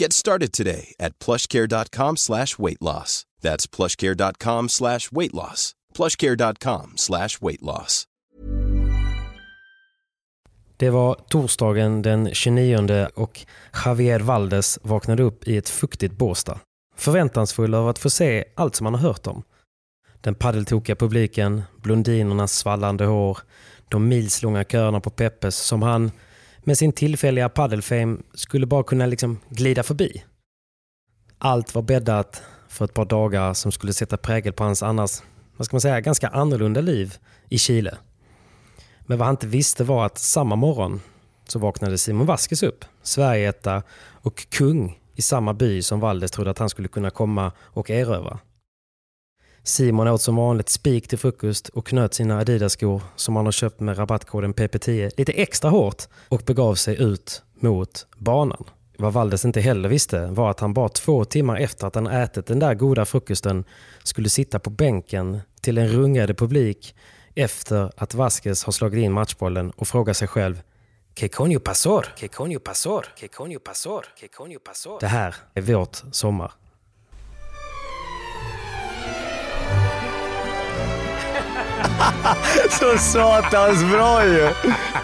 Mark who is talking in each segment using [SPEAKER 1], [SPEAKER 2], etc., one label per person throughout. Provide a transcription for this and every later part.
[SPEAKER 1] Get started today at plushcare.com slash weight loss. That's plushcare.com slash weight loss. plushcare.com slash weight loss.
[SPEAKER 2] Det var torsdagen den 29 och Javier Valdes vaknade upp i ett fuktigt Båstad. Förväntansfull över att få se allt som han har hört om. Den paddeltokiga publiken, blondinernas svallande hår, de milslånga köerna på Peppes som han med sin tillfälliga paddelfame skulle bara kunna liksom glida förbi. Allt var bäddat för ett par dagar som skulle sätta prägel på hans annars, vad ska man säga, ganska annorlunda liv i Chile. Men vad han inte visste var att samma morgon så vaknade Simon Vasquez upp, Sverigeetta och kung i samma by som Valdes trodde att han skulle kunna komma och erövra. Simon åt som vanligt spik till frukost och knöt sina Adidas-skor som han har köpt med rabattkoden PP10 lite extra hårt och begav sig ut mot banan. Vad Valdes inte heller visste var att han bara två timmar efter att han ätit den där goda frukosten skulle sitta på bänken till en rungande publik efter att Vasquez har slagit in matchbollen och fråga sig själv Que coño pasor? Que coño pasor? Que coño pasor? Que coño pasor? Det här är vårt sommar.
[SPEAKER 3] Så satans bra ju!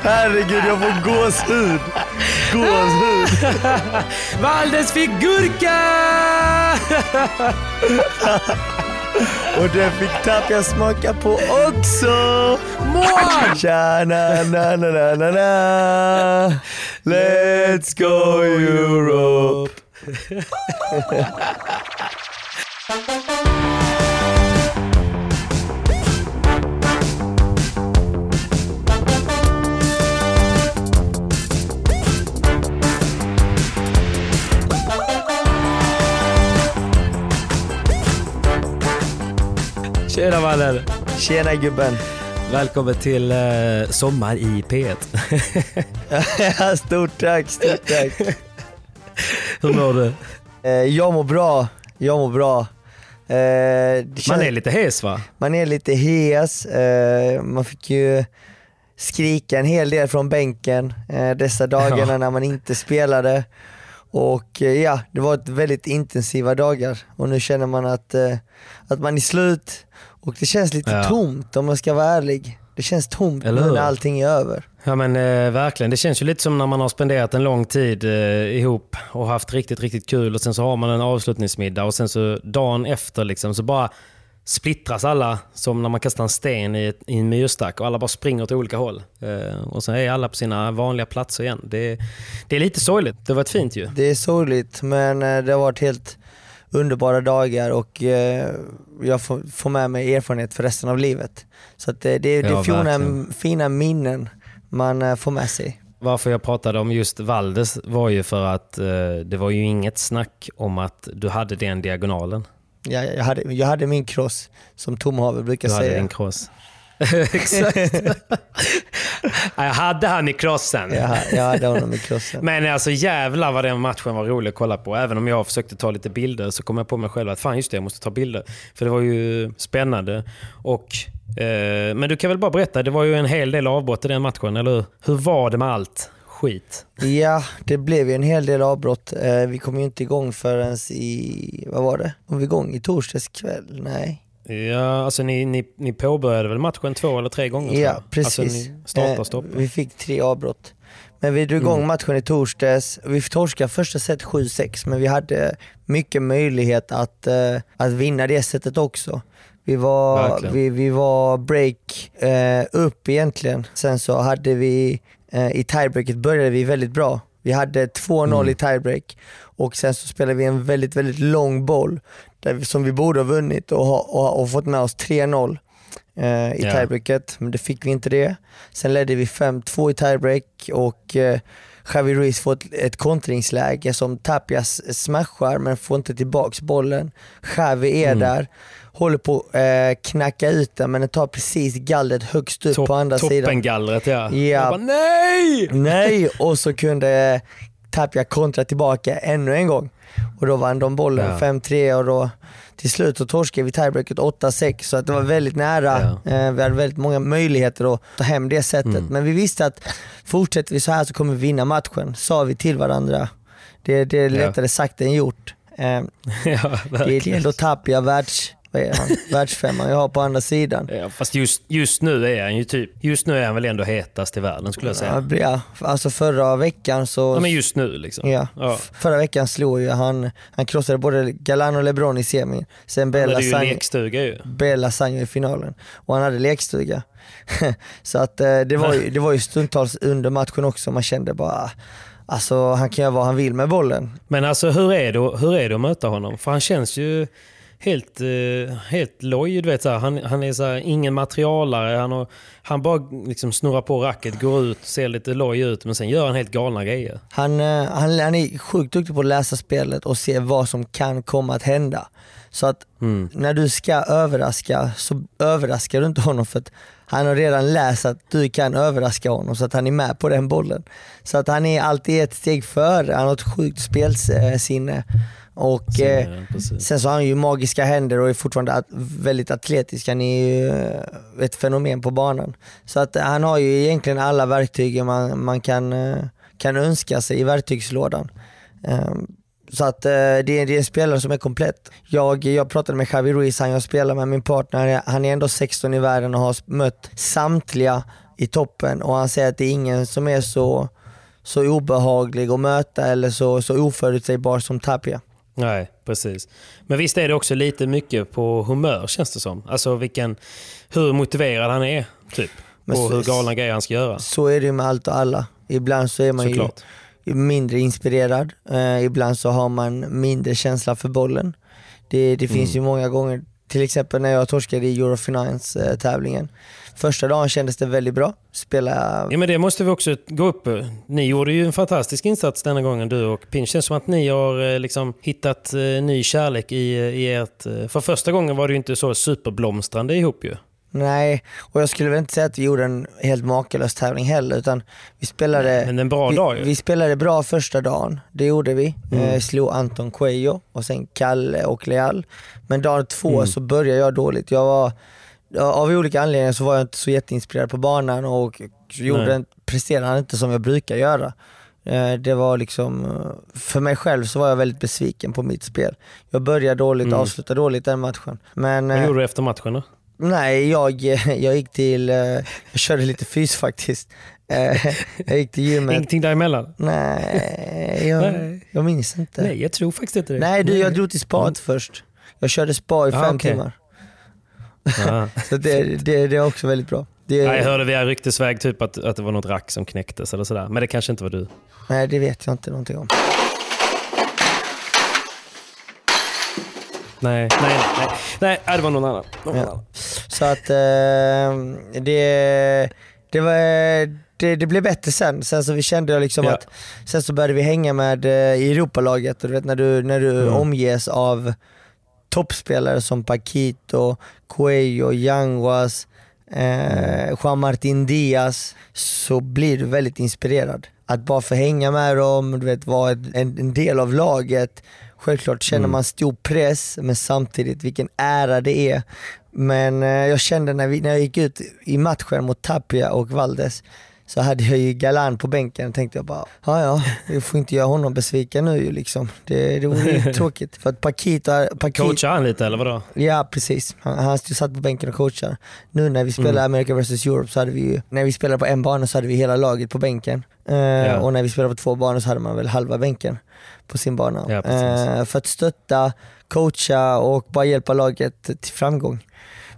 [SPEAKER 3] Herregud, jag får gåshud. Gåshud.
[SPEAKER 2] Valdes fick gurka!
[SPEAKER 3] Och det fick Tapia smaka på också.
[SPEAKER 2] Mål!
[SPEAKER 3] Tja, na, na, na, na, na, na. Let's go Europe.
[SPEAKER 2] Tjena Valler!
[SPEAKER 3] Tjena gubben.
[SPEAKER 2] Välkommen till eh, Sommar i P1.
[SPEAKER 3] Ja, stort tack, stort tack.
[SPEAKER 2] Hur mår du?
[SPEAKER 3] Eh, Jag mår bra, jag mår bra. Eh,
[SPEAKER 2] Man är lite hes va?
[SPEAKER 3] man är lite hes, eh, man fick ju skrika en hel del från bänken eh, dessa dagarna
[SPEAKER 2] Ja.
[SPEAKER 3] när man inte spelade. Och eh, ja, det var ett väldigt intensiva dagar och nu känner man att, att man är slut och det känns lite
[SPEAKER 2] Ja.
[SPEAKER 3] tomt om jag ska vara ärlig. Det känns tomt nu när allting är över.
[SPEAKER 2] Ja men eh, verkligen, det känns ju lite som när man har spenderat en lång tid eh, ihop och haft riktigt, riktigt kul och sen så har man en avslutningsmiddag och sen så dagen efter liksom så bara splittras alla som när man kastar en sten i, ett, i en myrstack och alla bara springer åt olika håll. Eh, och sen är alla på sina vanliga platser igen. Det, det är lite sorgligt. Det var ett fint ju.
[SPEAKER 3] Det är sorgligt men eh, det har varit helt underbara dagar och eh, jag får, får med mig erfarenhet för resten av livet. Så att, eh, det, det
[SPEAKER 2] Ja,
[SPEAKER 3] är fina, fina minnen man eh, får med sig.
[SPEAKER 2] Varför jag pratade om just Valdes var ju för att eh, det var ju inget snack om att du hade den diagonalen.
[SPEAKER 3] Jag, jag, hade, jag hade min cross som Tom Haver brukar
[SPEAKER 2] Du hade
[SPEAKER 3] säga.
[SPEAKER 2] din cross. Exakt. jag hade han i krossen.
[SPEAKER 3] Jag, jag hade honom i krossen.
[SPEAKER 2] Men alltså jävlar vad den matchen var rolig att kolla på. Även om jag försökte ta lite bilder så kom jag på mig själv att fan just det, jag måste ta bilder. För det var ju spännande. Och, eh, men du kan väl bara berätta, det var ju en hel del avbrott i den matchen, eller hur? Hur var det med allt? Skit.
[SPEAKER 3] Ja, det blev ju en hel del avbrott. Eh, vi kom ju inte igång förrän i, vad var det? Kom vi igång i torsdags kväll? Nej.
[SPEAKER 2] Ja, alltså ni, ni, ni påbörjade väl matchen två eller tre gånger?
[SPEAKER 3] Ja, precis.
[SPEAKER 2] Alltså ni stoppade.
[SPEAKER 3] Vi fick tre avbrott. Men vi drog igång
[SPEAKER 2] Mm.
[SPEAKER 3] matchen i torsdags. Vi torskade första set 7-6 men vi hade mycket möjlighet att, eh, att vinna det setet också. Vi var,
[SPEAKER 2] Verkligen.
[SPEAKER 3] vi, vi var break eh, upp egentligen. Sen så hade vi, eh, i tiebreaket började vi väldigt bra. Vi hade 2-0
[SPEAKER 2] Mm.
[SPEAKER 3] i tiebreak och sen så spelade vi en väldigt, väldigt lång boll vi, som vi borde ha vunnit och, ha, och, och fått med oss 3-0 eh, i
[SPEAKER 2] Ja.
[SPEAKER 3] tiebreaket, men det fick vi inte det. Sen ledde vi 5-2 i tiebreak och eh, Javi Ruiz får ett, ett kontringsläge som Tapias smashar men får inte tillbaks bollen. Javi är
[SPEAKER 2] Mm.
[SPEAKER 3] där, håller på att eh, knacka ut den men den tar precis gallret högst upp på andra sidan.
[SPEAKER 2] Toppengallret ja.
[SPEAKER 3] Ja.
[SPEAKER 2] Bara, nej!
[SPEAKER 3] Nej, och så kunde Tapia kontra tillbaka ännu en gång. Och då vann de bollen
[SPEAKER 2] Ja.
[SPEAKER 3] 5-3 och då till slut så torskade vi tiebreaket 8-6 så att det var väldigt nära. Eh, vi hade väldigt många möjligheter att ta hem det sättet.
[SPEAKER 2] Mm.
[SPEAKER 3] Men vi visste att fortsätter vi så här så kommer vi vinna matchen, sa vi till varandra. Det, det är
[SPEAKER 2] Ja.
[SPEAKER 3] lättare sagt än gjort. Eh,
[SPEAKER 2] ja,
[SPEAKER 3] det, är ändå Tapia världs, vad är han? världsfemman jag har på andra sidan.
[SPEAKER 2] Ja, fast just, just nu är han ju typ, just nu är han väl ändå hetast i världen skulle jag säga.
[SPEAKER 3] Ja, alltså förra veckan så
[SPEAKER 2] Ja, men just nu liksom.
[SPEAKER 3] Ja.
[SPEAKER 2] Ja.
[SPEAKER 3] Förra veckan slog ju han, han krossade både Galan och LeBron i semin, sen
[SPEAKER 2] Han
[SPEAKER 3] Bella
[SPEAKER 2] hade ju
[SPEAKER 3] Sang,
[SPEAKER 2] lekstuga ju.
[SPEAKER 3] Bella Sang i finalen. Och han hade lekstuga. så att eh, det var, ju, det var ju stundtals under matchen också, man kände bara Alltså han kan göra vad han vill med bollen.
[SPEAKER 2] Men alltså hur är, det, hur är det att möta honom? För han känns ju helt, eh, helt loj. Du vet, så här, han, han är så här, ingen materialare. Han, har, han bara liksom snurrar på racket, går ut, ser lite loj ut men sen gör han helt galna grejer.
[SPEAKER 3] Han, eh, han, han är sjukt duktig på att läsa spelet och se vad som kan komma att hända. Så att
[SPEAKER 2] Mm.
[SPEAKER 3] när du ska överraska så överraskar du inte honom för att han har redan läst att du kan överraska honom så att han är med på den bollen. Så att han är alltid ett steg före, han har ett sjukt spelsinne. Och
[SPEAKER 2] Så,
[SPEAKER 3] eh, sen så har han ju magiska händer och är fortfarande at- väldigt atletisk. Han är ju eh, ett fenomen på banan. Så att han har ju egentligen alla verktyg man, man kan, eh, kan önska sig i verktygslådan. Ehm, Så att eh, det, är, det är en spelare som är komplett. Jag, jag pratade med Javi Ruiz, han jag spelar med, min partner, han är ändå 16 i världen och har mött samtliga i toppen och han säger att det är ingen som är så, så obehaglig att möta eller så, så oförutsägbar som Tapia.
[SPEAKER 2] Nej, precis. Men visst är det också lite mycket på humör känns det som. Alltså vilken, hur motiverad han är, typ.
[SPEAKER 3] Men
[SPEAKER 2] och
[SPEAKER 3] så-
[SPEAKER 2] hur galna grejer han ska göra.
[SPEAKER 3] Så är det med allt och alla. Ibland så är man
[SPEAKER 2] Såklart.
[SPEAKER 3] ju mindre inspirerad, eh, ibland så har man mindre känsla för bollen. Det, det finns ju många gånger, till exempel när jag torskade i Eurofinance eh. Första dagen kändes det väldigt bra, spela
[SPEAKER 2] Ja, men det måste vi också gå upp. Ni gjorde ju en fantastisk insats denna gången, du och Pin. känns som att ni har eh, liksom hittat eh, ny kärlek i, i ert... eh, För första gången var det ju inte så superblomstrande ihop ju.
[SPEAKER 3] Nej, och jag skulle väl inte säga att vi gjorde en helt makalös tävling heller utan vi spelade,
[SPEAKER 2] Men en bra dag
[SPEAKER 3] vi,
[SPEAKER 2] ju.
[SPEAKER 3] vi spelade bra första dagen, det gjorde vi.
[SPEAKER 2] Mm.
[SPEAKER 3] Eh, slog Anton Cuello och sen Kalle och Leal. Men dag två
[SPEAKER 2] Mm.
[SPEAKER 3] så började jag dåligt. Jag var, av olika anledningar så var jag inte så jätteinspirerad på banan och gjorde, en- presterade inte som jag brukar göra. Eh, Det var liksom, för mig själv så var jag väldigt besviken på mitt spel. Jag började dåligt,
[SPEAKER 2] Mm.
[SPEAKER 3] avslutade dåligt den matchen. Men,
[SPEAKER 2] Vad
[SPEAKER 3] eh,
[SPEAKER 2] gjorde du efter matchen då?
[SPEAKER 3] Nej, jag, jag gick till, eh, jag körde lite fys faktiskt. Jag gick till gymmet.
[SPEAKER 2] Ingenting däremellan?
[SPEAKER 3] Nej, jag,
[SPEAKER 2] Nej.
[SPEAKER 3] jag minns inte.
[SPEAKER 2] Nej, jag tror faktiskt inte det.
[SPEAKER 3] Nej du, jag drog till spat först. Jag körde spa i
[SPEAKER 2] Ah,
[SPEAKER 3] fem
[SPEAKER 2] okej.
[SPEAKER 3] timmar. Så det, det, det är också väldigt bra. Det,
[SPEAKER 2] jag hörde via ryktesväg typ att, att det var något rack som knäcktes eller sådär. Men det kanske inte var du.
[SPEAKER 3] nej, det vet jag inte någonting om.
[SPEAKER 2] Nej, nej, nej. Nej, nej det var någon annan. Någon
[SPEAKER 3] Ja.
[SPEAKER 2] annan.
[SPEAKER 3] Så att eh, det, det, var, det, det blev bättre sen. Sen så vi kände jag liksom
[SPEAKER 2] Ja.
[SPEAKER 3] att, sen så började vi hänga med eh, i Europalaget och du vet när du, när du
[SPEAKER 2] Mm.
[SPEAKER 3] omges av toppspelare som Paquito, Cuello, Yanguas, eh, Juan Martin Diaz, så blir du väldigt inspirerad. Att bara få hänga med dem, du vet, vara en, en del av laget. Självklart känner
[SPEAKER 2] Mm.
[SPEAKER 3] man stor press, men samtidigt vilken ära det är. Men eh, jag kände när, vi, när jag gick ut i matchen mot Tapia och Valdes så hade jag ju Galan på bänken tänkte jag bara, ja ja, vi får inte göra honom besviken nu ju liksom. Det, det vore ju tråkigt. För att Paquito, Paquito
[SPEAKER 2] Coachar han lite eller vadå?
[SPEAKER 3] Ja precis, han, han satt på bänken och coachar. Nu när vi spelade America vs Europe så hade vi ju, när vi spelade på en bana så hade vi hela laget på bänken. Eh, Och när vi spelade på två banor så hade man väl halva bänken på sin bana.
[SPEAKER 2] Ja,
[SPEAKER 3] eh, för att stötta, coacha och bara hjälpa laget till framgång.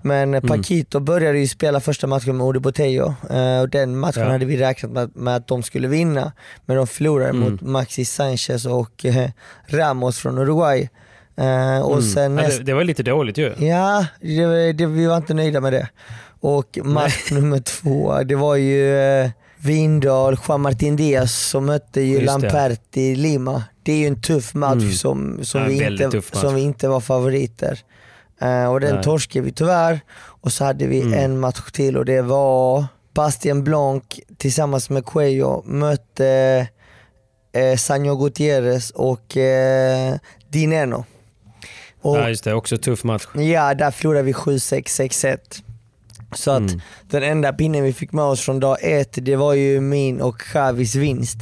[SPEAKER 3] Men
[SPEAKER 2] Mm.
[SPEAKER 3] Paquito började ju spela första matchen med Odi Botello eh, och den matchen
[SPEAKER 2] Ja.
[SPEAKER 3] hade vi räknat med, med att de skulle vinna. Men de förlorade
[SPEAKER 2] Mm.
[SPEAKER 3] mot Maxi Sanchez och eh, Ramos från Uruguay. Eh, och sen
[SPEAKER 2] Mm. Ja,
[SPEAKER 3] näst,
[SPEAKER 2] det, det var lite dåligt ju.
[SPEAKER 3] Ja, det, det, vi var inte nöjda med det. Och match nummer två, det var ju Vindal, Juan Martin Diaz som mötte ju. Lamperti i Lima. Det är ju en tuff match
[SPEAKER 2] Mm.
[SPEAKER 3] som, som,
[SPEAKER 2] Ja,
[SPEAKER 3] vi inte, som vi inte var favoriter. Eh, och den
[SPEAKER 2] Nej.
[SPEAKER 3] torskade vi tyvärr. Och så hade vi
[SPEAKER 2] Mm.
[SPEAKER 3] en match till och det var Bastien Blanc tillsammans med Cuello mötte eh, Sanjo Gutierrez och eh, Dineno. Och,
[SPEAKER 2] Ja just det, också tuff match.
[SPEAKER 3] Ja, där förlorade vi 7-6, 6-1. Så att
[SPEAKER 2] Mm.
[SPEAKER 3] den enda pinnen vi fick med oss från dag ett, det var ju min och Xavis vinst.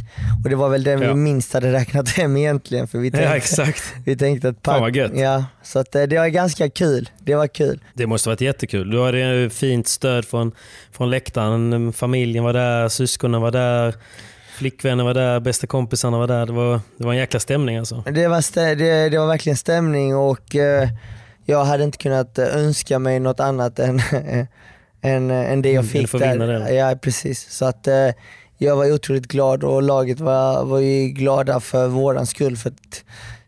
[SPEAKER 3] Och det var väl den
[SPEAKER 2] Ja.
[SPEAKER 3] vi minst hade räknat hem egentligen. För vi tänkte,
[SPEAKER 2] Ja exakt.
[SPEAKER 3] vi tänkte att
[SPEAKER 2] Fan, vad gött.
[SPEAKER 3] Ja, så att eh, det var ganska kul. Det var kul.
[SPEAKER 2] Det måste varit jättekul. Du hade ju fint stöd från, från läktaren. Familjen var där, syskonen var där, flickvännen var där, bästa kompisarna var där. Det var, det var en jäkla stämning alltså.
[SPEAKER 3] Det var, stä- det, det var verkligen stämning och eh, jag hade inte kunnat eh, önska mig något annat än, än, än det jag
[SPEAKER 2] Mm,
[SPEAKER 3] fick där. Ja precis. Så att eh, jag var otroligt glad och laget var, var ju glada för våran skull för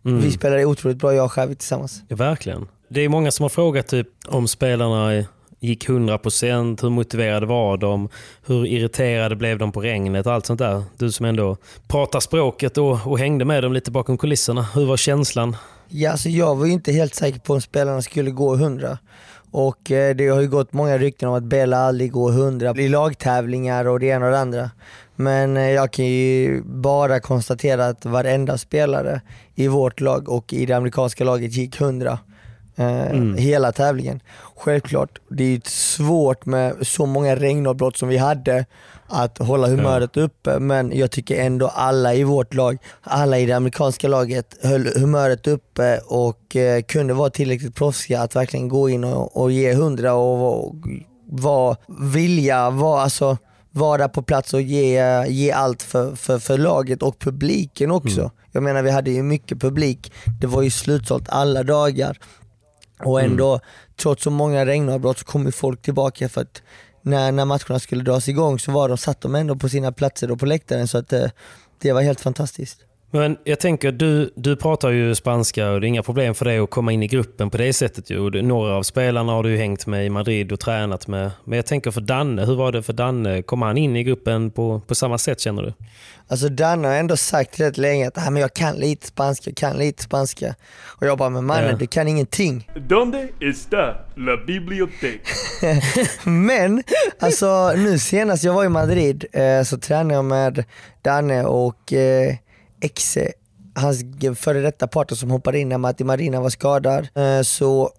[SPEAKER 2] Mm.
[SPEAKER 3] vi spelade otroligt bra jag och Xavi tillsammans.
[SPEAKER 2] Ja, verkligen. Det är många som har frågat typ, om spelarna gick 100%, hur motiverade var de, hur irriterade blev de på regnet allt sånt där. Du som ändå pratar språket och, och hängde med dem lite bakom kulisserna. Hur var känslan?
[SPEAKER 3] Ja, alltså jag var ju inte helt säker på om spelarna skulle gå 100. Och eh, det har ju gått många rykten om att Bella aldrig går 100 i lagtävlingar och det ena och det andra. Men eh, jag kan ju bara konstatera att varenda spelare i vårt lag och i det amerikanska laget gick 100. Eh, Hela tävlingen. Självklart, det är svårt med så många regnavbrott som vi hade att hålla humöret uppe men jag tycker ändå alla i vårt lag, alla i det amerikanska laget höll humöret uppe och eh, kunde vara tillräckligt proffsiga att verkligen gå in och, och ge hundra och, och vara vilja, vara alltså vara på plats och ge, ge allt för, för, för laget och publiken också. Jag menar vi hade ju mycket publik, det var ju slutsålt alla dagar. Och ändå, trots så många regnavbrott så kom ju folk tillbaka för att när, när matcherna skulle dras igång så var de, satt de ändå på sina platser och på läktaren så att eh, det var helt fantastiskt.
[SPEAKER 2] Men jag tänker, du, du pratar ju spanska och det är inga problem för dig att komma in i gruppen på det sättet. Ju. Några av spelarna har du hängt med i Madrid och tränat med. Men jag tänker för Danne, hur var det för Danne? Kom han in i gruppen på, på samma sätt känner du?
[SPEAKER 3] Alltså Danne har ändå sagt rätt länge att ah, men jag kan lite spanska, jag kan lite spanska. Och jag bara, men mannen
[SPEAKER 2] Ja.
[SPEAKER 3] du kan ingenting.
[SPEAKER 4] ¿Dónde está la biblioteca?
[SPEAKER 3] Men alltså nu senast jag var i Madrid eh, så tränade jag med Danne och eh, Exe, hans före detta partner som hoppade in när Matti Marina var skadad. Eh, så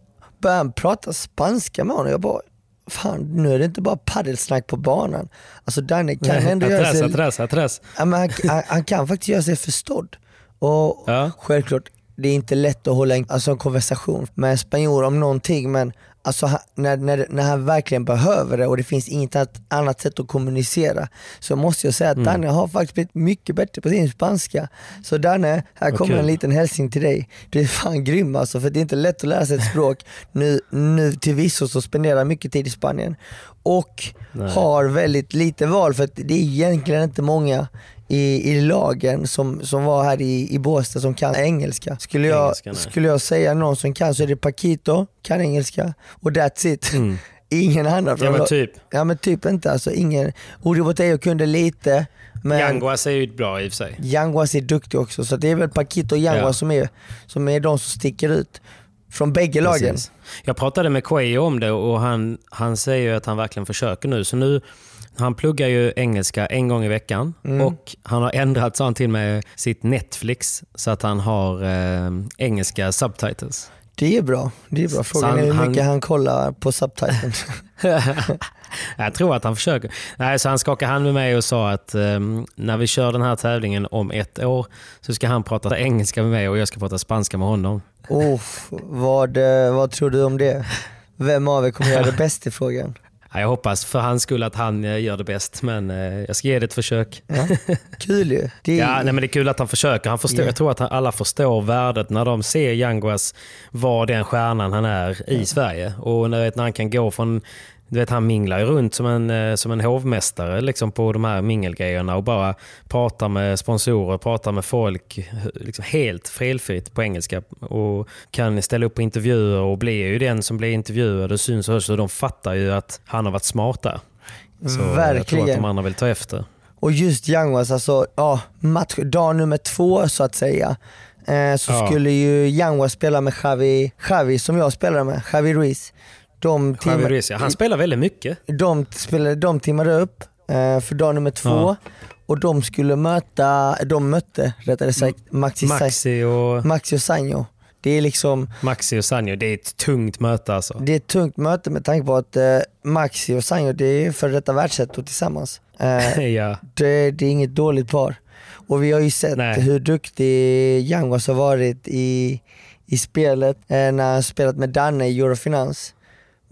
[SPEAKER 3] började han prata spanska med honom. Jag bara, fan nu är det inte bara paddelsnack på banan. Alltså Danne kan ändå göra sig...
[SPEAKER 2] atrás, atrás.
[SPEAKER 3] Ja, han, han, han kan faktiskt göra sig förstådd. Och
[SPEAKER 2] Ja.
[SPEAKER 3] självklart, det är inte lätt att hålla en, alltså en konversation med en spanjor om någonting men alltså, när, när, när han verkligen behöver det och det finns inget annat- sätt att kommunicera så måste jag säga att Danne har faktiskt blivit mycket bättre på sin spanska. Så Danne, här
[SPEAKER 2] Vad
[SPEAKER 3] kommer en liten hälsning till dig. Du är fan grym alltså för det är inte lätt att lära sig ett språk. Nu, nu till visso så spenderar jag mycket tid i Spanien och
[SPEAKER 2] Nej.
[SPEAKER 3] har väldigt lite val för att det är egentligen inte många i, i lagen som, som var här i, i Båstad som kan engelska. Skulle jag,
[SPEAKER 2] Engelska,
[SPEAKER 3] skulle jag säga någon som kan så är det Paquito, kan engelska och that's it. Ingen annan
[SPEAKER 2] Mm. Ja men typ.
[SPEAKER 3] Ja men typ inte alltså, ingen. Uri Boteo kunde lite men
[SPEAKER 2] Yanguas är ju bra i och för sig.
[SPEAKER 3] Yanguas är duktig också så det är väl Paquito och Yanguas
[SPEAKER 2] Ja.
[SPEAKER 3] som, är, som är de som sticker ut. Från bägge lagen.
[SPEAKER 2] Precis. Jag pratade med Quayo om det och han, han säger ju att han verkligen försöker nu. Så nu han pluggar ju engelska en gång i veckan
[SPEAKER 3] Mm.
[SPEAKER 2] och han har ändrat, sa han till med sitt Netflix så att han har eh, engelska subtitles.
[SPEAKER 3] Det är bra. Det är bra. Frågan
[SPEAKER 2] han-
[SPEAKER 3] är hur
[SPEAKER 2] han-
[SPEAKER 3] mycket han kollar på subtiteln.
[SPEAKER 2] Jag tror att han försöker. Nej, så han skakade hand med mig och sa att ehm, när vi kör den här tävlingen om ett år så ska han prata engelska med mig och jag ska prata spanska med honom.
[SPEAKER 3] oh, vad, eh, vad tror du om det? Vem av er kommer göra det bäst i frågan?
[SPEAKER 2] Ja, jag hoppas för hans skull att han eh, gör det bäst, men eh, jag ska ge det ett försök.
[SPEAKER 3] Ja. Kul ju. Det
[SPEAKER 2] Ja, nej, men det är kul att han försöker. Han förstår,
[SPEAKER 3] Ja.
[SPEAKER 2] Jag tror att alla förstår värdet när de ser Yanguas vara den stjärnan han är i Sverige. Och när, när han kan gå från du vet, han minglar ju runt som en, eh, som en hovmästare liksom på de här mingelgrejerna och bara pratar med sponsorer, pratar med folk eh, liksom helt felfritt på engelska. Och kan ställa upp på intervjuer och blir ju den som blir intervjuad och syns och hörs. Och de fattar ju att han har varit smart där. Så jag tror att
[SPEAKER 3] Verkligen.
[SPEAKER 2] de andra vill ta efter.
[SPEAKER 3] Och just Yanguas, alltså ja, match, dag nummer två så att säga. Eh, så
[SPEAKER 2] Ja.
[SPEAKER 3] skulle ju Yanguas spela med Javi, Javi som jag spelade med, Javi Ruiz. De,
[SPEAKER 2] Javi
[SPEAKER 3] timma-
[SPEAKER 2] Ruiz, ja. Han spelar väldigt mycket.
[SPEAKER 3] de, spelade, de timmade upp eh, för dag nummer två
[SPEAKER 2] Ja.
[SPEAKER 3] och de skulle möta, de mötte rättare sagt Maxi, Maxi.
[SPEAKER 2] Och,
[SPEAKER 3] Maxi och Sanjo. Det är liksom
[SPEAKER 2] Maxi och Sanjo, det är ett tungt möte alltså.
[SPEAKER 3] det är ett tungt möte med tanke på att eh, Maxi och Sanjo det är för detta världsettor tillsammans. Eh,
[SPEAKER 2] ja.
[SPEAKER 3] det, det är inget dåligt par. Och vi har ju sett
[SPEAKER 2] Nej.
[SPEAKER 3] hur duktig Yanguas har varit i, i spelet eh, när han spelat med Danne i Eurofinans.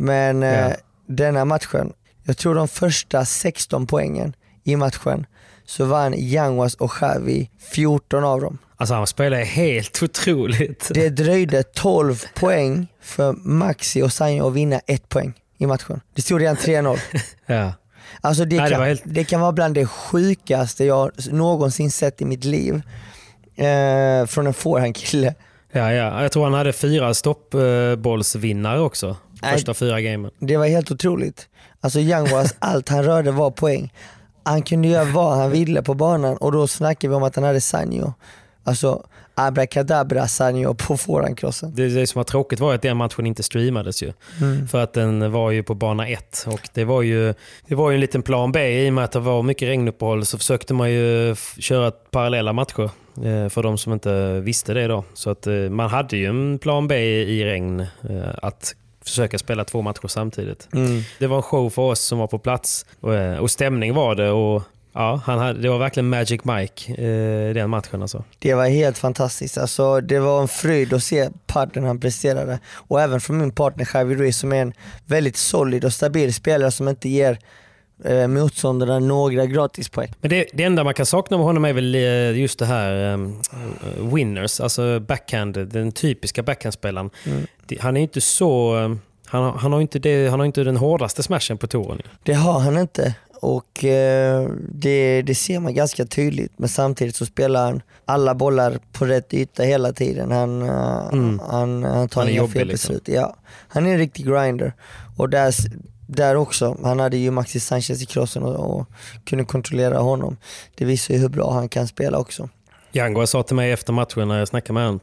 [SPEAKER 3] Men eh,
[SPEAKER 2] Ja.
[SPEAKER 3] denna matchen, jag tror de första 16 poängen i matchen så vann Yanguas och Xavi 14 av dem.
[SPEAKER 2] Alltså han spelar helt otroligt.
[SPEAKER 3] Det dröjde 12 poäng för Maxi och Sanjo att vinna ett poäng i matchen. Det stod redan 3-0.
[SPEAKER 2] Ja.
[SPEAKER 3] Alltså det,
[SPEAKER 2] Nej, det
[SPEAKER 3] kan,
[SPEAKER 2] var helt-
[SPEAKER 3] det kan vara bland det sjukaste jag någonsin sett i mitt liv. Eh, från en forehandkille.
[SPEAKER 2] Ja, ja. Jag tror han hade fyra stoppbollsvinnare också. Första fyra gamen.
[SPEAKER 3] Det var helt otroligt. Alltså Yanguas, allt han rörde var poäng. Han kunde göra vad han ville på banan och då snackar vi om att han hade Sanjo. Alltså abracadabra Sanjo på forehandcrossen.
[SPEAKER 2] Det, det som var tråkigt var att den matchen inte streamades ju.
[SPEAKER 3] Mm.
[SPEAKER 2] För att den var ju på bana ett. Och det var ju, det var ju en liten plan B. I och med att det var mycket regnuppehåll så försökte man ju köra parallella matcher. eh, För de som inte visste det då. Så att eh, man hade ju en plan B i regn. eh, Att försöka spela två matcher samtidigt.
[SPEAKER 3] Mm.
[SPEAKER 2] Det var en show för oss som var på plats. Och, eh, och stämning var det. Och ja, han hade, det var verkligen Magic Mike eh, den matchen alltså.
[SPEAKER 3] Det var helt fantastiskt. Alltså, det var en fröjd att se padden han presterade. Och även från min partner Javi Ruiz som är en väldigt solid och stabil spelare som inte ger eh, motståndarna några gratispoäng.
[SPEAKER 2] Men det, det enda man kan sakna med honom är väl eh, just det här um, winners, alltså backhand, den typiska backhandspelaren. Det- Han är inte så... eh, Han, har- han, har inte det, han har inte den hårdaste smashen på touren.
[SPEAKER 3] Det har han inte och eh, det, det ser man ganska tydligt men samtidigt så spelar han alla bollar på rätt yta hela tiden. Han, eh, han, han tar
[SPEAKER 2] Han är
[SPEAKER 3] inga
[SPEAKER 2] jobbig,
[SPEAKER 3] felbeslut. Ja, han är en riktig grinder. Och där, där också, han hade ju Maxi Sanchez i crossen och, och kunde kontrollera honom. Det visar ju hur bra han kan spela också.
[SPEAKER 2] Django sa till mig efter matchen när jag snackade med honom.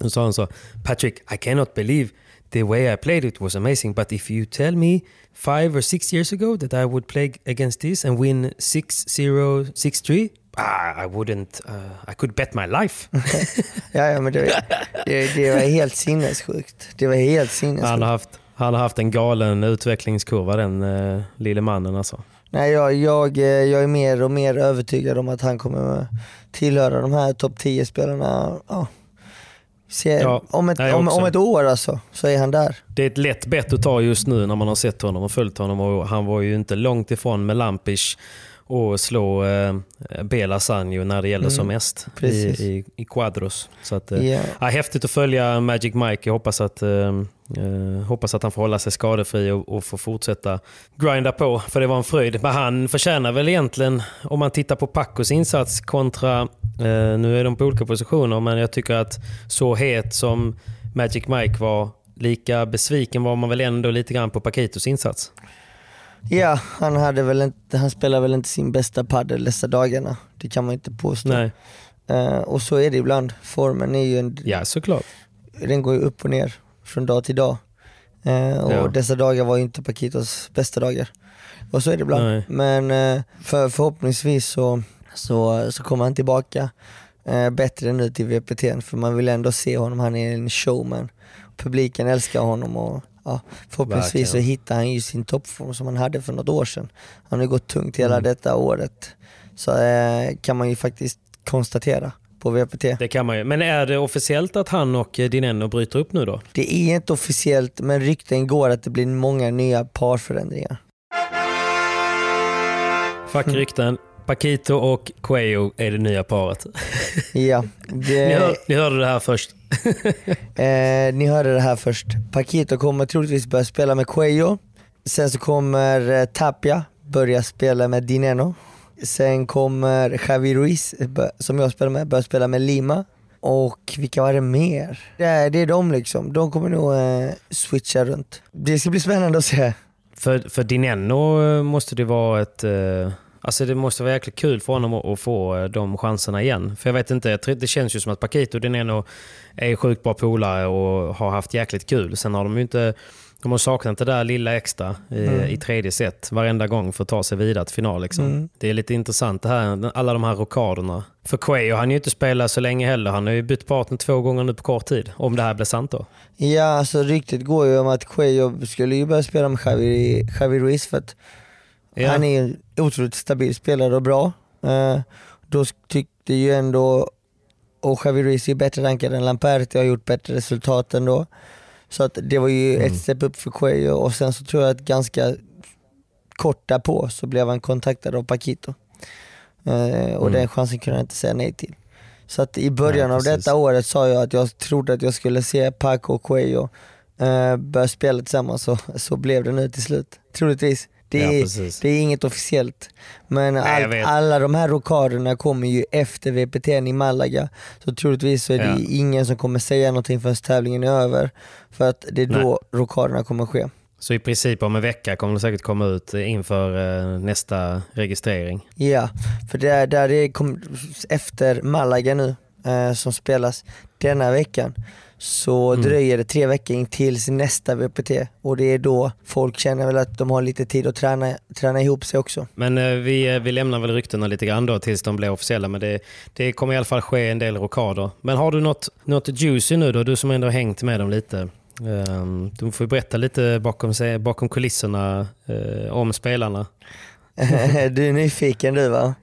[SPEAKER 2] Då sa han så Patrick, I cannot believe the way I played it was amazing but if you tell me five or six years ago that I would play against this and win 6-0, 6-3 ah, I wouldn't, uh, I could bet my life.
[SPEAKER 3] Ja, ja men det, det, det var helt sinnessjukt. Det var helt sinnessjukt.
[SPEAKER 2] Han har haft, han har haft en galen utvecklingskurva den uh, lille mannen alltså.
[SPEAKER 3] Nej, jag, jag, eh, jag är mer och mer övertygad om att han kommer tillhöra de här topp 10 spelarna. Ja. Se,
[SPEAKER 2] Ja,
[SPEAKER 3] om, ett, om, om ett år alltså, så är han där.
[SPEAKER 2] Det är ett lätt bett att ta just nu när man har sett honom och följt honom. Och han var ju inte långt ifrån med Lampish och slå eh, Bela Sanjo när det gäller som mest i, i, i Quadros. Så att, eh,
[SPEAKER 3] Ja.
[SPEAKER 2] ja, häftigt att följa Magic Mike. Jag hoppas att, eh, eh, hoppas att han får hålla sig skadefri och, och får fortsätta grinda på. För det var en fröjd. Men han förtjänar väl egentligen, om man tittar på Pacos insats kontra, eh, nu är de på olika positioner, men jag tycker att så het som Magic Mike var, lika besviken var man väl ändå lite grann på Paquitos insats.
[SPEAKER 3] Ja, han, hade väl inte, han spelar väl inte sin bästa padel dessa dagarna. Det kan man inte påstå.
[SPEAKER 2] Nej,
[SPEAKER 3] Eh, och så är det ibland. Formen är ju en,
[SPEAKER 2] ja såklart.
[SPEAKER 3] den går ju upp och ner. Från dag till dag. Eh, och
[SPEAKER 2] Ja.
[SPEAKER 3] dessa dagar var inte Paquitos bästa dagar. Och så är det ibland.
[SPEAKER 2] Nej.
[SPEAKER 3] Men eh, för, förhoppningsvis så, så, så kommer han tillbaka eh, bättre nu till VPT för man vill ändå se honom, han är en showman. Publiken älskar honom och ja, förhoppningsvis så
[SPEAKER 2] Verkligen.
[SPEAKER 3] hittar han ju sin toppform som han hade för något år sedan. Han har gått tungt hela
[SPEAKER 2] Mm.
[SPEAKER 3] detta året. Så eh, kan man ju faktiskt konstatera på VPT.
[SPEAKER 2] Det kan man ju. Men är det officiellt att han och eh, Dineno bryter upp nu då?
[SPEAKER 3] Det är inte officiellt men rykten går att det blir många nya parförändringar.
[SPEAKER 2] Fuck rykten. Paquito och Cuello är det nya paret.
[SPEAKER 3] Ja,
[SPEAKER 2] Ni,
[SPEAKER 3] det,
[SPEAKER 2] hör, ni hörde det här först.
[SPEAKER 3] eh, ni hörde det här först. Paquito kommer troligtvis börja spela med Cuello. Sen så kommer eh, Tapia börja spela med Dineno. Sen kommer Javi Ruiz, som jag spelar med, börja spela med Lima. Och vilka var det mer? Det är, det är de liksom. De kommer nog eh, switcha runt. Det ska bli spännande att se.
[SPEAKER 2] För, för Dineno eh, måste det vara ett... eh, Alltså det måste vara jäkligt kul för honom att, att få eh, de chanserna igen. För jag vet inte, jag tror- det känns ju som att Paquito och Dineno är sjukt bra polare och har haft jäkligt kul. Sen har de ju inte... De har saknat det där lilla extra i, i tredje set varenda gång för att ta sig vidare till final. Liksom. Det är lite intressant det här, alla de här rockaderna. För Cuello, han ju inte spelat så länge heller. Han har ju bytt partner två gånger nu på kort tid. Om det här blir sant då.
[SPEAKER 3] Ja, alltså ryktet går ju om att Cuello skulle ju börja spela med Javi, Javi Ruiz för att
[SPEAKER 2] Ja.
[SPEAKER 3] han är en otroligt stabil spelare och bra. Eh, då tyckte ju ändå, och Javi Ruiz är bättre rankad än Lamperti, har gjort bättre resultat ändå. Så att det var ju ett steg upp för Cuello och sen så tror jag att ganska kort därpå så blev han kontaktad av Paquito. Eh, och den chansen kunde han inte säga nej till. Så att i början
[SPEAKER 2] Nej,
[SPEAKER 3] av detta året sa jag att jag trodde att jag skulle se Paco och Cuello eh, börja spela tillsammans och så blev det nu till slut. Troligtvis. Det
[SPEAKER 2] Ja,
[SPEAKER 3] är,
[SPEAKER 2] precis.
[SPEAKER 3] det är inget officiellt. Men
[SPEAKER 2] Nej, vet.
[SPEAKER 3] alla de här rockaderna kommer ju efter VPT i Malaga. Så troligtvis så är det
[SPEAKER 2] Ja.
[SPEAKER 3] ingen som kommer säga någonting förrän tävlingen är över. För att det är då rockaderna kommer ske.
[SPEAKER 2] Så i princip om en vecka kommer det säkert komma ut inför eh, nästa registrering.
[SPEAKER 3] Ja, för det är, där det kom, efter Malaga nu eh, som spelas denna veckan så
[SPEAKER 2] Mm.
[SPEAKER 3] dröjer det tre veckor in tills nästa VPT och det är då folk känner väl att de har lite tid att träna, träna ihop sig också.
[SPEAKER 2] Men eh, vi, eh, vi lämnar väl ryktena lite grann då tills de blir officiella. Men det, det kommer i alla fall ske en del rockader. Men har du något, något juicy nu då? Du som ändå har hängt med dem lite. Um, du får berätta lite bakom, sig- bakom kulisserna eh, om spelarna.
[SPEAKER 3] du är nyfiken du va?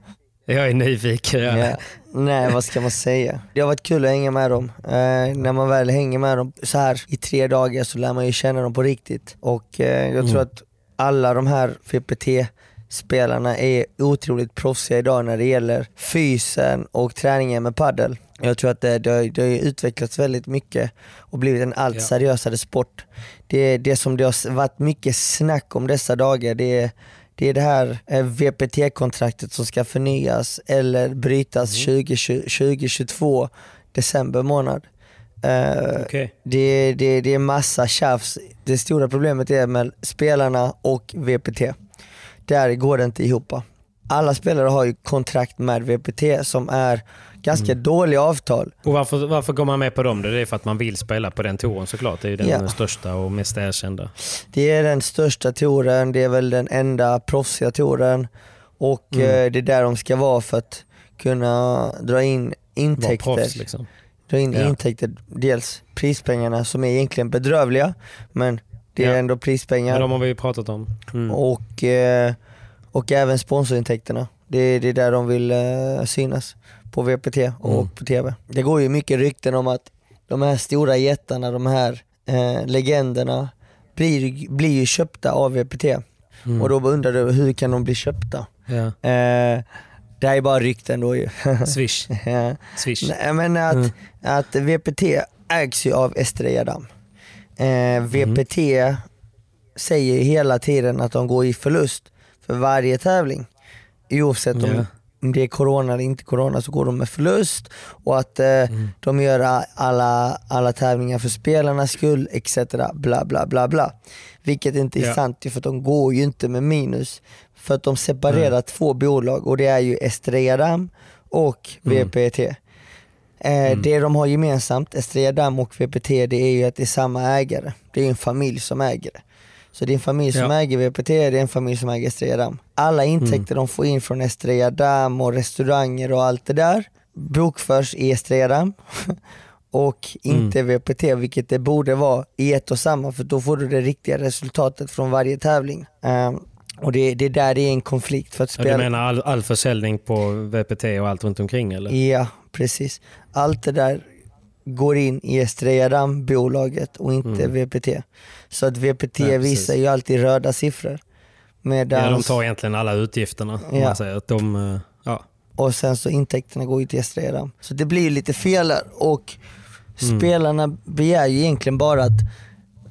[SPEAKER 2] Jag är nyfiken. Ja.
[SPEAKER 3] Nej vad ska man säga? Det har varit kul att hänga med dem. Eh, när man väl hänger med dem så här i tre dagar så lär man ju känna dem på riktigt. Och eh, jag tror att alla de här VPT-spelarna är otroligt proffsiga idag när det gäller fysen och träningen med paddel. Jag tror att det, det, har, det har utvecklats väldigt mycket och blivit en allt seriösare sport. Det, det som det har varit mycket snack om dessa dagar det är det är det här eh, VPT-kontraktet som ska förnyas eller brytas
[SPEAKER 2] Mm.
[SPEAKER 3] 2020 2022 december månad. Eh,
[SPEAKER 2] Okej.
[SPEAKER 3] det, det, det är massa tjafs. Det stora problemet är med spelarna och VPT. Där går det inte ihop. Alla spelare har ju kontrakt med VPT som är ganska
[SPEAKER 2] Mm.
[SPEAKER 3] dåliga avtal.
[SPEAKER 2] Och varför, varför går man med på dem? Det är för att man vill spela på den touren såklart. Det är ju den
[SPEAKER 3] Ja.
[SPEAKER 2] största och mest erkända.
[SPEAKER 3] Det är den största touren, det är väl den enda proffsiga touren och
[SPEAKER 2] Mm.
[SPEAKER 3] eh, det är där de ska vara för att kunna dra in intäkter.
[SPEAKER 2] proffs liksom.
[SPEAKER 3] dra in
[SPEAKER 2] Ja.
[SPEAKER 3] intäkter, dels prispengarna som är egentligen bedrövliga men det är
[SPEAKER 2] Ja.
[SPEAKER 3] ändå
[SPEAKER 2] Men
[SPEAKER 3] prispengar
[SPEAKER 2] de har vi ju pratat om. Mm.
[SPEAKER 3] och, eh, och även sponsorintäkterna. Det, är- det är där de vill eh, synas på VPT och
[SPEAKER 2] Mm.
[SPEAKER 3] på TV. Det går ju mycket rykten om att de här stora jättarna, de här eh, legenderna blir, blir ju köpta av VPT.
[SPEAKER 2] Mm.
[SPEAKER 3] Och då undrar du hur kan de bli köpta?
[SPEAKER 2] Ja.
[SPEAKER 3] Eh, det här är bara rykten då ju.
[SPEAKER 2] Swish.
[SPEAKER 3] Ja.
[SPEAKER 2] Swish.
[SPEAKER 3] Nej, men att,
[SPEAKER 2] Mm.
[SPEAKER 3] att VPT ägs ju av Estrella Damm. Eh, VPT säger hela tiden att de går i förlust för varje tävling. Oavsett om,
[SPEAKER 2] Ja.
[SPEAKER 3] Om det är corona eller inte corona så går de med förlust och att eh, de gör alla, alla tävlingar för spelarnas skull etc. Bla bla bla bla. Vilket inte är
[SPEAKER 2] Ja.
[SPEAKER 3] sant för att de går ju inte med minus. För att de separerar två bolag och det är ju Estrella och VPT. Eh, Det de har gemensamt, Estrella och VPT, det är ju att det är samma ägare. Det är en familj som äger det. Så det är en familj som
[SPEAKER 2] Ja.
[SPEAKER 3] äger VPT, det är en familj som äger Estrella. Alla intäkter de får in från Estrella och restauranger och allt det där bokförs i Estrella och inte VPT, vilket det borde vara i ett och samma för då får du det riktiga resultatet från varje tävling. Ehm, och det, det är där det är en konflikt för att
[SPEAKER 2] Ja, du
[SPEAKER 3] spela.
[SPEAKER 2] menar all, all försäljning på VPT och allt runt omkring eller?
[SPEAKER 3] Ja, precis. Allt det där går in i Estrella Damm-bolaget och inte VPT. Så att VPT
[SPEAKER 2] Mm. Precis.
[SPEAKER 3] visar ju alltid röda siffror.
[SPEAKER 2] Ja,
[SPEAKER 3] Medans,
[SPEAKER 2] de tar egentligen alla utgifterna. Om
[SPEAKER 3] Ja.
[SPEAKER 2] man säger. Att de, eh, ja.
[SPEAKER 3] Och sen så intäkterna går ju till Estrella Damm. Så det blir ju lite fel där. Och
[SPEAKER 2] Mm.
[SPEAKER 3] spelarna begär ju egentligen bara att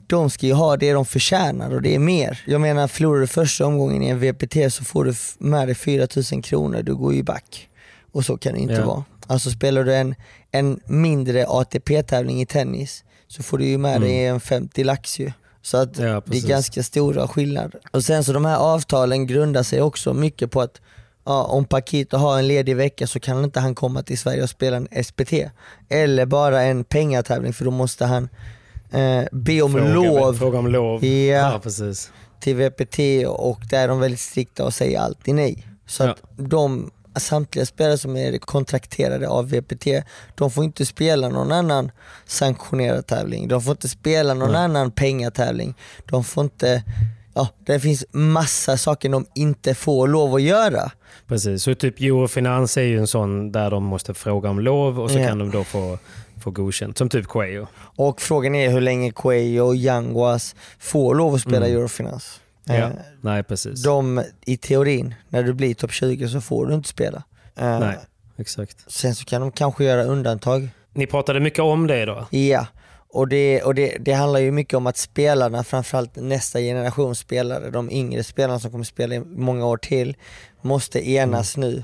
[SPEAKER 3] de ska ju ha det de förtjänar och det är mer. Jag menar förlorar du första omgången i en VPT så får du med dig 4000 kronor, du går ju back. Och så kan det inte
[SPEAKER 2] Ja.
[SPEAKER 3] vara. Alltså spelar du en, en mindre ATP-tävling i tennis så får du ju med dig en 50 lax ju. Så att
[SPEAKER 2] Mm. Ja,
[SPEAKER 3] det är ganska stora skillnader. Och sen så de här avtalen grundar sig också mycket på att ja, om Paquito har en ledig vecka så kan inte han komma till Sverige och spela en SPT. Eller bara en pengatävling för då måste han eh, be om
[SPEAKER 2] Fråga,
[SPEAKER 3] lov
[SPEAKER 2] Fråga om lov.
[SPEAKER 3] Ja.
[SPEAKER 2] ja precis.
[SPEAKER 3] till VPT och där är de väldigt strikta och säger alltid nej. Så
[SPEAKER 2] Ja.
[SPEAKER 3] att de, samtliga spelare som är kontrakterade av VPT, de får inte spela någon annan sanktionerad tävling. De får inte spela någon annan pengatävling. De får inte, ja det finns massa saker de inte får lov att göra.
[SPEAKER 2] Precis. Så typ Eurofinans är ju en sån där de måste fråga om lov och så
[SPEAKER 3] Ja.
[SPEAKER 2] kan de då få, få godkänt. Som typ Coelho.
[SPEAKER 3] Och frågan är hur länge Coelho och Yanguas får lov att spela Eurofinans.
[SPEAKER 2] Mm. Ja.
[SPEAKER 3] Eh,
[SPEAKER 2] Nej, precis.
[SPEAKER 3] De, i teorin, när du blir topp 20 så får du inte spela. Eh,
[SPEAKER 2] Nej, exakt.
[SPEAKER 3] Sen så kan de kanske göra undantag.
[SPEAKER 2] Ni pratade mycket om det då?
[SPEAKER 3] Ja, och, det, och det, det handlar ju mycket om att spelarna, framförallt nästa generation spelare, de yngre spelarna som kommer spela i många år till, måste enas nu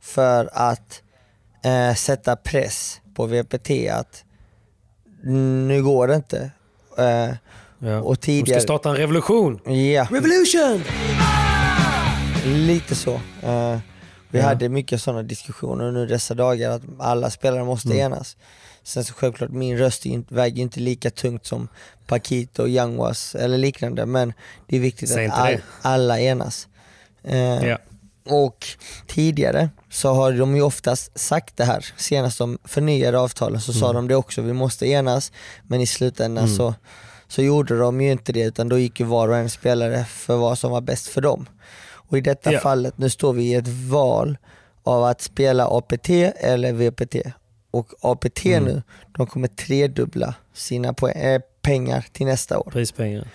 [SPEAKER 3] för att eh, sätta press på VPT att nu går det inte. Eh,
[SPEAKER 2] Ja.
[SPEAKER 3] och
[SPEAKER 2] De
[SPEAKER 3] tidigare...
[SPEAKER 2] ska starta en revolution.
[SPEAKER 3] Ja.
[SPEAKER 2] Revolution!
[SPEAKER 3] Lite så. Eh, vi
[SPEAKER 2] Ja.
[SPEAKER 3] hade mycket sådana diskussioner nu dessa dagar att alla spelare måste
[SPEAKER 2] Mm.
[SPEAKER 3] enas. Sen så självklart, min röst väger inte lika tungt som Paquito, Yanguas eller liknande men det är viktigt
[SPEAKER 2] Säg
[SPEAKER 3] att all, alla enas. Eh,
[SPEAKER 2] Ja.
[SPEAKER 3] Och tidigare så har de ju oftast sagt det här, senast de förnyade avtalen så
[SPEAKER 2] Mm.
[SPEAKER 3] sa de det också, vi måste enas men i slutändan så, så gjorde de ju inte det utan då gick ju var och en spelare för vad som var bäst för dem. Och i detta
[SPEAKER 2] Ja.
[SPEAKER 3] fallet, nu står vi i ett val av att spela APT eller VPT. Och APT
[SPEAKER 2] Mm.
[SPEAKER 3] nu, de kommer tredubbla sina poäng, eh, pengar till nästa år.
[SPEAKER 2] Prispengar.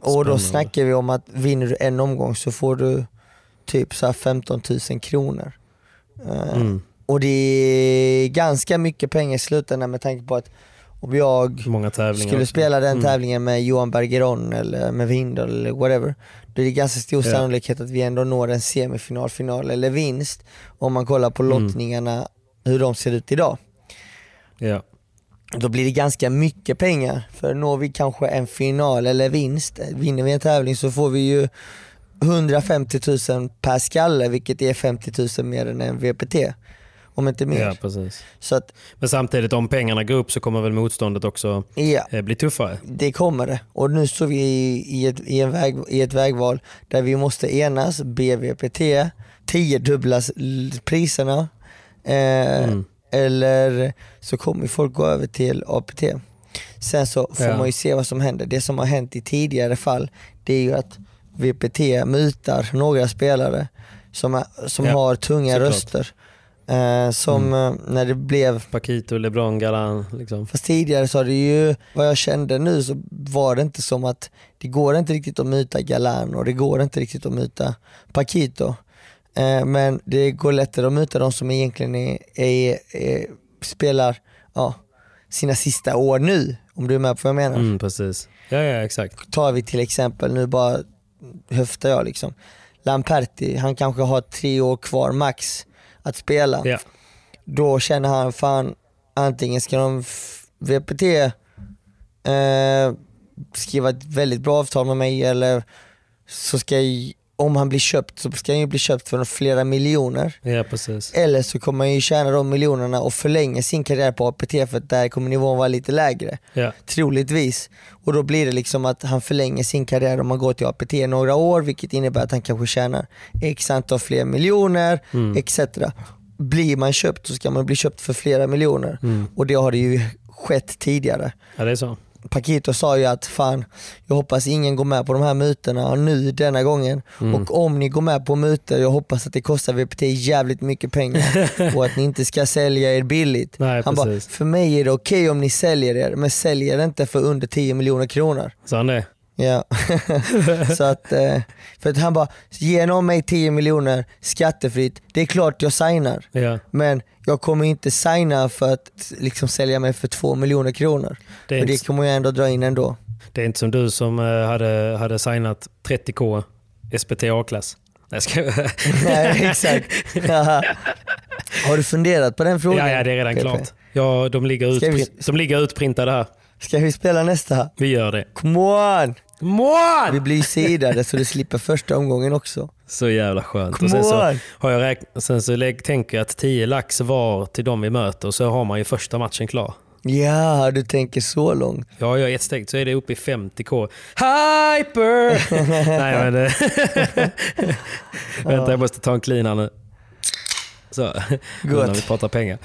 [SPEAKER 3] Och då snackar vi om att vinner du en omgång så får du typ så här 15 000 kronor. Eh,
[SPEAKER 2] Mm.
[SPEAKER 3] Och det är ganska mycket pengar i slutändan med tanke på att om jag skulle spela den
[SPEAKER 2] Mm.
[SPEAKER 3] tävlingen med Johan Bergeron eller med Windahl eller whatever, då är det ganska stor
[SPEAKER 2] Ja.
[SPEAKER 3] sannolikhet att vi ändå når en semifinal, final eller vinst om man kollar på
[SPEAKER 2] Mm.
[SPEAKER 3] lottningarna, hur de ser ut idag.
[SPEAKER 2] Ja.
[SPEAKER 3] Då blir det ganska mycket pengar, för når vi kanske en final eller vinst, vinner vi en tävling så får vi ju 150 000 per skalle vilket är 50 000 mer än en VPT. Om inte mer.
[SPEAKER 2] ja, precis.
[SPEAKER 3] Så att,
[SPEAKER 2] Men samtidigt om pengarna går upp så kommer väl motståndet också
[SPEAKER 3] ja.
[SPEAKER 2] eh, bli tuffare.
[SPEAKER 3] Det kommer det. Och nu står vi i, ett, i, väg, i ett vägval där vi måste enas, BVPT, tiodubblas priserna eh,
[SPEAKER 2] Mm.
[SPEAKER 3] eller så kommer folk gå över till APT. Sen så får
[SPEAKER 2] Ja.
[SPEAKER 3] man ju se vad som händer. Det som har hänt i tidigare fall det är ju att VPT mutar några spelare som, är, som
[SPEAKER 2] Ja,
[SPEAKER 3] har tunga
[SPEAKER 2] såklart.
[SPEAKER 3] röster. Eh, som
[SPEAKER 2] Mm.
[SPEAKER 3] eh, när det blev
[SPEAKER 2] Paquito, LeBron, Galan. Liksom.
[SPEAKER 3] Fast tidigare så har det ju, vad jag kände nu så var det inte som att det går inte riktigt att muta Galan och det går inte riktigt att muta Paquito. Eh, men det går lättare att muta de som egentligen är, är, är, spelar ja, sina sista år nu, om du är med på vad jag menar.
[SPEAKER 2] Mm, precis. Ja, ja, exakt.
[SPEAKER 3] Tar vi till exempel, nu bara höftar jag liksom, Lamperti, han kanske har tre år kvar max att spela
[SPEAKER 2] Ja.
[SPEAKER 3] då känner han fan antingen ska de VPT eh, skriva ett väldigt bra avtal med mig eller så ska jag, om han blir köpt så ska han ju bli köpt för flera miljoner.
[SPEAKER 2] Ja, precis.
[SPEAKER 3] Eller så kommer han ju tjäna de miljonerna och förlänga sin karriär på APT för att där kommer nivån vara lite lägre.
[SPEAKER 2] Ja.
[SPEAKER 3] Troligtvis. Och då blir det liksom att han förlänger sin karriär om man går till APT några år vilket innebär att han kanske tjänar x antal fler miljoner etc. Blir man köpt så ska man bli köpt för flera miljoner och det har det ju skett tidigare.
[SPEAKER 2] ja, det är så.
[SPEAKER 3] Paquito sa ju att fan, jag hoppas ingen går med på de här mutorna nu denna gången.
[SPEAKER 2] Mm.
[SPEAKER 3] Och om ni går med på mutor, jag hoppas att det kostar VPT jävligt mycket pengar och att ni inte ska sälja er billigt.
[SPEAKER 2] Nej,
[SPEAKER 3] Han bara, för mig är det okej om ni säljer er, men säljer inte för under 10 miljoner kronor.
[SPEAKER 2] Sa han det?
[SPEAKER 3] Ja. så att, eh, för att han bara, ge någon mig 10 miljoner skattefritt, det är klart jag signar.
[SPEAKER 2] Ja.
[SPEAKER 3] Men jag kommer inte signa för att liksom sälja mig för 2 miljoner kronor.
[SPEAKER 2] Det
[SPEAKER 3] För det kommer jag ändå dra in ändå.
[SPEAKER 2] Det är inte som du som eh, hade, hade signat 30k SPT A-klass. Nej, ska jag...
[SPEAKER 3] Nej exakt. Har du funderat på den frågan?
[SPEAKER 2] ja, ja, det är redan klart. Ja, de, ligger
[SPEAKER 3] vi-
[SPEAKER 2] de ligger utprintade här.
[SPEAKER 3] Ska vi spela nästa?
[SPEAKER 2] Vi gör det.
[SPEAKER 3] Come on! Vi
[SPEAKER 2] Mån!
[SPEAKER 3] blir sidade så du slipper första omgången också.
[SPEAKER 2] Så jävla skönt. Och sen så, har jag räkn- sen så lägg, tänker jag att 10 lax var till de vi möter och så har man ju första matchen klar.
[SPEAKER 3] Ja, du tänker så långt.
[SPEAKER 2] Ja, jag ett steg så är det uppe i 50k. Hyper! Nej men... Vänta, jag måste ta en clean här nu. Så,
[SPEAKER 3] Gott.
[SPEAKER 2] när vi pratar pengar.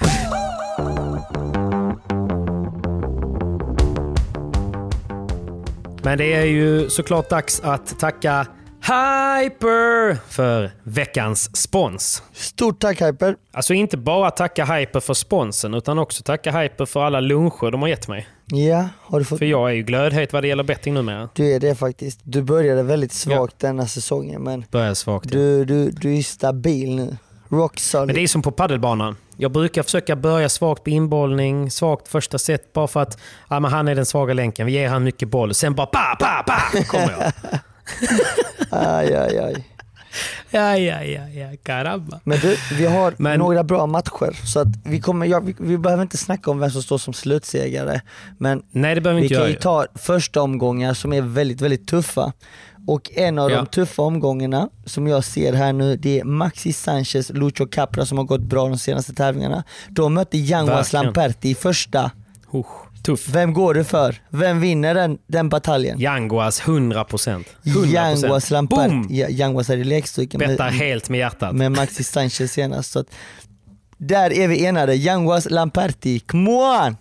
[SPEAKER 2] Men det är ju såklart dags att tacka Hyper för veckans spons.
[SPEAKER 3] Stort tack Hyper.
[SPEAKER 2] Alltså inte bara tacka Hyper för sponsen utan också tacka Hyper för alla luncher de har gett mig.
[SPEAKER 3] Ja, har du fått...
[SPEAKER 2] För jag är ju glödhet vad det gäller betting numera.
[SPEAKER 3] Du är det faktiskt. Du började väldigt svagt denna säsongen men
[SPEAKER 2] Börjar svagt.
[SPEAKER 3] du, du, du är stabil nu. Rock solid.
[SPEAKER 2] Men det är som på paddelbanan. Jag brukar försöka börja svagt på inbollning, svagt första set bara för att ja, men han är den svaga länken. Vi ger han mycket boll. Sen bara pa, pa, pa kommer jag.
[SPEAKER 3] Aj, aj, aj.
[SPEAKER 2] Ja, ja, ja, ja, caramba.
[SPEAKER 3] Men du, vi har
[SPEAKER 2] Men-
[SPEAKER 3] några bra matcher så att vi, kommer, ja, vi, vi behöver inte snacka om vem som står som slutsegrare. Men
[SPEAKER 2] Nej, det behöver vi
[SPEAKER 3] vi
[SPEAKER 2] inte
[SPEAKER 3] kan
[SPEAKER 2] göra.
[SPEAKER 3] ju
[SPEAKER 2] ju.
[SPEAKER 3] ta första omgångar som är väldigt, väldigt tuffa. Och en av
[SPEAKER 2] Ja.
[SPEAKER 3] de tuffa omgångarna som jag ser här nu, det är Maxi Sanchez, Lucho Capra som har gått bra de senaste tävlingarna. De mötte Yanguas. Lamperti i första.
[SPEAKER 2] Usch, tuff.
[SPEAKER 3] Vem går du för? Vem vinner den, den bataljen?
[SPEAKER 2] Yanguas 100%. 100%.
[SPEAKER 3] Yanguas Lamperti. Yanguas är i lekstugan
[SPEAKER 2] Bettar helt med hjärtat.
[SPEAKER 3] med Maxi Sanchez senast. Så att, där är vi enade. Yanguas Lamperti, come on!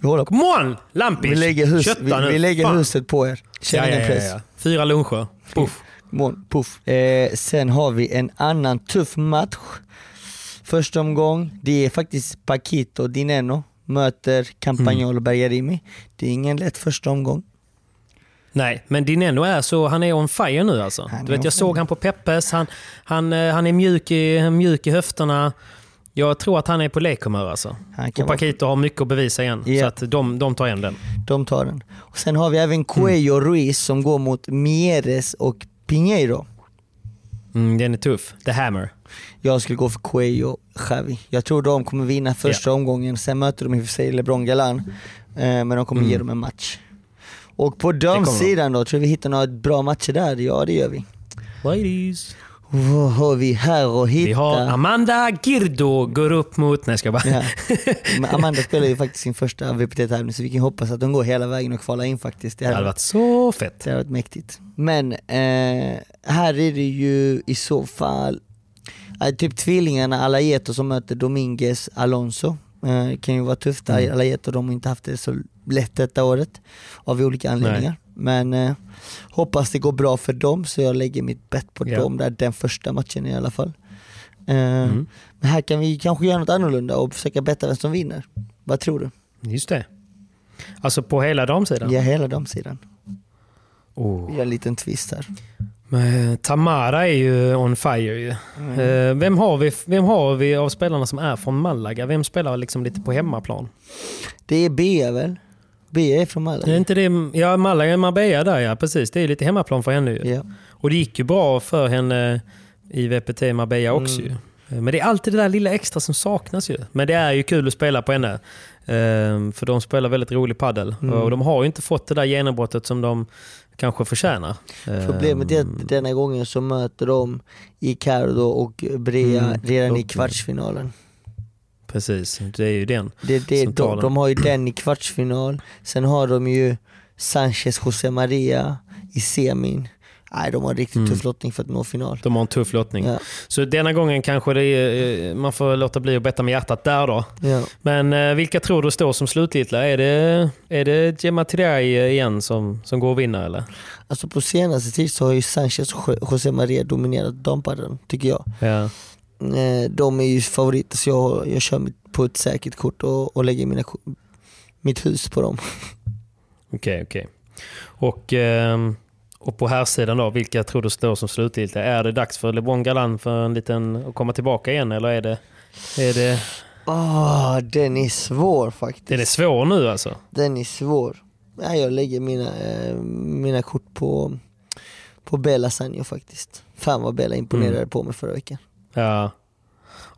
[SPEAKER 3] Vi, håller på.
[SPEAKER 2] Come on! Lampis!
[SPEAKER 3] vi lägger, hus, vi, vi lägger
[SPEAKER 2] Fan.
[SPEAKER 3] huset på er. Känn
[SPEAKER 2] Ja, ja, ja, ja. Fyra luncher. Puff.
[SPEAKER 3] Puff. Eh, sen har vi en annan tuff match. Första omgång, det är faktiskt Paquito Dineno möter Campagnolo
[SPEAKER 2] Mm.
[SPEAKER 3] Bergarimi. Det är ingen lätt första omgång.
[SPEAKER 2] Nej, men Dineno är så, han är on fire nu alltså. Du vet, jag såg han på Peppes, han, han, eh, han är mjuk i, mjuk i höfterna. Jag tror att han är på lekhumör alltså.
[SPEAKER 3] Han kan
[SPEAKER 2] Och
[SPEAKER 3] vara,
[SPEAKER 2] Paquito har mycket att bevisa igen.
[SPEAKER 3] Ja.
[SPEAKER 2] Så att de, de tar igen den.
[SPEAKER 3] de tar den. Och sen har vi även Cuello
[SPEAKER 2] Mm.
[SPEAKER 3] Ruiz som går mot Mieres och Pinheiro.
[SPEAKER 2] Mm, den är tuff. The Hammer.
[SPEAKER 3] Jag skulle gå för Cuello Xavi. Jag tror de kommer vinna första omgången, sen möter de i och för sig LeBron Galan. Eh, men de kommer ge dem en match. Och på damsidan då, tror vi hittar några bra matcher där? Ja det gör vi.
[SPEAKER 2] Ladies.
[SPEAKER 3] Vad har vi här och hitta?
[SPEAKER 2] Vi har Amanda Girdo går upp mot... Nej, ska jag bara...
[SPEAKER 3] Ja. Men Amanda spelar ju faktiskt sin första VPT-tävling så vi kan hoppas att de går hela vägen och kvalar in faktiskt. Det
[SPEAKER 2] Det hade varit så fett.
[SPEAKER 3] det hade varit mäktigt. Men eh, här är det ju i så fall eh, typ tvillingarna Alayeto som möter Dominguez Alonso. Eh, kan ju vara tufft.
[SPEAKER 2] Mm.
[SPEAKER 3] Alayeto de har inte haft det så lätt detta året av olika anledningar. Men eh, hoppas det går bra för dem så jag lägger mitt bett på
[SPEAKER 2] Ja.
[SPEAKER 3] dem där den första matchen i alla fall. Eh,
[SPEAKER 2] Mm.
[SPEAKER 3] Men här kan vi kanske göra något annorlunda och försöka betta vem som vinner. Vad tror du?
[SPEAKER 2] Just det. Alltså på hela damsidan?
[SPEAKER 3] Ja, hela damsidan.
[SPEAKER 2] Oh.
[SPEAKER 3] Vi gör en liten twist här.
[SPEAKER 2] Men Tamara är ju on fire ju.
[SPEAKER 3] Mm.
[SPEAKER 2] Eh, Vem, har vi, vem har vi av spelarna som är från Malaga? Vem spelar liksom lite på hemmaplan?
[SPEAKER 3] Det är Bea väl? Bea är från
[SPEAKER 2] Är
[SPEAKER 3] Malaga.
[SPEAKER 2] inte det, ja, Malaga, Marbella där ja, precis. Det är lite hemmaplan för henne ju.
[SPEAKER 3] Ja.
[SPEAKER 2] Och det gick ju bra för henne i VPT Marbella också
[SPEAKER 3] Mm.
[SPEAKER 2] ju. Men det är alltid det där lilla extra som saknas ju. Men det är ju kul att spela på henne. Ehm, För de spelar väldigt rolig paddel
[SPEAKER 3] Mm.
[SPEAKER 2] Och de har ju inte fått det där genombrottet som de kanske förtjänar.
[SPEAKER 3] Problemet är
[SPEAKER 2] Ehm,
[SPEAKER 3] att denna gången så möter de Icardo och Brea
[SPEAKER 2] Mm.
[SPEAKER 3] redan i kvartsfinalen.
[SPEAKER 2] Precis, det är ju den.
[SPEAKER 3] Det, det,
[SPEAKER 2] som
[SPEAKER 3] de, de har ju den i kvartsfinal, sen har de ju Sanchez José Maria i semin. Nej, de har en riktigt
[SPEAKER 2] Mm.
[SPEAKER 3] tuff lottning för att nå final.
[SPEAKER 2] De har en tuff lottning.
[SPEAKER 3] Ja,
[SPEAKER 2] Så denna gången kanske är, eh, man får låta bli att betta med hjärtat där då.
[SPEAKER 3] ja.
[SPEAKER 2] Men eh, vilka tror du står som slutgiltiga? Är det, är det Gemma Tirai igen som, som går och vinner eller?
[SPEAKER 3] Alltså på senaste tid så har ju Sanchez och Jo- José Maria dominerat dampaddeln, tycker jag.
[SPEAKER 2] Ja.
[SPEAKER 3] Eh, De är ju favoriter så jag, jag kör på ett säkert kort och, och lägger mina, mitt hus på dem.
[SPEAKER 2] Okej, okej. Och, ehm, och på här sidan då, vilka tror du står som slutgiltiga? Är det dags för LeBron Galan för en liten, att komma tillbaka igen eller är det, är det,
[SPEAKER 3] Ah, den är svår faktiskt.
[SPEAKER 2] är det svår nu alltså?
[SPEAKER 3] Den är svår. Nej, jag lägger mina, eh, mina kort på, på Bella Sanjo faktiskt. Fan vad Bella imponerade
[SPEAKER 2] Mm.
[SPEAKER 3] på mig förra veckan.
[SPEAKER 2] Ja.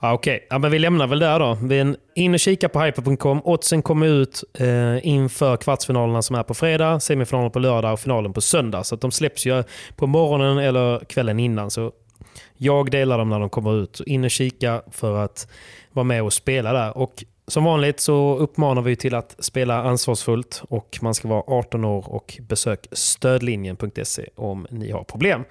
[SPEAKER 2] Ja, Okej, ja, men vi lämnar väl där då. Vi är in och kika på hyper.com. Oddsen kommer ut eh, inför kvartsfinalerna som är på fredag, semifinalen på lördag och finalen på söndag. Så att de släpps ju på morgonen eller kvällen innan. Så jag delar dem när de kommer ut. In och kika för att vara med och spela där. Och som vanligt så uppmanar vi till att spela ansvarsfullt och man ska vara 18 år och besök stödlinjen.se om ni har problem.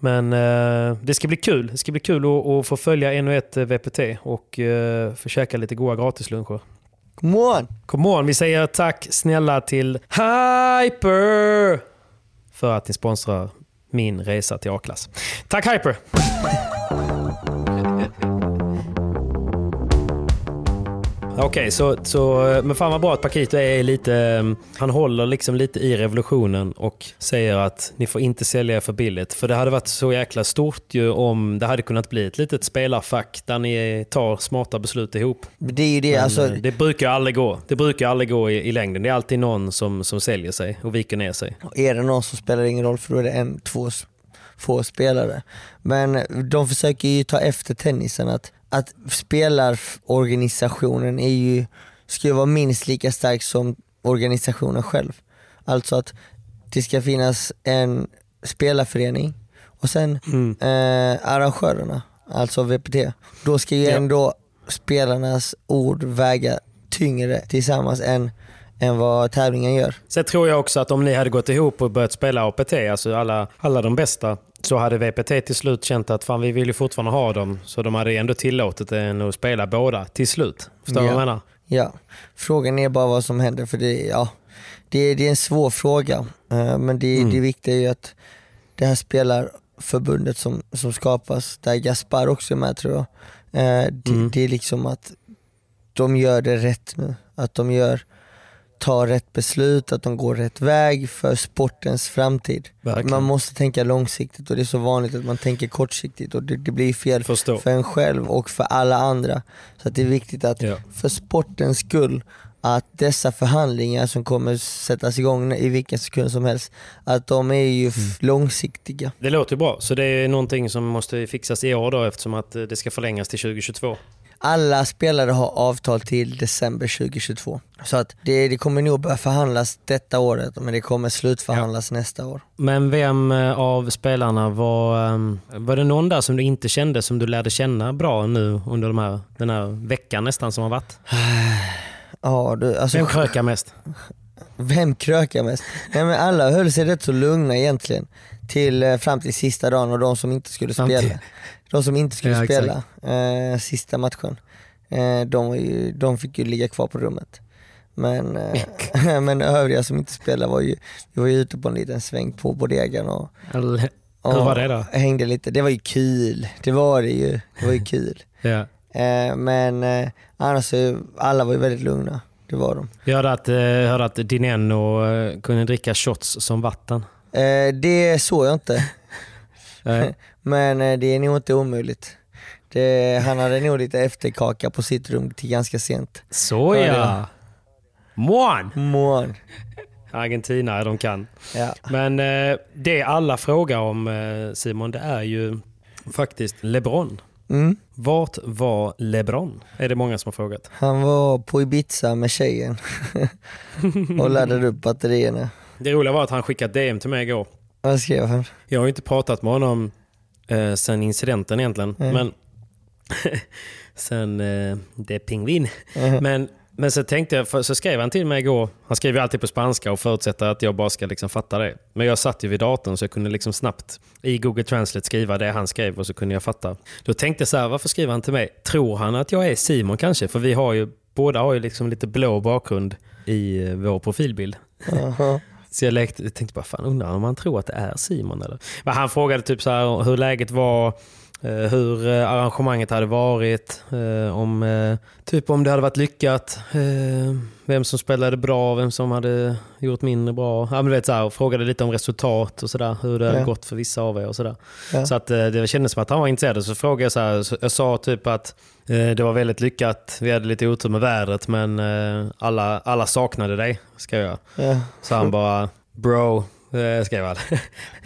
[SPEAKER 2] Men eh, det ska bli kul. Det ska bli kul att, att få följa ännu ett eh, VPT och eh, käka lite goda gratisluncher.
[SPEAKER 3] Come on!
[SPEAKER 2] Come on, vi säger tack snälla till Hyper för att ni sponsrar min resa till A-klass. Tack Hyper! Okej, så, så, men fan vad bra att Paquito är lite, eh, han håller liksom lite i revolutionen och säger att ni får inte sälja för billigt. För det hade varit så jäkla stort ju om det hade kunnat bli ett litet spelarfack där ni tar smarta beslut ihop.
[SPEAKER 3] Det är ju det,
[SPEAKER 2] Men,
[SPEAKER 3] alltså,
[SPEAKER 2] eh, det brukar aldrig gå. Det brukar aldrig gå i, i längden. Det är alltid någon som, som säljer sig och viker ner sig.
[SPEAKER 3] är det någon som spelar ingen roll för då är det en, två få spelare. Men de försöker ju ta efter tennisen att, att spelarorganisationen är ju, ska ju vara minst lika stark som organisationen själv. Alltså att det ska finnas en spelarförening och sen eh, arrangörerna, alltså VPT. Då ska ju
[SPEAKER 2] Ja.
[SPEAKER 3] ändå spelarnas ord väga tyngre tillsammans än, än vad tävlingen gör.
[SPEAKER 2] Sen tror jag också att om ni hade gått ihop och börjat spela APT, alltså alla, alla de bästa, så hade VPT till slut känt att fan vi vill ju fortfarande ha dem. Så de hade ändå tillåtit en att spela båda till slut. Förstår du vad jag
[SPEAKER 3] Ja.
[SPEAKER 2] menar?
[SPEAKER 3] Ja, frågan är bara vad som händer för det, ja, det, det är en svår fråga. Eh, Men det,
[SPEAKER 2] Mm.
[SPEAKER 3] det viktiga är ju att det här spelarförbundet som, som skapas, där Gaspar också är med tror jag, eh, det,
[SPEAKER 2] Mm.
[SPEAKER 3] det är liksom att de gör det rätt nu. Att de gör, tar rätt beslut, att de går rätt väg för sportens framtid.
[SPEAKER 2] Verkligen.
[SPEAKER 3] Man måste tänka långsiktigt och det är så vanligt att man tänker kortsiktigt och det, det blir fel
[SPEAKER 2] Förstår.
[SPEAKER 3] för en själv och för alla andra. Så det är viktigt att
[SPEAKER 2] Ja.
[SPEAKER 3] för sportens skull att dessa förhandlingar som kommer sättas igång i vilken sekund som helst, att de är ju
[SPEAKER 2] Mm.
[SPEAKER 3] långsiktiga.
[SPEAKER 2] Det låter bra. Så det är någonting som måste fixas i år då eftersom att det ska förlängas till 2022.
[SPEAKER 3] Alla spelare har avtal till december 2022. Så att det, det kommer nog börja förhandlas detta året men det kommer slutförhandlas nästa år.
[SPEAKER 2] Men vem eh, av spelarna var... eh, Var det någon där som du inte kände som du lärde känna bra nu under de här, den här veckan nästan som har varit?
[SPEAKER 3] Ja, du, alltså,
[SPEAKER 2] Vem krökar mest?
[SPEAKER 3] Vem krökar mest? Nej, men alla höll sig rätt så lugna egentligen. Till, eh, fram till sista dagen och de som inte skulle
[SPEAKER 2] Fram till-
[SPEAKER 3] spela. De som inte skulle
[SPEAKER 2] Ja,
[SPEAKER 3] spela eh, sista matchen. Eh, de, ju, de fick ju ligga kvar på rummet. Men, eh, men övriga som inte spelade var ju, vi var ju ute på en liten sväng på bodegan och, och
[SPEAKER 2] Hur var det då?
[SPEAKER 3] hängde lite. Det var ju kul. Det var det ju. Det var ju kul.
[SPEAKER 2] Ja.
[SPEAKER 3] Eh, men eh, annars alla var ju väldigt lugna. Det var de.
[SPEAKER 2] Jag hörde att, eh, hörde att Dineno kunde dricka shots som vatten.
[SPEAKER 3] Eh, det såg jag inte. Men eh, det är nog inte omöjligt. Det, han hade nog lite efterkaka på sitt rum till ganska sent.
[SPEAKER 2] Så ja! Mån!
[SPEAKER 3] Mån.
[SPEAKER 2] Argentina, de kan.
[SPEAKER 3] Ja.
[SPEAKER 2] Men eh, det alla frågar om eh, Simon, det är ju faktiskt LeBron.
[SPEAKER 3] Mm.
[SPEAKER 2] Vart var LeBron? Är det många som har frågat.
[SPEAKER 3] Han var på Ibiza med tjejen och laddade upp batterierna.
[SPEAKER 2] Det roliga var att han skickade DM till mig igår.
[SPEAKER 3] Vad skrev han?
[SPEAKER 2] Jag har ju inte pratat med honom eh, sen incidenten egentligen.
[SPEAKER 3] Mm.
[SPEAKER 2] Men sen eh, det är pingvin.
[SPEAKER 3] Mm.
[SPEAKER 2] Men, men så tänkte jag, för, så skrev han till mig igår. Han skriver ju alltid på spanska och förutsätter att jag bara ska liksom fatta det. Men jag satt ju vid datorn så jag kunde liksom snabbt i Google Translate skriva det han skrev och så kunde jag fatta. Då tänkte jag så här, varför skriver han till mig? Tror han att jag är Simon kanske? För vi har ju, båda har ju liksom lite blå bakgrund i eh, vår profilbild.
[SPEAKER 3] Jaha.
[SPEAKER 2] Så jag lekte, jag tänkte bara, fan undrar om han tror att det är Simon eller? Men han frågade typ så här hur läget var, hur eh, arrangemanget hade varit, eh, om, eh, typ om det hade varit lyckat, eh, vem som spelade bra, vem som hade gjort mindre bra. Ja, men vet, så här, frågade lite om resultat och sådär, hur det hade
[SPEAKER 3] Ja.
[SPEAKER 2] gått för vissa av er och sådär.
[SPEAKER 3] Ja.
[SPEAKER 2] Så att, eh, det kändes som att han var intresserad. Så frågade jag så här, jag sa typ att eh, det var väldigt lyckat, vi hade lite otur med vädret men eh, alla, alla saknade dig, skrev jag.
[SPEAKER 3] Ja.
[SPEAKER 2] Så han bara, bro, eh, skrev han.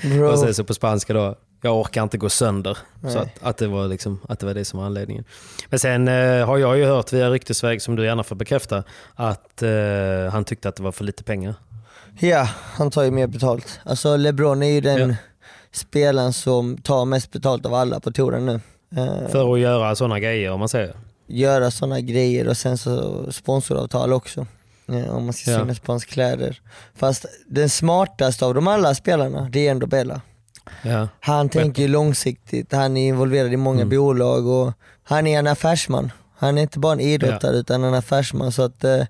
[SPEAKER 3] Bro.
[SPEAKER 2] och sen så på spanska då, jag orkar inte gå sönder.
[SPEAKER 3] Nej.
[SPEAKER 2] Så att, att, det var liksom, att det var det som var anledningen. Men sen eh, har jag ju hört via ryktesväg, som du gärna får bekräfta, att eh, han tyckte att det var för lite pengar.
[SPEAKER 3] Ja, han tar ju mer betalt. Alltså LeBron är ju den
[SPEAKER 2] Ja.
[SPEAKER 3] spelaren som tar mest betalt av alla på touren nu. Eh,
[SPEAKER 2] För att göra sådana grejer om man säger.
[SPEAKER 3] göra sådana grejer och sen så sponsoravtal också. Eh, om man ska
[SPEAKER 2] Ja.
[SPEAKER 3] synas på hans kläder. Fast den smartaste av de alla spelarna, det är ändå Bella.
[SPEAKER 2] Ja.
[SPEAKER 3] Han tänker långsiktigt, han är involverad i många
[SPEAKER 2] Mm.
[SPEAKER 3] bolag och han är en affärsman. Han är inte bara en idrottare utan en affärsman. Så att eh,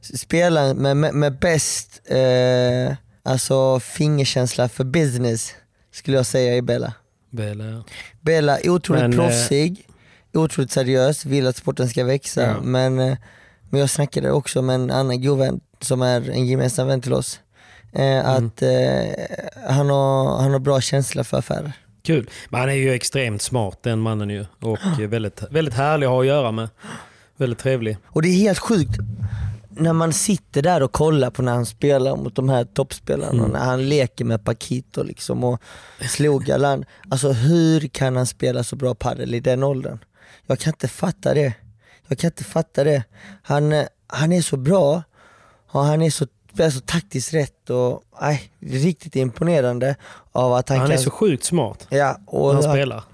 [SPEAKER 3] spelaren med, med, med bäst eh, alltså fingerkänsla för business skulle jag säga är Bella.
[SPEAKER 2] Väl, ja.
[SPEAKER 3] Bella är otroligt
[SPEAKER 2] Men, eh,
[SPEAKER 3] proffsig, otroligt seriös, vill att sporten ska växa.
[SPEAKER 2] Ja.
[SPEAKER 3] Men, eh, men jag snackade också med en annan god vän som är en gemensam vän till oss. Eh,
[SPEAKER 2] Mm.
[SPEAKER 3] att eh, han, har, han har bra känsla för affärer.
[SPEAKER 2] Kul. Men han är ju extremt smart den mannen ju. Och väldigt, väldigt härlig att ha att göra med. Väldigt trevlig.
[SPEAKER 3] Och det är helt sjukt när man sitter där och kollar på när han spelar mot de här toppspelarna,
[SPEAKER 2] Mm.
[SPEAKER 3] när han leker med Paquito liksom och slog Galan. Alltså hur kan han spela så bra padel i den åldern? Jag kan inte fatta det. Jag kan inte fatta det. Han, eh, han är så bra och han är så, spelar så taktiskt rätt och nej, riktigt imponerande av att han,
[SPEAKER 2] Han
[SPEAKER 3] kan
[SPEAKER 2] är så sjukt smart
[SPEAKER 3] Ja, och
[SPEAKER 2] han
[SPEAKER 3] han,
[SPEAKER 2] spelar.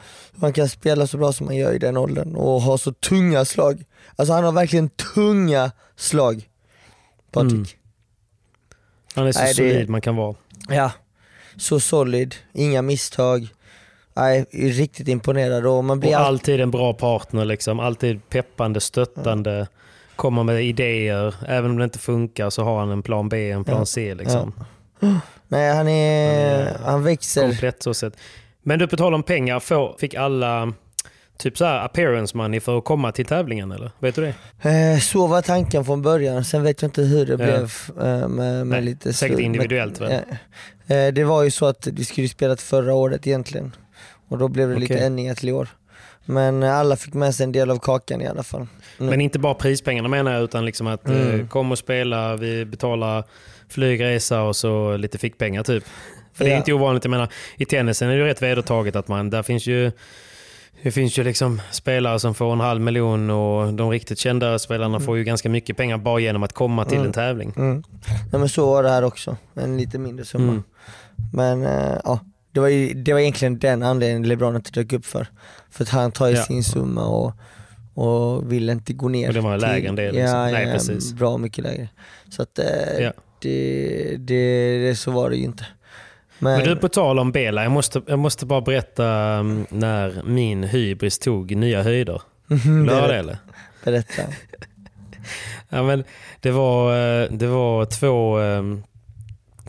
[SPEAKER 3] han kan spela så bra som han gör i den åldern och ha så tunga slag. Alltså han har verkligen tunga slag, Patrik.
[SPEAKER 2] Mm. Han är så
[SPEAKER 3] Nej, det-
[SPEAKER 2] solid man kan vara.
[SPEAKER 3] Ja, så solid, inga misstag. Nej, är riktigt imponerad och man blir
[SPEAKER 2] Och
[SPEAKER 3] all...
[SPEAKER 2] alltid en bra partner liksom. Alltid peppande, stöttande. Kommer med idéer. Även om det inte funkar så har han en plan B, en plan
[SPEAKER 3] Ja.
[SPEAKER 2] C liksom.
[SPEAKER 3] Nej han är, han växer.
[SPEAKER 2] Komplett så sett. Men du, på tal om pengar. Får, fick alla typ så här appearance money för att komma till tävlingen eller? Vet du det?
[SPEAKER 3] Eh, Så var tanken från början, sen vet jag inte hur det
[SPEAKER 2] Ja.
[SPEAKER 3] blev eh, med, med
[SPEAKER 2] Nej,
[SPEAKER 3] lite
[SPEAKER 2] säkert individuellt, väl?
[SPEAKER 3] Ja. Eh, Det var ju så att vi skulle spelat förra året egentligen och då blev det lite
[SPEAKER 2] Okej.
[SPEAKER 3] ändringar till i år. Men eh, alla fick med sig en del av kakan i alla fall. Mm.
[SPEAKER 2] Men inte bara prispengarna menar jag, utan liksom att eh,
[SPEAKER 3] Mm.
[SPEAKER 2] kom och spela, vi betalar flygresa och så lite fickpengar typ. För det är
[SPEAKER 3] Ja.
[SPEAKER 2] inte ovanligt, jag menar i tennisen är det ju rätt vedertaget att man, där finns ju det finns ju liksom spelare som får en halv miljon och de riktigt kända spelarna får ju ganska mycket pengar bara genom att komma till
[SPEAKER 3] Mm.
[SPEAKER 2] en tävling.
[SPEAKER 3] Mm. Nej, men så var det här också, en lite mindre summa.
[SPEAKER 2] Mm.
[SPEAKER 3] Men eh, ja, det var, ju, det var egentligen den anledningen LeBron inte dök upp för. För att han tar ju
[SPEAKER 2] Ja.
[SPEAKER 3] sin summa och, och vill inte gå ner.
[SPEAKER 2] Och det var lägre än det, liksom.
[SPEAKER 3] Ja,
[SPEAKER 2] Nej,
[SPEAKER 3] ja,
[SPEAKER 2] precis.
[SPEAKER 3] bra mycket lägre. Så att eh,
[SPEAKER 2] Ja.
[SPEAKER 3] det, det, det, så var det ju inte. Men,
[SPEAKER 2] Men du, på tal om Bela, jag måste, jag måste bara berätta um, när min hybris tog nya höjder. Vill du höra det eller?
[SPEAKER 3] berätta.
[SPEAKER 2] Ja, men det, var, eh, det var två, eh,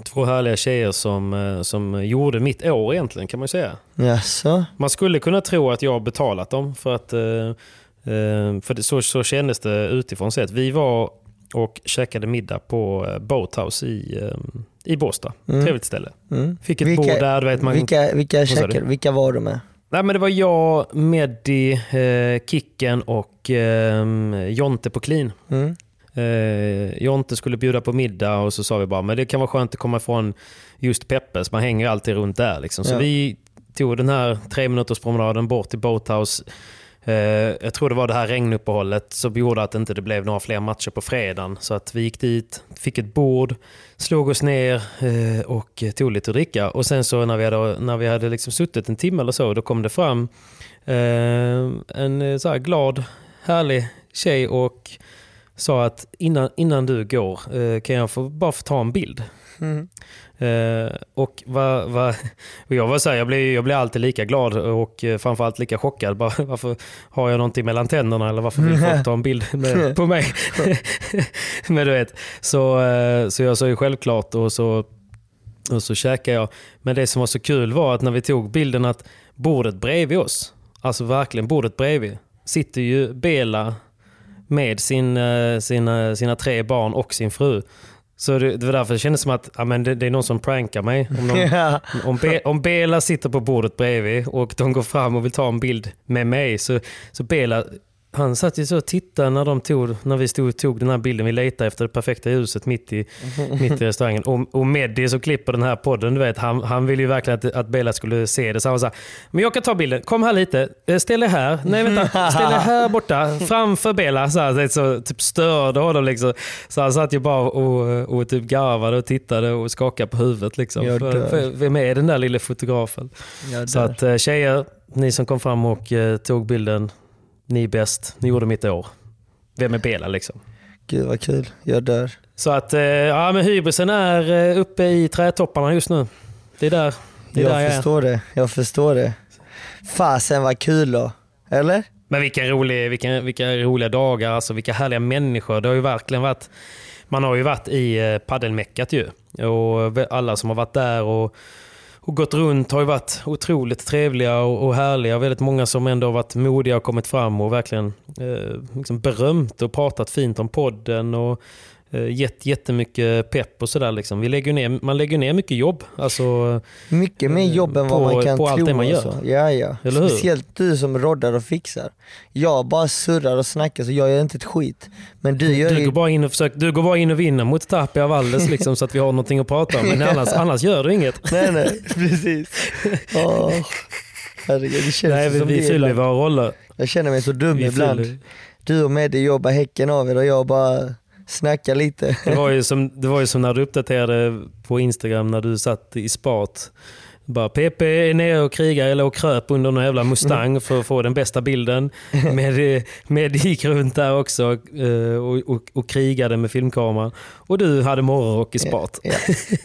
[SPEAKER 2] två härliga tjejer som, eh, som gjorde mitt år egentligen kan man ju säga.
[SPEAKER 3] Jaså?
[SPEAKER 2] Man skulle kunna tro att jag har betalat dem för att eh, eh, för det, så, så kändes det utifrån sett. Vi var och käkade middag på Boathouse i, i Båstad.
[SPEAKER 3] Mm.
[SPEAKER 2] Trevligt ställe.
[SPEAKER 3] Mm.
[SPEAKER 2] Fick ett bord där. Du vet, man,
[SPEAKER 3] vilka, vilka, käkar, vilka var du med?
[SPEAKER 2] Nej, men det var jag, Meddi, eh, Kicken och eh, Jonte på clean.
[SPEAKER 3] Mm.
[SPEAKER 2] Eh, Jonte skulle bjuda på middag och så sa vi bara men det kan vara skönt att komma ifrån just Peppes. Man hänger alltid runt där. Liksom. Så
[SPEAKER 3] Ja.
[SPEAKER 2] vi tog den här tre minuters promenaden bort till Boathouse. Eh, jag tror det var det här regnuppehållet som gjorde att det inte blev några fler matcher på fredagen. Så att vi gick dit, fick ett bord, slog oss ner eh, och tog lite att dricka. Och sen så när vi hade, när vi hade liksom suttit en timme eller så, då kom det fram eh, en så här glad, härlig tjej och sa att innan, innan du går eh, kan jag få, bara få ta en bild.
[SPEAKER 3] Mm.
[SPEAKER 2] Eh, och va, va, och jag var så här, jag blir, jag blir alltid lika glad och eh, framförallt lika chockad. Bara, varför har jag någonting mellan tänderna eller varför vill folk ta en bild med, på mig? Men du vet, så, eh, så jag sa ju självklart och så, och så käkade jag. Men det som var så kul var att när vi tog bilden att bordet bredvid oss, alltså verkligen bordet bredvid, sitter ju Bela med sin, eh, sina, sina tre barn och sin fru. Så det, det var därför det kändes som att ja, men det, det är någon som prankar mig. Om, någon,
[SPEAKER 3] Ja.
[SPEAKER 2] om, Be, om Bela sitter på bordet bredvid och de går fram och vill ta en bild med mig så, så Bela han satt ju så och tittade när, de tog, när vi stod och tog den här bilden. Vi letade efter det perfekta ljuset mitt i, mitt i restaurangen. Och, och Meddi som klipper den här podden, du vet, han, han ville ju verkligen att, att Bela skulle se det. Så han var så här, men jag kan ta bilden. Kom här lite. Eh, Ställ dig här. Nej vänta, ställ dig här borta. Framför Bela. Så, här, så typ störde honom. Liksom. Så han satt ju bara och, och typ garvade och tittade och skakade på huvudet. Liksom. För, för, vem är den där lille fotografen? Så att eh, tjejer, ni som kom fram och eh, tog bilden, ni är bäst. Ni gjorde mitt år. Vem är Bela liksom?
[SPEAKER 3] Gud vad kul. Jag dör.
[SPEAKER 2] Så att eh, ja, men hybrisen är eh, uppe i trädtopparna just nu. Det är där, det är där
[SPEAKER 3] Jag
[SPEAKER 2] jag är.
[SPEAKER 3] förstår det. Jag förstår det. Fasen vad kul då. Eller?
[SPEAKER 2] Men vilka, rolig, vilka, vilka roliga dagar, alltså vilka härliga människor. Det har ju verkligen varit, man har ju varit i eh, paddelmeckat ju. Och alla som har varit där och, och gått runt har ju varit otroligt trevliga och, och härliga. Väldigt många som ändå har varit modiga och kommit fram och verkligen eh, liksom berömt och pratat fint om podden. Och, gett jättemycket pepp och sådär. Liksom. Vi lägger ner, man lägger ner mycket jobb. Alltså,
[SPEAKER 3] Mycket mer jobb än vad
[SPEAKER 2] På-
[SPEAKER 3] man kan
[SPEAKER 2] på
[SPEAKER 3] tro.
[SPEAKER 2] allt det man gör.
[SPEAKER 3] alltså. Ja, ja. Speciellt du som roddar och fixar. Jag bara surrar och snackar så jag gör inte ett skit. Men du gör
[SPEAKER 2] Du går, bara in och försöker, du går bara in och vinner mot Tapia Valdes liksom, så att vi har någonting att prata om. Men annars, annars gör du inget.
[SPEAKER 3] Nej nej, precis. Åh, herregud, det känns
[SPEAKER 2] Nej, vi,
[SPEAKER 3] som
[SPEAKER 2] vi fyller våra roller.
[SPEAKER 3] Jag känner mig så dum
[SPEAKER 2] Vi
[SPEAKER 3] ibland.
[SPEAKER 2] fyller.
[SPEAKER 3] Du och Meddi jobbar häcken av er och jag bara snackar lite.
[SPEAKER 2] Det var, ju som, det var ju som när du uppdaterade på Instagram när du satt i spat. Bara PP är nere och krigar eller och kröp under någon jävla Mustang för att få den bästa bilden. Med, med gick runt där också eh, och, och, och krigade med filmkameran. Och du hade morgonrock i spat.
[SPEAKER 3] Ja.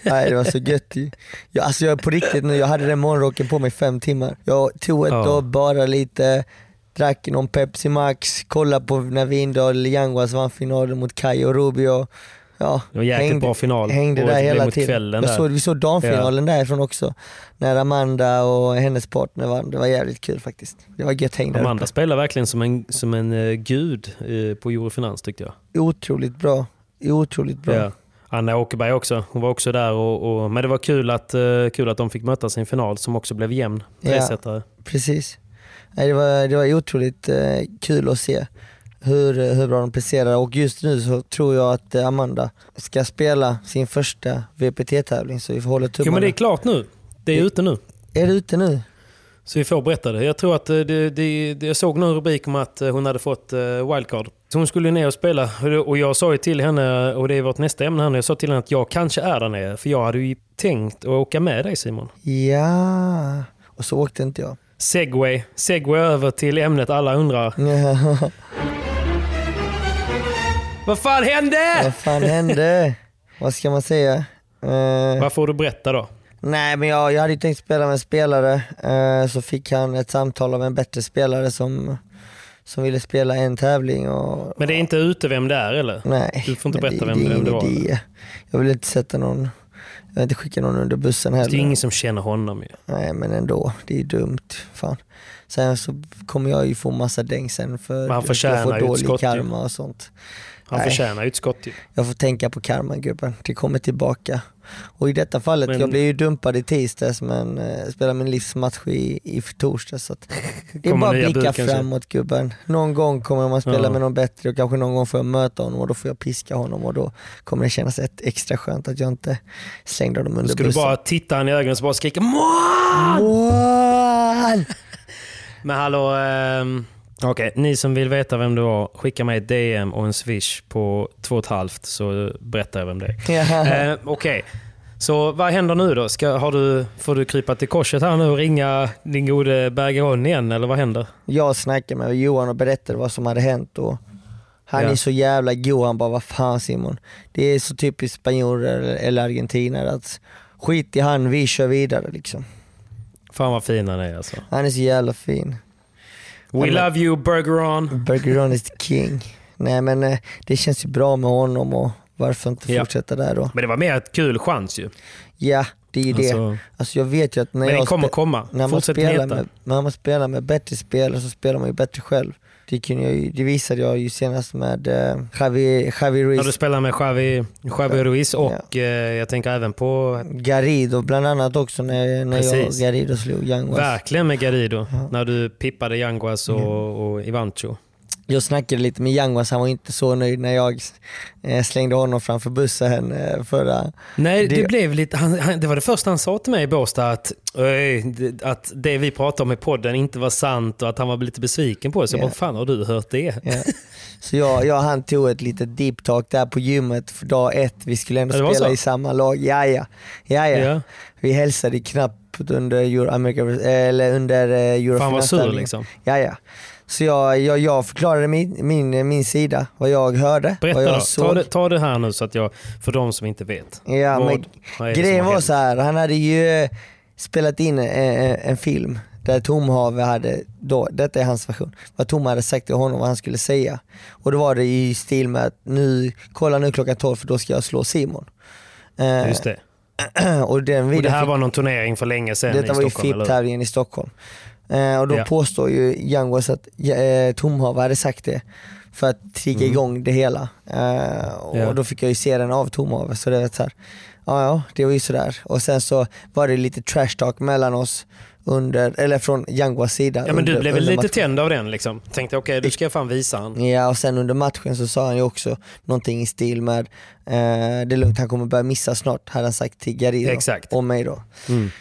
[SPEAKER 3] Nej det var så gött jag, alltså jag på riktigt nu, jag hade den morgonrocken på mig fem timmar. Jag tog ett
[SPEAKER 2] Ja.
[SPEAKER 3] bara lite, drack någon Pepsi Max, kollade på när Vindal Yanguas vann finalen mot Kai och Rubio. Ja,
[SPEAKER 2] Det var jäkligt bra final.
[SPEAKER 3] Hängde
[SPEAKER 2] Och
[SPEAKER 3] där hela tiden. såg, vi såg damfinalen därifrån också. När Amanda och hennes partner vann. Det var jävligt kul faktiskt. Det var gött häng där
[SPEAKER 2] Amanda
[SPEAKER 3] uppe.
[SPEAKER 2] spelar verkligen som en, som en eh, gud eh, på Eurofinans tyckte jag.
[SPEAKER 3] Otroligt bra. Otroligt bra.
[SPEAKER 2] Ja. Anna Åkerberg också. Hon var också där. Och, och, men det var kul att, eh, kul att de fick mötas i en final som också blev jämn.
[SPEAKER 3] Ja.
[SPEAKER 2] Tresetare.
[SPEAKER 3] Precis. Det, var, det var otroligt eh, kul att se hur, hur bra de presterar och just nu så tror jag att eh, Amanda ska spela sin första VPT-tävling så vi får hålla
[SPEAKER 2] Jo
[SPEAKER 3] tummarna.
[SPEAKER 2] men det är klart nu. Det är ute nu.
[SPEAKER 3] Är det ute nu?
[SPEAKER 2] Så vi får berätta det. Jag tror att eh, det, det, det, jag såg någon rubrik om att eh, hon hade fått eh, wildcard. Så hon skulle ner och spela. Och det- Och jag sa ju till henne, och det är vårt nästa ämne här nu, jag sa till henne att jag kanske är där nere. För jag hade ju tänkt att åka med dig Simon.
[SPEAKER 3] Ja, och så åkte inte jag.
[SPEAKER 2] Segway. Segway över till ämnet alla undrar. Vad fan hände?
[SPEAKER 3] Vad fan hände? Vad ska man säga? Eh,
[SPEAKER 2] Vad får du berätta då?
[SPEAKER 3] nej men jag, jag hade ju tänkt spela med en spelare, eh, så fick han ett samtal av en bättre spelare som, som ville spela en tävling och
[SPEAKER 2] Men det är inte ute vem det är eller?
[SPEAKER 3] Nej,
[SPEAKER 2] Du får inte berätta
[SPEAKER 3] det,
[SPEAKER 2] vem-
[SPEAKER 3] det
[SPEAKER 2] vem det var,
[SPEAKER 3] idé. Jag vill inte sätta någon, jag vill inte skicka någon under bussen
[SPEAKER 2] Det är
[SPEAKER 3] heller.
[SPEAKER 2] ingen som känner honom ju.
[SPEAKER 3] Nej men ändå, det är dumt. Fan. Sen så kommer jag ju få massa däng sen för att jag får dålig karma och sånt.
[SPEAKER 2] Han
[SPEAKER 3] Nej.
[SPEAKER 2] förtjänar ju ett skott ju.
[SPEAKER 3] Jag får tänka på karma gubben, det kommer tillbaka. Och i detta fallet,
[SPEAKER 2] Men-
[SPEAKER 3] jag blev ju dumpad i tisdags men eh, spelar min livsmatch i, i torsdags. Så det är bara att blicka
[SPEAKER 2] bud
[SPEAKER 3] framåt gubben. Någon gång kommer man spela
[SPEAKER 2] Ja.
[SPEAKER 3] med någon bättre och kanske någon gång får jag möta honom och då får jag piska honom och då kommer det kännas ett extra skönt att jag inte slängde honom under
[SPEAKER 2] Skulle du
[SPEAKER 3] bussen.
[SPEAKER 2] bara titta han i ögonen och bara skrika! Mål!
[SPEAKER 3] fan!
[SPEAKER 2] Men hallå, ehm, okej, ni som vill veta vem du var, skicka mig ett DM och en swish på två och halvt så berättar jag vem det är.
[SPEAKER 3] Ja.
[SPEAKER 2] Eh, okej, så vad händer nu då? Ska, har du, får du krypa till korset här nu och ringa din gode Bergeron igen, eller vad händer?
[SPEAKER 3] Jag snackade med Johan och berättade vad som hade hänt och han
[SPEAKER 2] Ja.
[SPEAKER 3] är så jävla god, han bara vad fan Simon. Det är så typiskt spanjorer eller argentinare att skit i han, vi kör vidare liksom.
[SPEAKER 2] Fan vad fin han är alltså.
[SPEAKER 3] Han är så jävla fin.
[SPEAKER 2] We love you Bergeron.
[SPEAKER 3] Bergeron is the king. Nej men eh, det känns ju bra med honom och varför inte
[SPEAKER 2] Ja.
[SPEAKER 3] fortsätta där då?
[SPEAKER 2] Men det var mer ett kul chans ju.
[SPEAKER 3] Ja, det är ju det.
[SPEAKER 2] Alltså,
[SPEAKER 3] Alltså jag vet ju att när
[SPEAKER 2] men det
[SPEAKER 3] jag
[SPEAKER 2] kommer komma.
[SPEAKER 3] när man,
[SPEAKER 2] Fortsätt
[SPEAKER 3] spelar med, när man spelar med bättre spelare så spelar man ju bättre själv. Det, kunde jag ju, det visade jag ju senast med eh, Javi, Javi Ruiz
[SPEAKER 2] Ja, du spelar med Javi, Javi Ruiz och eh, jag tänker även på
[SPEAKER 3] Garrido bland annat också när, när jag
[SPEAKER 2] Precis.
[SPEAKER 3] Garrido slog Yanguas.
[SPEAKER 2] verkligen med Garrido. När du pippade Yanguas och, och Ivancho.
[SPEAKER 3] Jag snackade lite med Yanguas, han var inte så nöjd när jag eh, slängde honom framför bussen eh, förra...
[SPEAKER 2] Nej, det,
[SPEAKER 3] Det-
[SPEAKER 2] blev lite, han, han, det var det första han sa till mig i Båstad, att, "Öj, det- att det vi pratade om i podden inte var sant och att han var lite besviken på det. Så jag
[SPEAKER 3] Ja.
[SPEAKER 2] bara, fan har du hört det?
[SPEAKER 3] Ja. Så jag, jag han tog ett litet deep talk där på gymmet för dag ett, vi skulle ändå spela
[SPEAKER 2] så?
[SPEAKER 3] i samma lag. Ja, ja. ja, ja.
[SPEAKER 2] Ja.
[SPEAKER 3] Vi hälsade knappt under Euro, America, eller under eh,
[SPEAKER 2] Fan vad sur liksom.
[SPEAKER 3] Ja, ja. Så jag, jag, jag förklarade min, min, min sida, vad jag hörde,
[SPEAKER 2] Berätta
[SPEAKER 3] vad jag
[SPEAKER 2] då,
[SPEAKER 3] såg.
[SPEAKER 2] ta det, ta det här nu så att jag, för de som inte vet.
[SPEAKER 3] Ja,
[SPEAKER 2] Vad-
[SPEAKER 3] men
[SPEAKER 2] vad
[SPEAKER 3] grejen var så här, han hade ju eh, spelat in en, en, en film där Tom Have hade, då, detta är hans version, vad Tom hade sagt till honom vad han skulle säga. Och då var det i stil med att nu, kolla nu klockan 12 för då ska jag slå Simon. Eh,
[SPEAKER 2] Just det.
[SPEAKER 3] och den
[SPEAKER 2] Och det här
[SPEAKER 3] fick-
[SPEAKER 2] var någon turnering för länge sedan
[SPEAKER 3] detta
[SPEAKER 2] i
[SPEAKER 3] var ju
[SPEAKER 2] Stockholm, eller?
[SPEAKER 3] FIP-tävlingen i Stockholm. Eh, och då
[SPEAKER 2] Ja.
[SPEAKER 3] påstår ju Youngwas att eh, Tom Have hade sagt det för att trigga igång det hela. Eh, och
[SPEAKER 2] Mm. Ja.
[SPEAKER 3] då fick jag ju se den av Tom Have, så det var så här, ja ja, det var ju sådär. Och sen så var det lite trash talk mellan oss under, eller från Youngwas sida.
[SPEAKER 2] Ja men du
[SPEAKER 3] under-
[SPEAKER 2] blev väl lite
[SPEAKER 3] matchen.
[SPEAKER 2] tänd av den liksom? Tänkte okej, du ska jag fan visa han.
[SPEAKER 3] Ja och sen under matchen så sa han ju också någonting i stil med eh, det är lugnt, han kommer börja missa snart, hade han sagt till Garrido
[SPEAKER 2] Exakt.
[SPEAKER 3] och mig då.
[SPEAKER 2] Precis.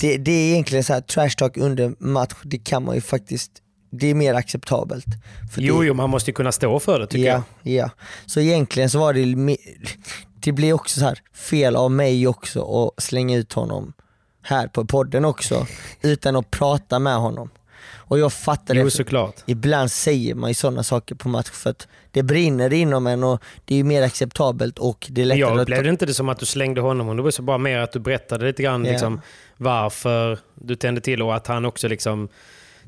[SPEAKER 3] Det, det är egentligen så här trash talk under match, det kan man ju faktiskt, det är mer acceptabelt. För
[SPEAKER 2] Jo,
[SPEAKER 3] det,
[SPEAKER 2] jo, man måste ju kunna stå för det tycker
[SPEAKER 3] ja,
[SPEAKER 2] jag.
[SPEAKER 3] ja. Så egentligen så var det, det blir också så här fel av mig också att slänga ut honom här på podden också, utan att prata med honom. Och jag fattar
[SPEAKER 2] Jo,
[SPEAKER 3] det.
[SPEAKER 2] såklart.
[SPEAKER 3] Ibland säger man ju sådana saker på match för att det brinner inom en och det är ju mer acceptabelt och det är lättare
[SPEAKER 2] jag
[SPEAKER 3] att
[SPEAKER 2] upplevde inte det som att du slängde honom. Det var så bara mer att du berättade lite grann
[SPEAKER 3] Ja.
[SPEAKER 2] liksom, varför du tände till och att han också liksom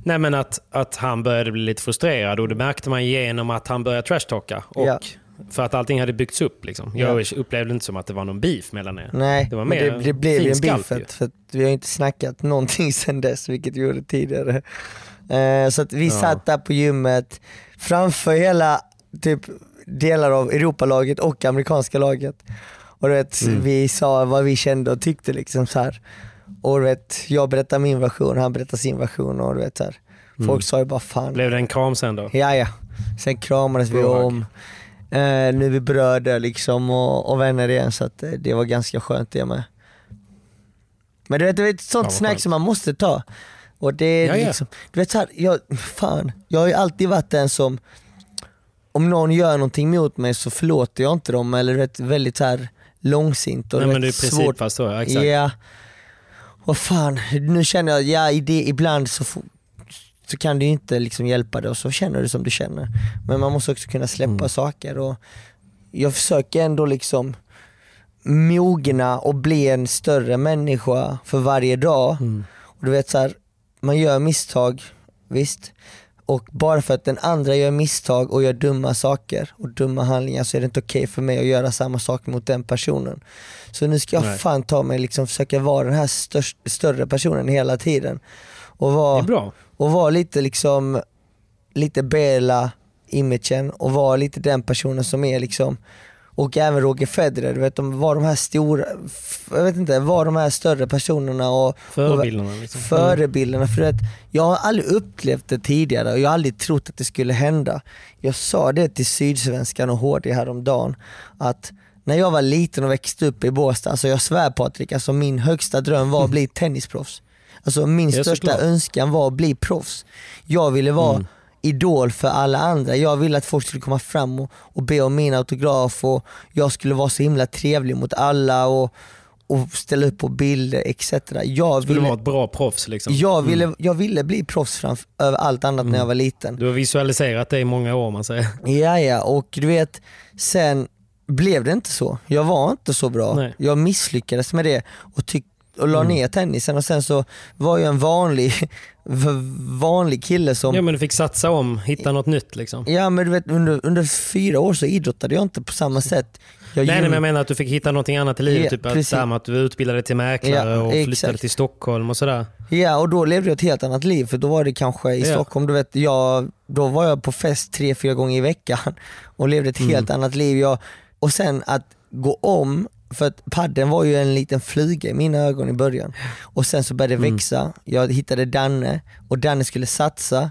[SPEAKER 2] Nej men att, att han började bli lite frustrerad och det märkte man genom att han började trashtalka. Och
[SPEAKER 3] Ja.
[SPEAKER 2] För att allting hade byggts upp. Liksom. Jag upplevde inte som att det var någon beef mellan er.
[SPEAKER 3] Nej,
[SPEAKER 2] det var mer
[SPEAKER 3] det, det blev en beef för, för att vi har inte snackat någonting sedan dess, vilket vi gjorde tidigare. Eh, så att vi
[SPEAKER 2] Ja.
[SPEAKER 3] satt där på gymmet framför hela typ, delar av Europalaget och amerikanska laget. Och du vet,
[SPEAKER 2] Mm.
[SPEAKER 3] vi sa vad vi kände och tyckte liksom så här. Och du vet, jag berättar min version, han berättar sin version och du vet så här. Folk
[SPEAKER 2] Mm.
[SPEAKER 3] sa ju bara fan.
[SPEAKER 2] Blev det en kram sen då?
[SPEAKER 3] Ja, ja. Sen kramades vi
[SPEAKER 2] Bra.
[SPEAKER 3] om. Eh, nu är vi bröder liksom och, och vänner igen så att, eh, det var ganska skönt det med. Men du vet, det är ett sånt
[SPEAKER 2] Ja,
[SPEAKER 3] snack
[SPEAKER 2] skönt.
[SPEAKER 3] som man måste ta. Och det är
[SPEAKER 2] Ja, ja.
[SPEAKER 3] liksom, du vet så här, jag, fan, jag har ju alltid varit den som, om någon gör någonting mot mig så förlåter jag inte dem eller vet, väldigt så här långsint och
[SPEAKER 2] Nej, men det är
[SPEAKER 3] svårt.
[SPEAKER 2] principfast så, ja, exakt.
[SPEAKER 3] Ja. Och fan, nu känner jag, ja i det, ibland så, så kan du inte liksom hjälpa det och så känner du som du känner. Men man måste också kunna släppa
[SPEAKER 2] Mm.
[SPEAKER 3] saker och jag försöker ändå liksom mogna och bli en större människa för varje dag.
[SPEAKER 2] Mm.
[SPEAKER 3] Och du vet så här, man gör misstag, visst. Och bara för att den andra gör misstag och gör dumma saker och dumma handlingar så är det inte okej för mig att göra samma sak mot den personen. Så nu ska jag
[SPEAKER 2] Nej.
[SPEAKER 3] fan ta mig liksom försöka vara den här störst, större personen hela tiden. Och vara, och vara lite liksom, lite Bela imagen och vara lite den personen som är liksom och även Roger Federer, du vet, de var de här stora, jag vet inte, var de här större personerna och
[SPEAKER 2] Förebilderna. Liksom.
[SPEAKER 3] förebilderna. För att jag har aldrig upplevt det tidigare och jag har aldrig trott att det skulle hända. Jag sa det till Sydsvenskan och HD häromdagen att när jag var liten och växte upp i Båstad, alltså jag svär Patrik, alltså min högsta dröm var att bli tennisproffs. Alltså min största önskan var att bli proffs. Jag ville vara
[SPEAKER 2] Mm.
[SPEAKER 3] Idol för alla andra. Jag ville att folk skulle komma fram och, och be om min autograf och jag skulle vara så himla trevlig mot alla och, och ställa upp på bilder etc. Jag
[SPEAKER 2] Skulle
[SPEAKER 3] ville,
[SPEAKER 2] vara ett bra proffs liksom.
[SPEAKER 3] jag ville, jag ville bli proffs framför, över allt annat när jag var liten.
[SPEAKER 2] Du har visualiserat det i många år man säger.
[SPEAKER 3] Ja, ja, och du vet, sen blev det inte så. Jag var inte så bra.
[SPEAKER 2] Nej.
[SPEAKER 3] Jag misslyckades med det och, tyck- och la ner tennisen och sen så var jag en vanlig, vanlig kille som
[SPEAKER 2] Ja men du fick satsa om, hitta något nytt liksom.
[SPEAKER 3] Ja men du vet under, under fyra år så idrottade jag inte på samma sätt. Jag
[SPEAKER 2] Nej, nej men jag menar att du fick hitta någonting annat i livet.
[SPEAKER 3] Ja,
[SPEAKER 2] typ att,
[SPEAKER 3] precis.
[SPEAKER 2] med att du utbildade till mäklare
[SPEAKER 3] Ja,
[SPEAKER 2] och flyttade
[SPEAKER 3] exakt.
[SPEAKER 2] till Stockholm och sådär.
[SPEAKER 3] Ja och då levde jag ett helt annat liv för då var det kanske i
[SPEAKER 2] Ja.
[SPEAKER 3] Stockholm, du vet, jag, då var jag på fest tre, fyra gånger i veckan och levde ett
[SPEAKER 2] Mm.
[SPEAKER 3] helt annat liv. Jag, och sen att gå om, för att padden var ju en liten fluga i mina ögon i början. Och sen så började det
[SPEAKER 2] Mm.
[SPEAKER 3] växa, jag hittade Danne och Danne skulle satsa.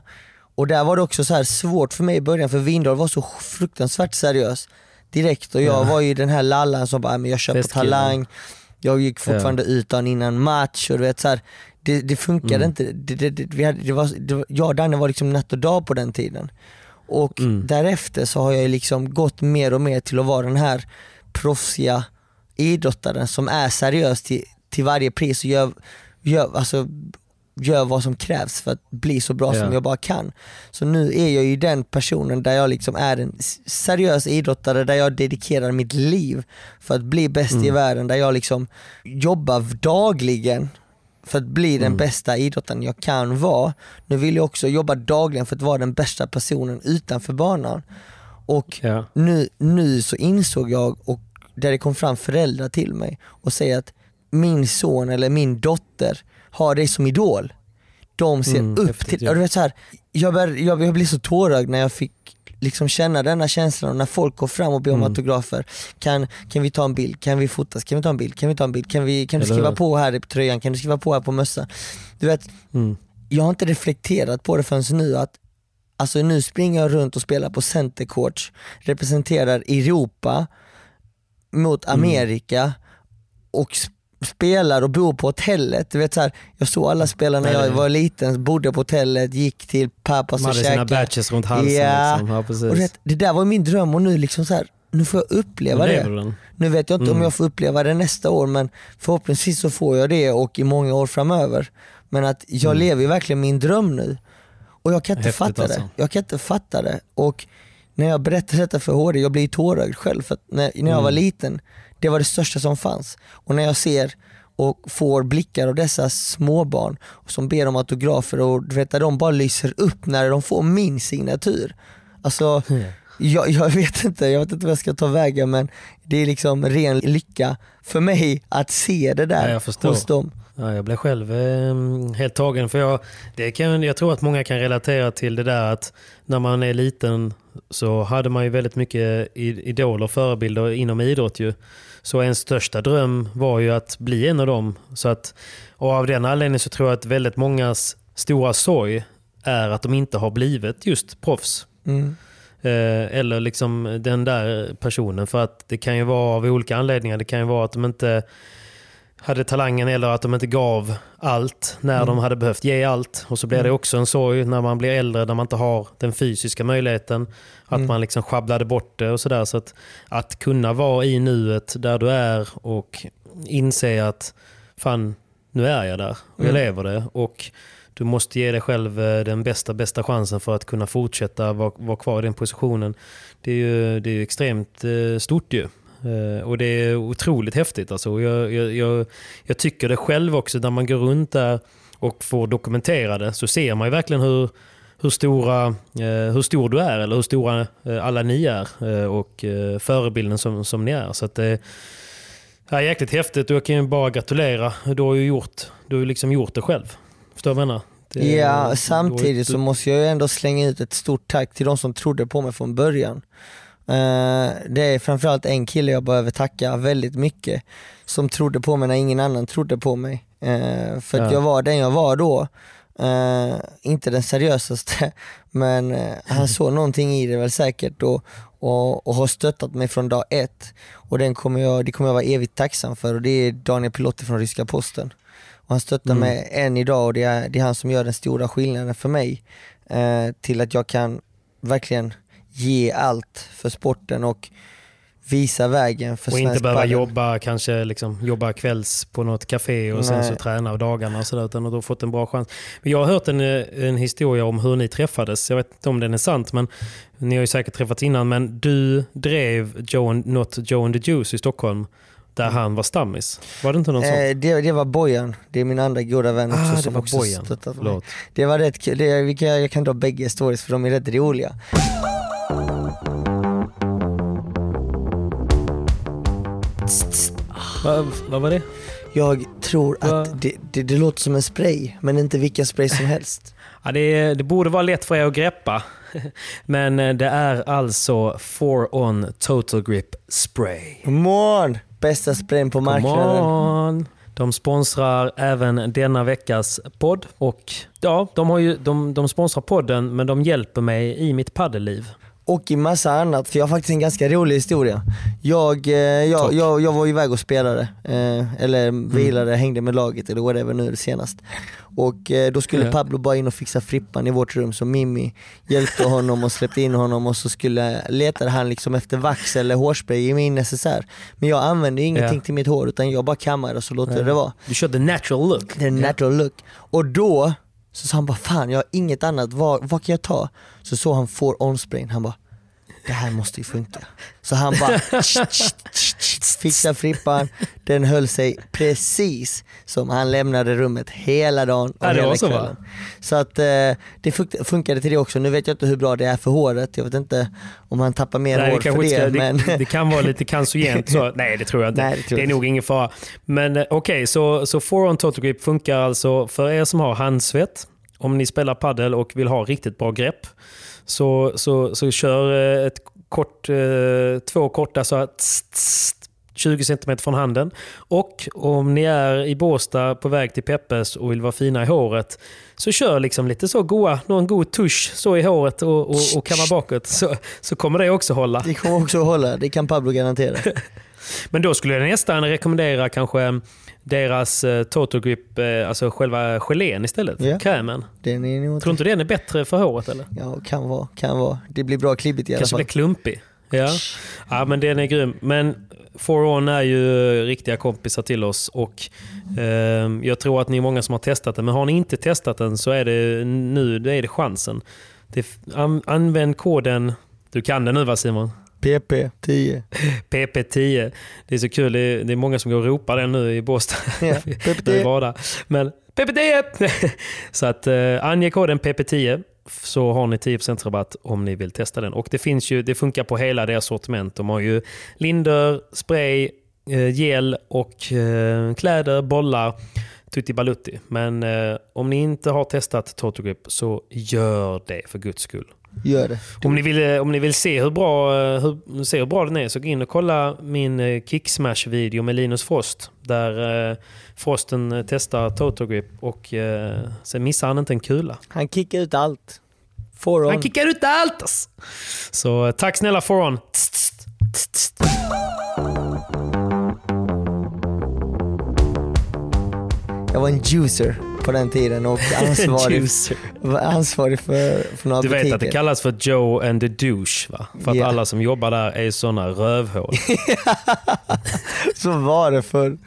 [SPEAKER 3] Och där var det också så här svårt för mig i början för Windahl var så fruktansvärt seriös direkt och jag
[SPEAKER 2] Ja.
[SPEAKER 3] var ju den här lallan som bara, "Ah, men jag kör på talang, jag gick fortfarande ut dagen innan match och du vet så här, det, det funkade
[SPEAKER 2] Mm.
[SPEAKER 3] inte. Det, det, det, vi hade, det var, det jag och Danne var liksom natt och dag på den tiden. Och
[SPEAKER 2] Mm.
[SPEAKER 3] därefter så har jag liksom gått mer och mer till att vara den här proffsiga idrottaren som är seriös till, till varje pris och gör, gör, alltså, gör vad som krävs för att bli så bra
[SPEAKER 2] Ja.
[SPEAKER 3] som jag bara kan. Så nu är jag ju den personen där jag liksom är en seriös idrottare, där jag dedikerar mitt liv för att bli bäst
[SPEAKER 2] Mm.
[SPEAKER 3] i världen, där jag liksom jobbar dagligen för att bli den
[SPEAKER 2] Mm.
[SPEAKER 3] bästa idrottaren jag kan vara. Nu vill jag också jobba dagligen för att vara den bästa personen utanför banan. Och
[SPEAKER 2] Ja.
[SPEAKER 3] nu, nu så insåg jag, och där det kom fram föräldrar till mig och säger att min son eller min dotter har dig som idol. De ser
[SPEAKER 2] Mm,
[SPEAKER 3] upp
[SPEAKER 2] häftigt,
[SPEAKER 3] till,
[SPEAKER 2] ja.
[SPEAKER 3] och du vet så här, jag, bör, jag, jag blev så tårögd när jag fick liksom känna denna känslan och när folk går fram och ber om
[SPEAKER 2] Mm.
[SPEAKER 3] autografer. Kan, kan vi ta en bild? Kan vi fotas? Kan vi ta en bild? Kan vi ta en bild? Kan, vi, kan du skriva på här på tröjan? Kan du skriva på här på mössan? Du vet,
[SPEAKER 2] Mm.
[SPEAKER 3] jag har inte reflekterat på det förrän nu att Alltså nu springer jag runt och spelar på centercourts, representerar Europa mot
[SPEAKER 2] Mm.
[SPEAKER 3] Amerika och sp- spelar och bor på hotellet. Du vet så här, jag såg alla spelare när jag var liten, bodde på hotellet, gick till pappas och
[SPEAKER 2] hade sina
[SPEAKER 3] käkade.
[SPEAKER 2] badges runt halsen.
[SPEAKER 3] Ja.
[SPEAKER 2] Liksom. ja precis.
[SPEAKER 3] Och vet, det där var min dröm och nu liksom så här, nu får jag uppleva
[SPEAKER 2] Nu
[SPEAKER 3] det.
[SPEAKER 2] lever den.
[SPEAKER 3] Nu vet jag inte om
[SPEAKER 2] Mm.
[SPEAKER 3] jag får uppleva det nästa år men förhoppningsvis så får jag det och i många år framöver. Men att jag lever ju verkligen min dröm nu. Och jag kan inte
[SPEAKER 2] Mm. Häftigt
[SPEAKER 3] fatta
[SPEAKER 2] alltså.
[SPEAKER 3] det. Jag kan inte fatta det. Och när jag berättar detta för HD, jag blir tårögd själv. För när, när jag var
[SPEAKER 2] Mm.
[SPEAKER 3] liten, det var det största som fanns. Och när jag ser och får blickar av dessa småbarn som ber om autografer och du vet, de bara lyser upp när de får min signatur. Alltså, jag, jag vet inte, jag vet inte vad jag ska ta vägen men det är liksom ren lycka för mig att se det
[SPEAKER 2] Ja,
[SPEAKER 3] där
[SPEAKER 2] förstår.
[SPEAKER 3] hos dem.
[SPEAKER 2] Ja, jag blev själv eh, helt tagen. För jag, det kan, jag tror att många kan relatera till det där att när man är liten så hade man ju väldigt mycket idoler och förebilder inom idrott. Ju. Så ens största dröm var ju att bli en av dem. Så att, och av den anledningen så tror jag att väldigt mångas stora sorg är att de inte har blivit just proffs.
[SPEAKER 3] Mm.
[SPEAKER 2] Eh, eller liksom den där personen. För att det kan ju vara av olika anledningar. Det kan ju vara att de inte hade talangen eller att de inte gav allt när de hade behövt ge allt. Och så blir det också en sorg när man blir äldre när man inte har den fysiska möjligheten. Att man liksom sjabblade bort det och sådär. Så att, att kunna vara i nuet där du är och inse att fan, nu är jag där och jag lever det. Och du måste ge dig själv eh, den bästa, bästa chansen för att kunna fortsätta vara, vara kvar i den positionen. Det är ju, det är ju extremt eh, stort ju. Eh, Och det är otroligt häftigt. Alltså. Jag, jag, jag, tycker det själv också, när man går runt där och får dokumentera det, så ser man ju verkligen hur, hur, stora, eh, hur stor du är, eller hur stora eh, alla ni är, och förebilden som, som ni är. Så att det är jäkligt häftigt och jag kan ju bara gratulera. Du har ju gjort, du har liksom gjort det själv. Förstår du vad jag menar? Det-
[SPEAKER 3] Ja, samtidigt
[SPEAKER 2] du-
[SPEAKER 3] så måste jag ju ändå slänga ut ett stort tack till de som trodde på mig från början. Eh, det är framförallt en kille jag behöver tacka väldigt mycket som trodde på mig när ingen annan trodde på mig. Eh, för
[SPEAKER 2] Ja.
[SPEAKER 3] jag var den jag var då. Eh, inte den seriösaste men han såg någonting i det väl säkert och, och, och har stöttat mig från dag ett. Och den kommer jag, det kommer jag vara evigt tacksam för och det är Daniel Pilotti från Ryska Posten. Och han stöttar
[SPEAKER 2] Mm.
[SPEAKER 3] mig än idag och det är, det är han som gör den stora skillnaden för mig. Eh, till att jag kan verkligen ge allt för sporten och visa vägen för
[SPEAKER 2] Och
[SPEAKER 3] svensk
[SPEAKER 2] inte behöva
[SPEAKER 3] padel.
[SPEAKER 2] jobba, kanske liksom, jobba kvälls på något café och sen
[SPEAKER 3] Nej.
[SPEAKER 2] så träna dagarna och sådär. Utan att du har fått en bra chans. Men jag har hört en, en historia om hur ni träffades. Jag vet inte om den är sant, men ni har ju säkert träffats innan. Men du drev Joe and, Not Joe and the Juice i Stockholm. Där han var stammis. Var det inte någon sån?
[SPEAKER 3] Eh, det, det var Bojan, det är min andra goda vän också
[SPEAKER 2] Ah,
[SPEAKER 3] som också
[SPEAKER 2] Bojan.
[SPEAKER 3] stöttat mig. Det var rätt kul, det, jag kan dra bägge stories för de är rätt roliga.
[SPEAKER 2] Va, vad var det?
[SPEAKER 3] Jag tror
[SPEAKER 2] Va?
[SPEAKER 3] att det, det, det låter som en spray, men inte vilken spray som helst.
[SPEAKER 2] Ja, det, det borde vara lätt för er att greppa. Men eh, det är alltså 4On Total Grip Spray.
[SPEAKER 3] Come on! Bästa sprayen på marknaden.
[SPEAKER 2] on. De sponsrar även denna veckas podd. Och ja, de, har ju, de, de sponsrar podden men de hjälper mig i mitt paddelliv.
[SPEAKER 3] Och i massa annat, för jag har faktiskt en ganska rolig historia. Jag, eh, jag, jag, jag var iväg och spelade, eh, eller vilade, hängde med laget eller whatever nu senast. Och eh, då skulle. Pablo bara in och fixa frippan i vårt rum så Mimmi hjälpte honom och släppte in honom och så skulle, letade han liksom efter vax eller hårspray i min necessär. Men jag använde ingenting
[SPEAKER 2] Ja.
[SPEAKER 3] till mitt hår utan jag bara kammade och så låter jag det vara.
[SPEAKER 2] Du körde natural look.
[SPEAKER 3] En natural look. Och då så sa han bara fan jag har inget annat, vad, vad kan jag ta? Så såg han for on sprayn, han bara det här måste ju funka. Så han bara fixade frippan, den höll sig precis som han lämnade rummet hela dagen och
[SPEAKER 2] Ja,
[SPEAKER 3] hela
[SPEAKER 2] va?
[SPEAKER 3] kvällen. Så att eh, det fun- funkade till det också. Nu vet jag inte hur bra det är för håret, jag vet inte om han tappar mer
[SPEAKER 2] Nej,
[SPEAKER 3] hår
[SPEAKER 2] det,
[SPEAKER 3] för det.
[SPEAKER 2] ska,
[SPEAKER 3] men...
[SPEAKER 2] det, det kan vara lite cancerogent. Så, nej, det tror jag inte.
[SPEAKER 3] Nej, det
[SPEAKER 2] det är nog ingen fara. Men eh, okej, så, så 4On Total Grip funkar alltså för er som har handsvett. Om ni spelar paddel och vill ha riktigt bra grepp så, så, så kör eh, ett kort, eh, två korta så tss, 20 cm från handen. Och om ni är i Båstad på väg till Peppes och vill vara fina i håret så kör liksom lite så goa, någon god tusch så i håret och, och, och kamma bakåt så, så kommer det också hålla.
[SPEAKER 3] Det kommer också att hålla, det kan Pablo garantera.
[SPEAKER 2] Men då skulle jag nästan rekommendera kanske deras eh, Total Grip, eh, alltså själva gelén istället.
[SPEAKER 3] Ja.
[SPEAKER 2] Krämen.
[SPEAKER 3] Den är nog
[SPEAKER 2] Tror inte den är bättre för håret eller?
[SPEAKER 3] Ja, kan vara, kan vara. Det blir bra klibbigt i alla
[SPEAKER 2] Kanske
[SPEAKER 3] fall.
[SPEAKER 2] blir klumpig. Ja. ja, men den är grym. Men 4On är ju riktiga kompisar till oss och eh, jag tror att ni är många som har testat den. Men har ni inte testat den så är det nu det är det chansen. Det, an, använd koden, du kan den nu va Simon?
[SPEAKER 3] PP 10.
[SPEAKER 2] PP10. Det är så kul, det är, det är många som går och ropar den nu i Båstad.
[SPEAKER 3] Ja,
[SPEAKER 2] När vi
[SPEAKER 3] PP10.
[SPEAKER 2] var där. Men PP10! så att eh, ange koden PP10 så har ni 10% rabatt om ni vill testa den. Och det finns ju, det funkar på hela deras sortiment. De har ju linder, spray, eh, gel och eh, kläder, bollar. Tutti balutti. Men eh, om ni inte har testat Total Grip så gör det för guds skull.
[SPEAKER 3] Gör det.
[SPEAKER 2] Om ni, vill, eh, om ni vill se hur bra, eh, hur, se hur bra den är så gå in och kolla min eh, Kicksmash-video med Linus Frost. Där Frosten testar Total Grip och sen missar han inte en kula.
[SPEAKER 3] Han kickar ut allt. For on.
[SPEAKER 2] Han kickar ut allt! ass. Så tack snälla Foron.
[SPEAKER 3] Jag var en juicer på den tiden och ansvarig, ansvarig för, för några
[SPEAKER 2] Du vet
[SPEAKER 3] butiker.
[SPEAKER 2] att det kallas för Joe and the Douche va? För att
[SPEAKER 3] Ja.
[SPEAKER 2] alla som jobbar där är sådana rövhål.
[SPEAKER 3] Så var det för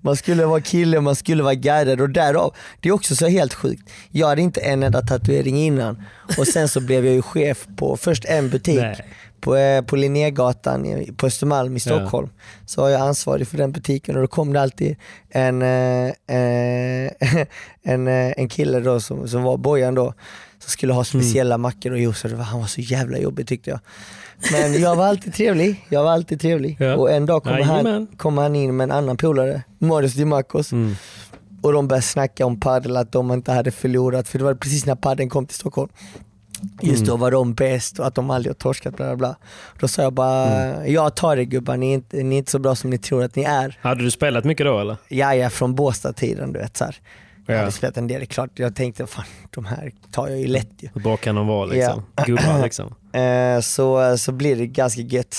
[SPEAKER 3] man skulle vara kille, man skulle vara guidad och därav, det är också så helt sjukt. Jag hade inte en enda tatuering innan och sen så blev jag ju chef på först en butik
[SPEAKER 2] Nej.
[SPEAKER 3] På, eh, på Linnégatan på Östermalm i Stockholm. Så var jag ansvarig för den butiken och då kom det alltid en, eh, eh, en, eh, en kille då som, som var Bojan då som skulle ha speciella mackor och juicer. Var- Han var så jävla jobbig tyckte jag. Men jag var alltid trevlig, jag var alltid trevlig.
[SPEAKER 2] Ja.
[SPEAKER 3] Och en dag kom han, kom han in med en annan polare, Marius Dimakos.
[SPEAKER 2] Mm.
[SPEAKER 3] Och de började snacka om padel, att de inte hade förlorat, för det var precis när padeln kom till Stockholm. Just
[SPEAKER 2] Mm.
[SPEAKER 3] då var de bäst och att de aldrig har torskat bla bla bla. Då sa jag bara,
[SPEAKER 2] Mm.
[SPEAKER 3] jag tar det gubbar, ni är, inte, ni är inte så bra som ni tror att ni är.
[SPEAKER 2] Hade du spelat mycket då eller?
[SPEAKER 3] Ja, ja från Båstad-tiden du vet så här. Jag
[SPEAKER 2] Ja.
[SPEAKER 3] hade spelat en del, det är klart. Jag tänkte, fan de här tar jag ju lätt ju.
[SPEAKER 2] Hur bra kan de vara liksom? Gubbar liksom.
[SPEAKER 3] Eh, så, så blir det ganska gött,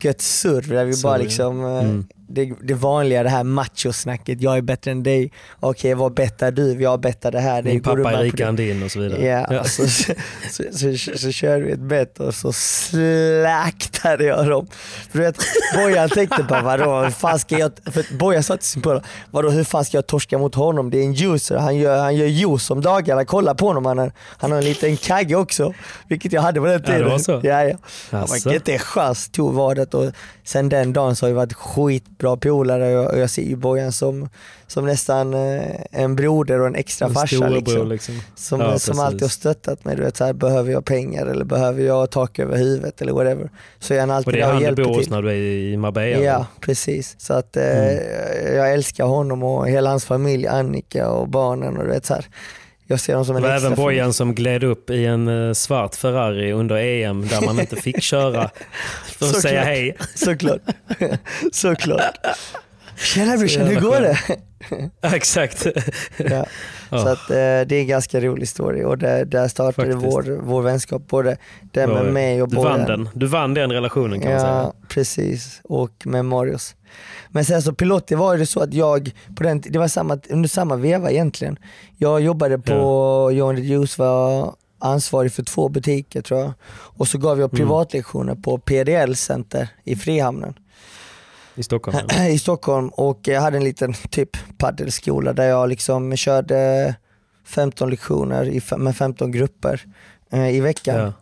[SPEAKER 3] gött surr där vi
[SPEAKER 2] Surr,
[SPEAKER 3] bara
[SPEAKER 2] ja.
[SPEAKER 3] liksom eh,
[SPEAKER 2] Mm.
[SPEAKER 3] Det, det vanliga, det här machosnacket. Jag är bättre än dig. Okej, vad bettar du? Jag bettar det här.
[SPEAKER 2] Min
[SPEAKER 3] Det
[SPEAKER 2] pappa är
[SPEAKER 3] på
[SPEAKER 2] rikare
[SPEAKER 3] det?
[SPEAKER 2] än din och så vidare.
[SPEAKER 3] Ja, alltså, så, så, så, så, körde vi ett bett och så slaktade jag dem. För du vet, Bojan tänkte bara vadå, hur fan ska jag, för Bojan sa till sin polare, vadå hur fan ska jag torska mot honom? Det är en juicer, han gör, han gör juice om dagarna, kolla på honom, han har, han har en liten kagge också. Vilket jag hade på den
[SPEAKER 2] Ja, det
[SPEAKER 3] tiden.
[SPEAKER 2] var så?
[SPEAKER 3] Ja, ja. Var inte en chans, tog vadet och sen den dagen så har vi varit skitbra polare och jag ser ju Bojan som, som nästan eh, en broder och en extra
[SPEAKER 2] En
[SPEAKER 3] farsa. Liksom.
[SPEAKER 2] liksom.
[SPEAKER 3] Som,
[SPEAKER 2] Ja,
[SPEAKER 3] som alltid har stöttat mig. Du vet, så här, behöver jag pengar eller behöver jag tak över huvudet eller whatever. Så är han alltid
[SPEAKER 2] Och det är
[SPEAKER 3] där och
[SPEAKER 2] han du
[SPEAKER 3] hjälper
[SPEAKER 2] bor hos
[SPEAKER 3] till.
[SPEAKER 2] när du är i Marbella?
[SPEAKER 3] Ja, precis. Så att eh,
[SPEAKER 2] Mm.
[SPEAKER 3] jag älskar honom och hela hans familj, Annika och barnen. Och du vet, så här, jag ser dem som
[SPEAKER 2] Det
[SPEAKER 3] en
[SPEAKER 2] var
[SPEAKER 3] extra
[SPEAKER 2] även. Bojan som gled upp i en eh, svart Ferrari under EM där man inte fick köra för att
[SPEAKER 3] Såklart.
[SPEAKER 2] säga hej.
[SPEAKER 3] Såklart. Såklart. Tjena brorsan, hur går det?
[SPEAKER 2] Exakt.
[SPEAKER 3] Ja.
[SPEAKER 2] Ja.
[SPEAKER 3] Så att, eh, det är en ganska rolig story och där, där startade
[SPEAKER 2] Faktiskt.
[SPEAKER 3] vår, vår vänskap, både den
[SPEAKER 2] Ja,
[SPEAKER 3] med mig och
[SPEAKER 2] du vann
[SPEAKER 3] Bojan.
[SPEAKER 2] den. Du vann den relationen kan man säga.
[SPEAKER 3] Ja, precis. Och med Marius. Men sen så Pilotti var det så att jag, på den, det var samma, under samma veva egentligen. Jag jobbade på Johan the Juice, var ansvarig för två butiker tror jag. Och så gav jag
[SPEAKER 2] Mm.
[SPEAKER 3] privatlektioner på PDL Center i Frihamnen
[SPEAKER 2] I Stockholm. ja.
[SPEAKER 3] i Stockholm och jag hade en liten typ paddelskola där jag liksom körde 15 lektioner med 15 grupper eh, i veckan.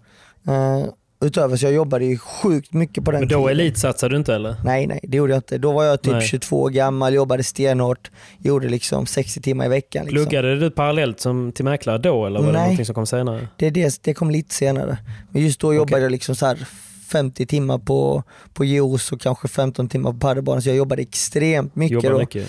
[SPEAKER 2] Ja.
[SPEAKER 3] Utöver så jag jobbade ju sjukt mycket på den
[SPEAKER 2] Men då
[SPEAKER 3] tiden.
[SPEAKER 2] elitsatsade du inte eller?
[SPEAKER 3] Nej, nej det gjorde jag inte. Då var jag typ
[SPEAKER 2] Nej.
[SPEAKER 3] 22 år gammal, jobbade stenhårt, gjorde liksom 60 timmar i veckan. Liksom.
[SPEAKER 2] Pluggade du parallellt som till mäklare då eller var det
[SPEAKER 3] Nej.
[SPEAKER 2] någonting som kom senare?
[SPEAKER 3] Det, det, det kom lite senare. Men just då jobbade jag liksom så här 50 timmar på, på juice och kanske 15 timmar på padelbanan så jag jobbade extremt mycket
[SPEAKER 2] Jobbade
[SPEAKER 3] då.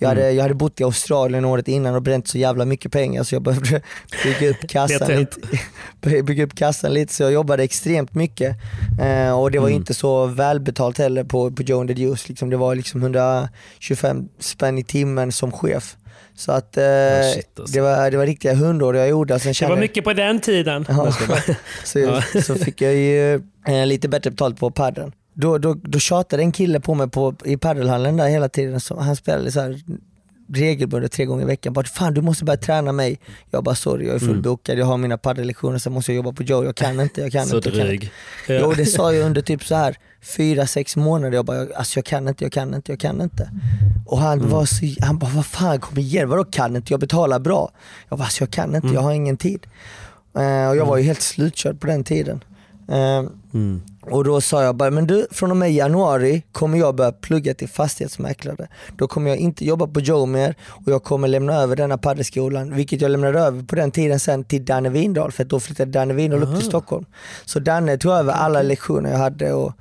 [SPEAKER 3] Jag,
[SPEAKER 2] Mm.
[SPEAKER 3] hade, jag hade bott i Australien året innan och bränt så jävla mycket pengar så jag behövde bygga upp kassan, lite, bygga upp kassan lite så jag jobbade extremt mycket. Eh, och det var
[SPEAKER 2] Mm.
[SPEAKER 3] inte så välbetalt heller på, på Joe and the Juice. Liksom, det var liksom 125 spänn i timmen som chef. Så att eh,
[SPEAKER 2] shit, alltså.
[SPEAKER 3] det, var, det var riktiga hundår jag gjorde. Sen
[SPEAKER 2] Det var
[SPEAKER 3] jag-
[SPEAKER 2] mycket på den tiden.
[SPEAKER 3] Ja. Så, så fick jag ju eh, lite bättre betalt på padden. Då, då, då tjatade en kille på mig på, i paddelhallen där hela tiden. Så han spelade så här regelbundet tre gånger i veckan. Bara, Fan du måste börja träna mig. Jag bara sorry jag är
[SPEAKER 2] Mm.
[SPEAKER 3] fullbokad, jag har mina paddellektioner, sen måste jag jobba på Joe. Jag kan inte, jag kan
[SPEAKER 2] Så
[SPEAKER 3] inte. Kan
[SPEAKER 2] dryg. Ja.
[SPEAKER 3] Jo det sa jag under typ så här fyra, sex månader. Jag bara, alltså jag kan inte, jag kan inte, jag kan inte. Och han
[SPEAKER 2] Mm.
[SPEAKER 3] var så, han bara, vad fan kom igen, vadå kan inte? Jag betalar bra. Jag bara, alltså jag kan inte,
[SPEAKER 2] Mm.
[SPEAKER 3] jag har ingen tid. Eh, och jag var ju helt slutkörd på den tiden. Eh,
[SPEAKER 2] Mm.
[SPEAKER 3] och då sa jag bara, men du från och med januari kommer jag börja plugga till fastighetsmäklare. Då kommer jag inte jobba på Joe mer och jag kommer lämna över denna paddelskolan, vilket jag lämnade över på den tiden sen till Danne Windahl, för att då flyttade Danne Windahl upp till Stockholm. Så Danne tog över alla lektioner jag hade och,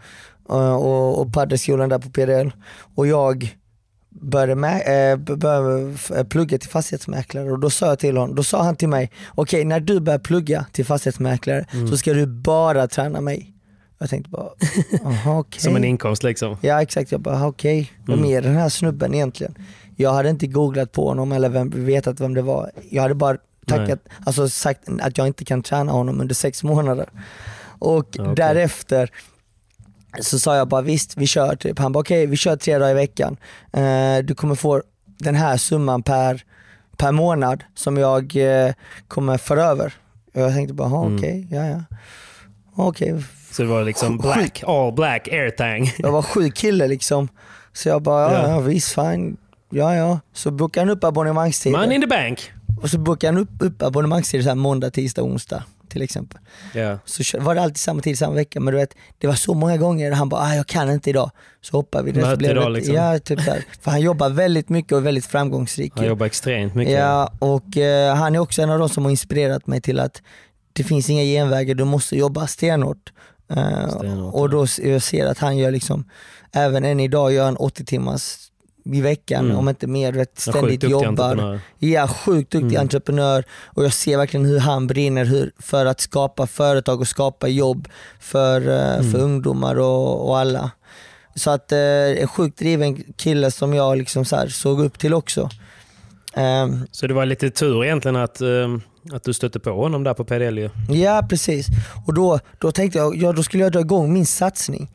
[SPEAKER 3] och, och, och paddelskolan där på PDL. Och jag började, med, eh, började eh, plugga till fastighetsmäklare och då sa jag till honom, då sa han till mig, okej när du börjar plugga till fastighetsmäklare
[SPEAKER 2] Mm.
[SPEAKER 3] så ska du bara träna mig. Jag tänkte bara, aha okej.
[SPEAKER 2] Som en inkomst liksom.
[SPEAKER 3] Ja exakt, jag bara okej, vem
[SPEAKER 2] Mm.
[SPEAKER 3] är den här snubben egentligen? Jag hade inte googlat på honom eller vem, vetat vem det var. Jag hade bara tackat, alltså sagt att jag inte kan träna honom under sex månader. Och
[SPEAKER 2] okej.
[SPEAKER 3] därefter så sa jag bara visst vi kör typ. Han bara okej vi kör tre dagar i veckan. Eh, du kommer få den här summan per, per månad som jag eh, kommer föra över. Och jag tänkte bara, "Jaha,
[SPEAKER 2] Mm.
[SPEAKER 3] okej, ja ja. Okej,
[SPEAKER 2] Så det var liksom black, all black airtang.
[SPEAKER 3] jag var sjuk kille liksom. Så jag bara, Ja.
[SPEAKER 2] ja
[SPEAKER 3] visst fine. Ja ja. Så bokade han upp abonnemangstider.
[SPEAKER 2] Money in the bank.
[SPEAKER 3] Och så bokade han upp, upp abonnemangstider så här måndag, tisdag, onsdag till exempel.
[SPEAKER 2] Ja.
[SPEAKER 3] Så var det alltid samma tid samma vecka men du vet, det var så många gånger han bara, ah, jag kan inte idag. Så hoppar vi.
[SPEAKER 2] Möte idag, liksom.
[SPEAKER 3] Ja, typ här. För han jobbar väldigt mycket och är väldigt framgångsrik.
[SPEAKER 2] Han jobbar extremt mycket.
[SPEAKER 3] Ja, och eh, han är också en av de som har inspirerat mig till att det finns inga genvägar, du måste jobba stenhårt.
[SPEAKER 2] Stenhårt,
[SPEAKER 3] och då jag ser att han gör liksom, även än idag gör han 80 timmars i veckan,
[SPEAKER 2] Mm.
[SPEAKER 3] om inte mer, vet, ständigt
[SPEAKER 2] sjukt
[SPEAKER 3] jobbar. Ja, sjukt duktig
[SPEAKER 2] Mm.
[SPEAKER 3] entreprenör och jag ser verkligen hur han brinner hur, för att skapa företag och skapa jobb för, eh,
[SPEAKER 2] Mm.
[SPEAKER 3] för ungdomar och, och alla. Så att eh, en sjukt driven kille som jag liksom så här, såg upp till också. Ehm,
[SPEAKER 2] Så det var lite tur egentligen att, ehm, att du stötte på honom där på PDL ju.
[SPEAKER 3] Ja precis. Och då, då tänkte jag, ja, då skulle jag dra igång min satsning.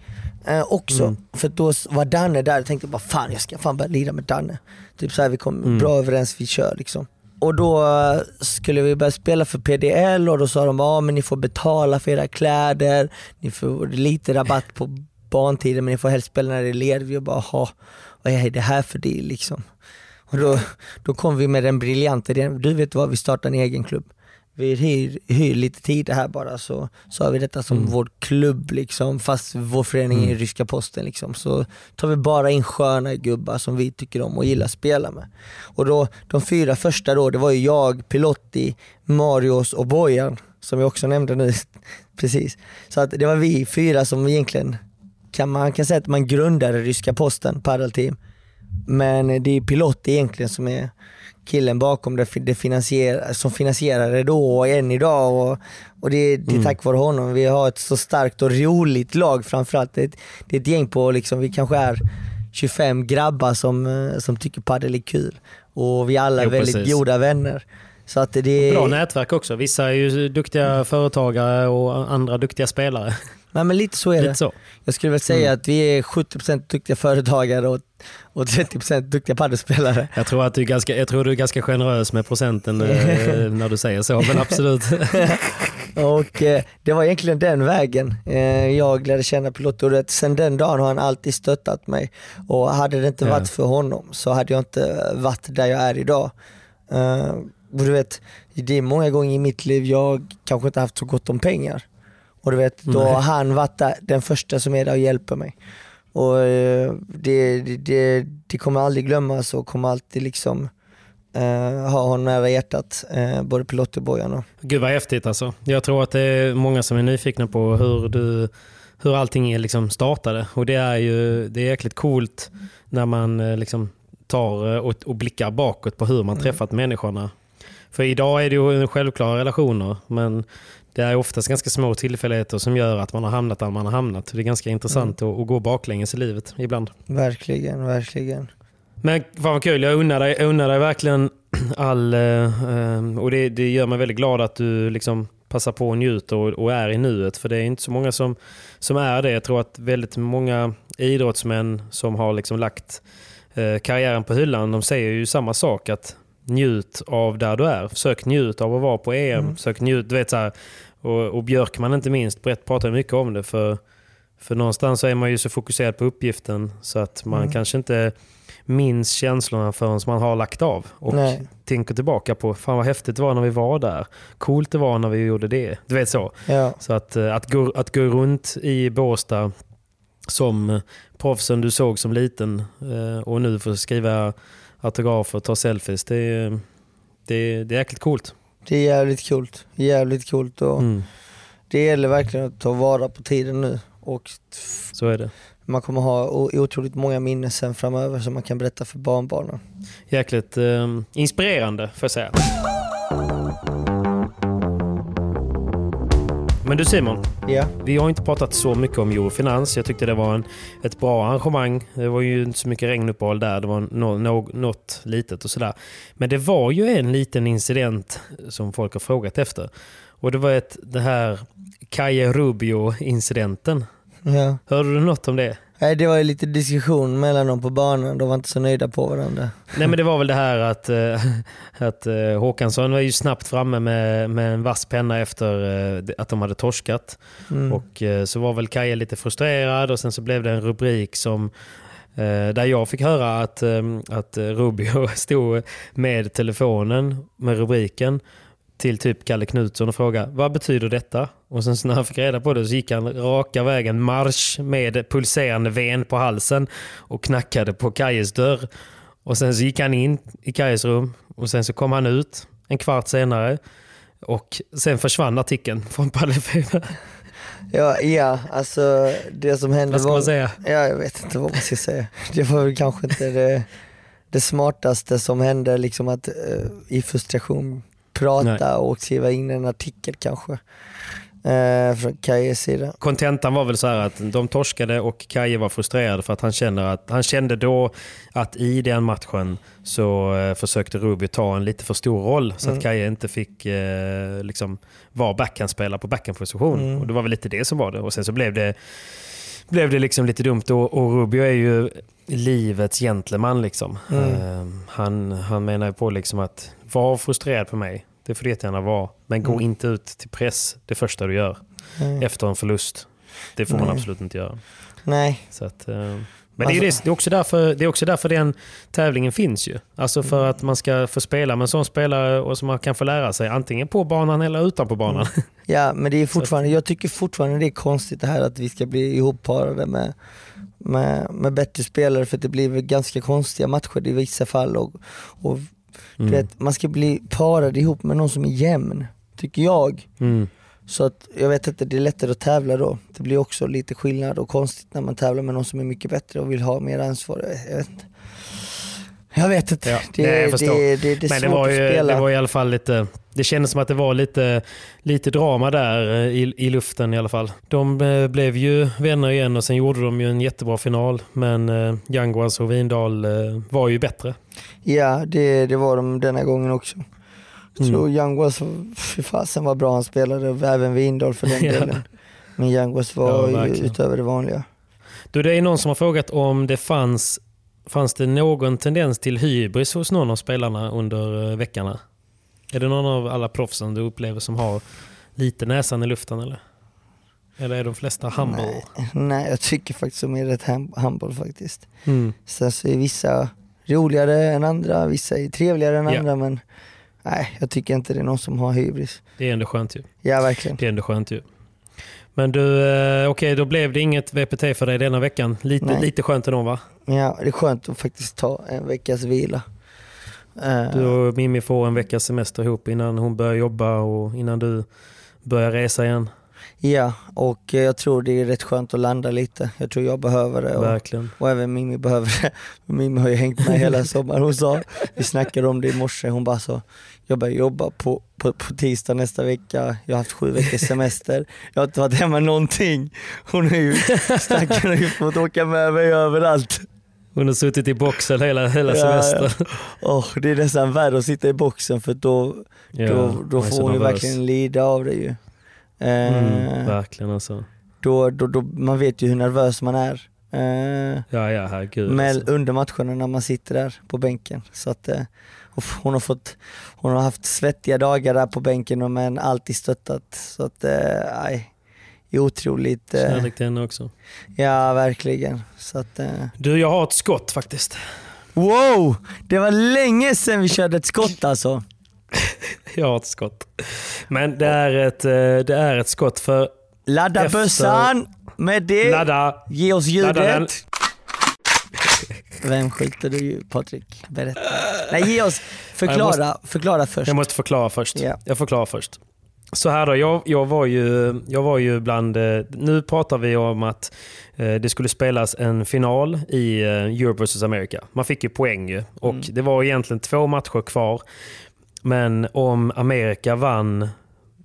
[SPEAKER 3] Eh, också, för då var Danne där och tänkte bara fan jag ska fan börja lira med Danne. Typ så här, vi kom bra överens, vi kör liksom. Och då eh, skulle vi börja spela för PDL och då sa de ja men ni får betala för era kläder, ni får lite rabatt på barntiden men ni får helst spela när det är led. Vi bara jaha, vad är det här för deal liksom? Och då, då kom vi med den briljanta idén, du vet vad vi startar en egen klubb. Vi hyr, hyr lite tid här bara så, så har vi detta som vår klubb liksom, fast vår förening är ryska posten liksom. Så tar vi bara in sköna gubbar som vi tycker om och gillar att spela med. Och då, de fyra första då, det var ju jag, Pilotti, Marius och Bojan, som jag också nämnde nu precis. Så att det var vi fyra som egentligen, kan man kan säga att man grundade ryska posten, padelteam. Men det är Pilot egentligen som är killen bakom det, det finansierar, som finansierar det då och än idag. Och, och det, det är tack vare honom vi har ett så starkt och roligt lag framförallt. Det, det är ett gäng på, liksom, vi kanske är 25 grabbar som, eh, som tycker padel är kul. Och vi alla är
[SPEAKER 2] Jo,
[SPEAKER 3] väldigt
[SPEAKER 2] precis.
[SPEAKER 3] goda vänner. Så att det
[SPEAKER 2] Bra nätverk också. Vissa är ju duktiga företagare och andra duktiga spelare.
[SPEAKER 3] Nej, men lite så är det.
[SPEAKER 2] Lite så.
[SPEAKER 3] Jag skulle väl säga att vi är 70% duktiga företagare och, och 30% duktiga padelspelare.
[SPEAKER 2] Jag tror, att du är ganska, jag tror du är ganska generös med procenten eh, när du säger så, men absolut.
[SPEAKER 3] Och eh, det var egentligen den vägen eh, jag lärde känna Pilotto. Och det- Sen den dagen har han alltid stöttat mig. Och hade det inte
[SPEAKER 2] Ja.
[SPEAKER 3] varit för honom så hade jag inte varit där jag är idag. Eh, och du vet, det är många gånger i mitt liv jag kanske inte haft så gott om pengar. Och du vet, då har han varit där, den första som är där och hjälper mig. Och eh, det, det, det, det kommer aldrig glömmas och kommer alltid liksom eh, ha honom nära hjärtat, eh, både Pilotti och Bojan. och-
[SPEAKER 2] Gud vad häftigt alltså. Jag tror att det är många som är nyfikna på hur, du, hur allting liksom startade. Och det är ju det är jäkligt coolt när man liksom tar och, och blickar bakåt på hur man träffat människorna. För idag är det ju självklara relationer, men det är oftast ganska små tillfälligheter som gör att man har hamnat där man har hamnat. Det är ganska intressant att, att gå baklänges i livet ibland.
[SPEAKER 3] Verkligen, verkligen.
[SPEAKER 2] Men fan vad kul, jag unnar dig, jag unnar dig verkligen all... eh, eh, och det, det gör mig väldigt glad att du liksom passar på och njuter och, och är i nuet. För det är inte så många som, som är det. Jag tror att väldigt många idrottsmän som har liksom lagt eh, karriären på hyllan, de säger ju samma sak. att Njut av där du är. Försök njut av att vara på EM. Försök njut, du vet så här, och, och Björkman inte minst, Brett pratar mycket om det. För, för någonstans så är man ju så fokuserad på uppgiften så att man kanske inte minns känslorna förrän man har lagt av. Och
[SPEAKER 3] Nej.
[SPEAKER 2] tänker tillbaka på, fan vad häftigt det var när vi var där. Coolt det var när vi gjorde det. Du vet så.
[SPEAKER 3] Ja,
[SPEAKER 2] Så att, eh, att, gå, att gå runt i Båstad som proffsen du såg som liten eh, och nu få skriva autografer och ta selfies. Det är, det är, det är jäkligt coolt.
[SPEAKER 3] det är jävligt coolt. Jävligt coolt och
[SPEAKER 2] Mm,
[SPEAKER 3] det gäller verkligen att ta vara på tiden nu. Och
[SPEAKER 2] så är det.
[SPEAKER 3] man kommer ha otroligt många minnen sen framöver som man kan berätta för barnbarnen.
[SPEAKER 2] Jäkligt eh, inspirerande får jag säga. Men du Simon,
[SPEAKER 3] Ja,
[SPEAKER 2] vi har inte pratat så mycket om Eurofinans. Jag tyckte det var en, ett bra arrangemang. Det var ju inte så mycket regnuppehåll där. Det var no, no, något litet och sådär. Men det var ju en liten incident som folk har frågat efter. Och det var ett, det här Kaje Rubio-incidenten.
[SPEAKER 3] ja.
[SPEAKER 2] Hörde du något om det?
[SPEAKER 3] Nej, det var ju lite diskussion mellan dem på banan, de var inte så nöjda på varandra.
[SPEAKER 2] Nej men det var väl det här att, eh, att eh, Håkansson var ju snabbt framme med, med en vass penna efter eh, att de hade torskat.
[SPEAKER 3] Mm.
[SPEAKER 2] Och så var väl Kaja lite frustrerad och sen så blev det en rubrik som där jag fick höra att, att Rubio stod med telefonen med rubriken till typ Kalle Knutsson och frågade vad betyder detta? Och sen så när han fick reda på det så gick han raka vägen marsch med pulserande ven på halsen och knackade på Kajes dörr. Och sen så gick han in i Kajes rum och sen så kom han ut en kvart senare och sen försvann artikeln från Paddelfeber.
[SPEAKER 3] Ja, ja, alltså det som hände
[SPEAKER 2] Vad ska
[SPEAKER 3] var...
[SPEAKER 2] man säga?
[SPEAKER 3] Ja, jag vet inte vad man ska säga. Det var väl kanske inte det, det smartaste som hände, liksom att eh, i frustration prata och skriva in en artikel kanske. Eh, från Kajes sida.
[SPEAKER 2] Kontentan var väl så här att de torskade och Kaje var frustrerad för att han kände, att, han kände då att i den matchen så eh, försökte Rubio ta en lite för stor roll så att Kaje inte fick eh, liksom, vara backhandspelare på backhandposition. Och det var väl lite det som var det. Och sen så blev det blev det liksom lite dumt och, och Rubio är ju livets gentleman. Liksom.
[SPEAKER 3] Mm.
[SPEAKER 2] Eh, han, han menar ju på liksom att var frustrerad på mig, det får du jättegärna vara. Men gå
[SPEAKER 3] Mm.
[SPEAKER 2] inte ut till press det första du gör
[SPEAKER 3] Nej.
[SPEAKER 2] efter en förlust. Det får man
[SPEAKER 3] Nej.
[SPEAKER 2] absolut inte göra.
[SPEAKER 3] Nej.
[SPEAKER 2] Så att, eh, men det är,
[SPEAKER 3] Alltså-
[SPEAKER 2] det, det, är också därför, det är också därför den tävlingen finns ju. Alltså
[SPEAKER 3] Mm.
[SPEAKER 2] för att man ska få spela med en sån spelare och som man kan få lära sig antingen på banan eller utanpå banan.
[SPEAKER 3] Ja men det är fortfarande, jag tycker fortfarande det är konstigt det här att vi ska bli ihopparade med, med, med bättre spelare för det blir ganska konstiga matcher i vissa fall och, och du
[SPEAKER 2] Mm.
[SPEAKER 3] vet, man ska bli parad ihop med någon som är jämn, tycker jag.
[SPEAKER 2] Mm.
[SPEAKER 3] Så att jag vet inte, det är lättare att tävla då. Det blir också lite skillnad och konstigt när man tävlar med någon som är mycket bättre och vill ha mer ansvar. Jag vet inte. Jag vet inte.
[SPEAKER 2] Ja,
[SPEAKER 3] det,
[SPEAKER 2] nej, jag
[SPEAKER 3] det, det, det, är
[SPEAKER 2] Men
[SPEAKER 3] svårt
[SPEAKER 2] det var, ju,
[SPEAKER 3] att spela.
[SPEAKER 2] det var i alla fall lite... Det kändes som att det var lite, lite drama där eh, i, i luften i alla fall. De eh, blev ju vänner igen och sen gjorde de ju en jättebra final. Men eh, Yanguas och Vindal eh, var ju bättre.
[SPEAKER 3] Ja, det, det var de denna gången också. Jag tror
[SPEAKER 2] Mm.
[SPEAKER 3] Young was, fy fasen vad bra han spelade, även Windahl för den delen. Men Young was
[SPEAKER 2] Ja,
[SPEAKER 3] var ju utöver det vanliga.
[SPEAKER 2] Du, det är någon som har frågat om det fanns, fanns det någon tendens till hybris hos någon av spelarna under veckorna? Är det någon av alla proffsen du upplever som har lite näsan i luften eller? Eller är de flesta humble?
[SPEAKER 3] Nej, nej, jag tycker faktiskt de är rätt humble faktiskt.
[SPEAKER 2] Mm.
[SPEAKER 3] Sen så är vissa roligare än andra, vissa är trevligare än
[SPEAKER 2] Ja.
[SPEAKER 3] andra men nej, jag tycker inte det är någon som har hybris.
[SPEAKER 2] Det är ändå skönt ju.
[SPEAKER 3] Ja, verkligen.
[SPEAKER 2] Det är ändå skönt ju. Men du, eh, okej då blev det inget VPT för dig denna veckan. Lite,
[SPEAKER 3] Nej.
[SPEAKER 2] lite skönt ändå va?
[SPEAKER 3] Ja, det är skönt att faktiskt ta en veckas vila. Eh,
[SPEAKER 2] Du och Mimmi får en veckas semester ihop innan hon börjar jobba och innan du börjar resa igen.
[SPEAKER 3] Ja, och eh, jag tror det är rätt skönt att landa lite. Jag tror jag behöver det. Och,
[SPEAKER 2] Verkligen.
[SPEAKER 3] och även Mimmi behöver det. Mimmi har ju hängt med hela sommaren. Hon sa, vi snackade om det i morse, hon bara så, jag börjar jobba på, på, på tisdag nästa vecka, jag har haft sju veckors semester, jag har inte varit hemma någonting. Hon är ju, stackaren har ju fått åka med mig överallt.
[SPEAKER 2] Hon har suttit i boxen hela, hela
[SPEAKER 3] Ja,
[SPEAKER 2] semestern.
[SPEAKER 3] Åh, det är nästan värre att sitta i boxen för då,
[SPEAKER 2] Ja,
[SPEAKER 3] då, då får hon ju verkligen lida av det ju. Eh,
[SPEAKER 2] Mm, verkligen alltså.
[SPEAKER 3] då, då, då, man vet ju hur nervös man är. Eh,
[SPEAKER 2] Ja, ja, herregud.
[SPEAKER 3] med,
[SPEAKER 2] alltså.
[SPEAKER 3] under matcherna när man sitter där på bänken. Så att, eh, hon, har fått, hon har haft svettiga dagar där på bänken men alltid stöttat. Så att, eh, är otroligt. Eh,
[SPEAKER 2] Kärlek till henne också.
[SPEAKER 3] ja, verkligen. Så att, eh,
[SPEAKER 2] Du, jag har ett skott faktiskt.
[SPEAKER 3] wow! Det var länge sedan vi körde ett skott alltså.
[SPEAKER 2] Jag har ett skott. Men det är ett, eh, det är ett skott för
[SPEAKER 3] Ladda
[SPEAKER 2] Efter-
[SPEAKER 3] bössan med det.
[SPEAKER 2] ladda.
[SPEAKER 3] Ge oss ljudet. Vem skjuter du Patrik? Berätta. Nej ge oss, förklara, förklara först.
[SPEAKER 2] Jag måste förklara först.
[SPEAKER 3] Ja.
[SPEAKER 2] Jag förklarar först. Så här då, jag, jag, var ju, jag var ju bland... eh, Nu pratar vi om att eh, det skulle spelas en final i eh, Europe vs America. Man fick ju poäng ju. Och
[SPEAKER 3] Mm.
[SPEAKER 2] det var egentligen två matcher kvar. Men om Amerika vann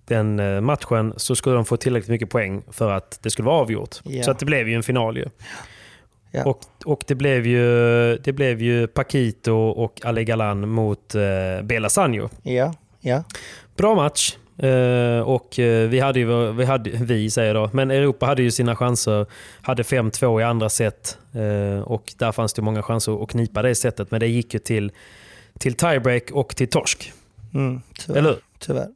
[SPEAKER 2] den matchen så skulle de få tillräckligt mycket poäng för att det skulle vara avgjort.
[SPEAKER 3] Ja.
[SPEAKER 2] Så att det blev ju en final ju.
[SPEAKER 3] Ja.
[SPEAKER 2] Och, och det blev ju, det blev ju Paquito och Ale Galan mot eh, Bela Sanjo.
[SPEAKER 3] Ja, ja.
[SPEAKER 2] Bra match. Eh, och eh, vi hade ju, vi, hade, vi säger då, men Europa hade ju sina chanser. Hade 5-2 i andra set eh, och där fanns det många chanser att knipa det sättet. Men det gick ju till, till tiebreak och till torsk.
[SPEAKER 3] Mm, tyvärr.
[SPEAKER 2] Eller hur?
[SPEAKER 3] tyvärr.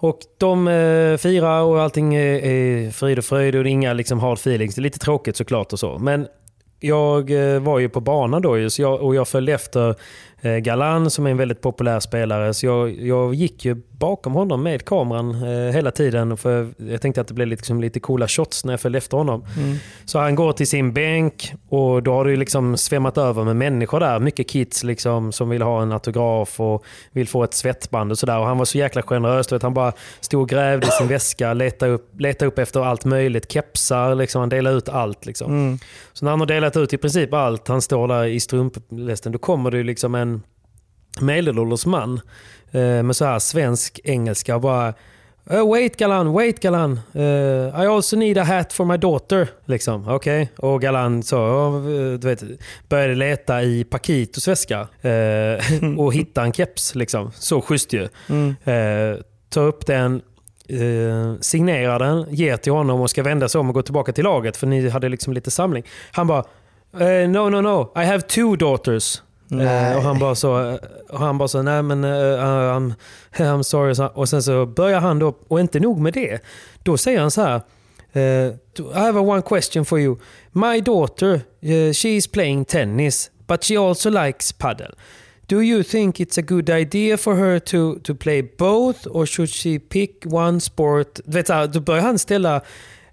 [SPEAKER 2] Och de eh, firar och allting är, är frid och fröjd och det är inga liksom, hard feelings. Det är lite tråkigt såklart och så. Men jag var ju på banan då så jag, och jag följde efter Galan som är en väldigt populär spelare. Så jag, jag gick ju bakom honom med kameran eh, hela tiden. För jag tänkte att det blev liksom lite coola shots när jag följde efter honom.
[SPEAKER 3] Mm.
[SPEAKER 2] Så han går till sin bänk och då har det liksom svämmat över med människor där. Mycket kids liksom som vill ha en autograf och vill få ett svettband och sådär. Och han var så jäkla generös. Vet, han bara stod och grävde i sin väska, letade upp, letade upp efter allt möjligt. Kepsar, liksom, han delade ut allt. Liksom.
[SPEAKER 3] Mm.
[SPEAKER 2] Så när han har delat ut i princip allt, han står där i strumplästen, då kommer det liksom en medelålders man eh, med så här svensk engelska och bara "Oh, Wait Galan, wait Galan. Eh, I also need a hat for my daughter. Liksom, Okej. Och Galan så, ja, du vet, började leta i Paquitos väska eh, och hitta en keps. Liksom. Så schysst ju.
[SPEAKER 3] Mm.
[SPEAKER 2] Eh, tar upp den, eh, signerar den, ger till honom och ska vända sig om och gå tillbaka till laget för ni hade liksom lite samling. Han bara eh, No, no, no. I have two daughters.
[SPEAKER 3] Nej.
[SPEAKER 2] Eh, och han bara så, och han bara så nej men uh, I'm, I'm sorry. Så- Och sen så börjar han då, och inte nog med det. Då säger han så här. eh, I have a one question for you. My daughter, uh, she is playing tennis, but she also likes paddle. Do you think it's a good idea for her to, to play both or should she pick one sport? Du vet, så här, då börjar han ställa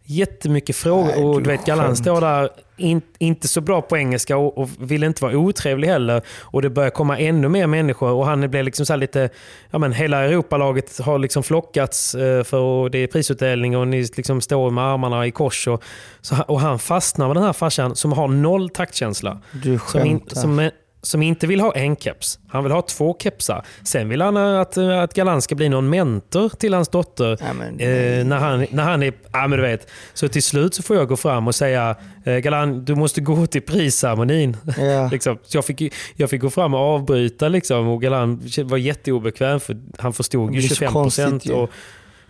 [SPEAKER 2] jättemycket frågor
[SPEAKER 3] Nej,
[SPEAKER 2] och
[SPEAKER 3] du
[SPEAKER 2] vet Galan står där in, inte så bra på engelska och, och vill inte vara otrevlig heller. Och det börjar komma ännu mer människor och han blir liksom så lite, ja men hela Europalaget har liksom flockats eh, för det är prisutdelning och ni liksom står med armarna i kors. Och, så, och han fastnar med den här farsan som har noll taktkänsla.
[SPEAKER 3] Du
[SPEAKER 2] Som, in,
[SPEAKER 3] skämtar.
[SPEAKER 2] som, som inte vill ha en keps. Han vill ha två kepsar. Sen vill han att, att Galan ska bli någon mentor till hans dotter.
[SPEAKER 3] Ja, men-
[SPEAKER 2] eh, när, han, när han är... Ja, men du vet. Så till slut så får jag gå fram och säga eh, Galan, du måste gå till prisceremonin.
[SPEAKER 3] Ja.
[SPEAKER 2] liksom. Så jag, fick, jag fick gå fram och avbryta liksom, och Galan var jätteobekväm för han förstod ju
[SPEAKER 3] blir så
[SPEAKER 2] 25
[SPEAKER 3] konstigt
[SPEAKER 2] procent.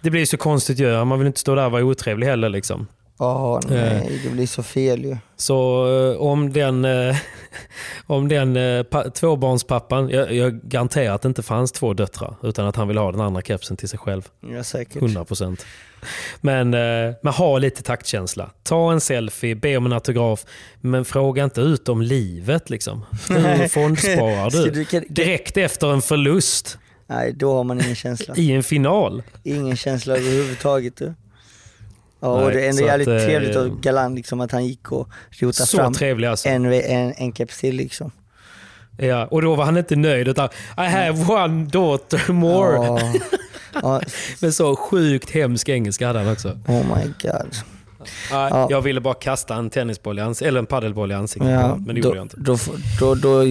[SPEAKER 2] Det blir så konstigt ju. Man vill inte stå där och vara otrevlig heller. Liksom.
[SPEAKER 3] Ja, nej, det blir så fel ju.
[SPEAKER 2] Så eh, om den, eh, om den eh, pa, tvåbarnspappan, jag, jag garanterar att det inte fanns två döttrar utan att han vill ha den andra kepsen till sig själv.
[SPEAKER 3] Ja, säkert.
[SPEAKER 2] 100%. Men, eh, men ha lite taktkänsla. Ta en selfie, be om en autograf, men fråga inte ut om livet. Liksom. Hur fondsparar du? Direkt efter en förlust
[SPEAKER 3] Nej, då har man ingen känsla.
[SPEAKER 2] i en final.
[SPEAKER 3] Ingen känsla överhuvudtaget. Du. Ja,
[SPEAKER 2] Nej,
[SPEAKER 3] och det är ändå jävligt
[SPEAKER 2] att, eh,
[SPEAKER 3] trevligt och galant liksom, att han gick och rotade fram
[SPEAKER 2] trevlig alltså.
[SPEAKER 3] en, en, en keps till. Liksom.
[SPEAKER 2] Ja, och då var han inte nöjd utan I have one daughter more.
[SPEAKER 3] Ja, ja,
[SPEAKER 2] Men så sjukt hemsk engelska hade han också.
[SPEAKER 3] oh my god. Ja.
[SPEAKER 2] Jag ville bara kasta en tennisboll eller en paddelboll i ansiktet
[SPEAKER 3] Ja,
[SPEAKER 2] men det
[SPEAKER 3] då,
[SPEAKER 2] gjorde jag inte.
[SPEAKER 3] Då, då, då,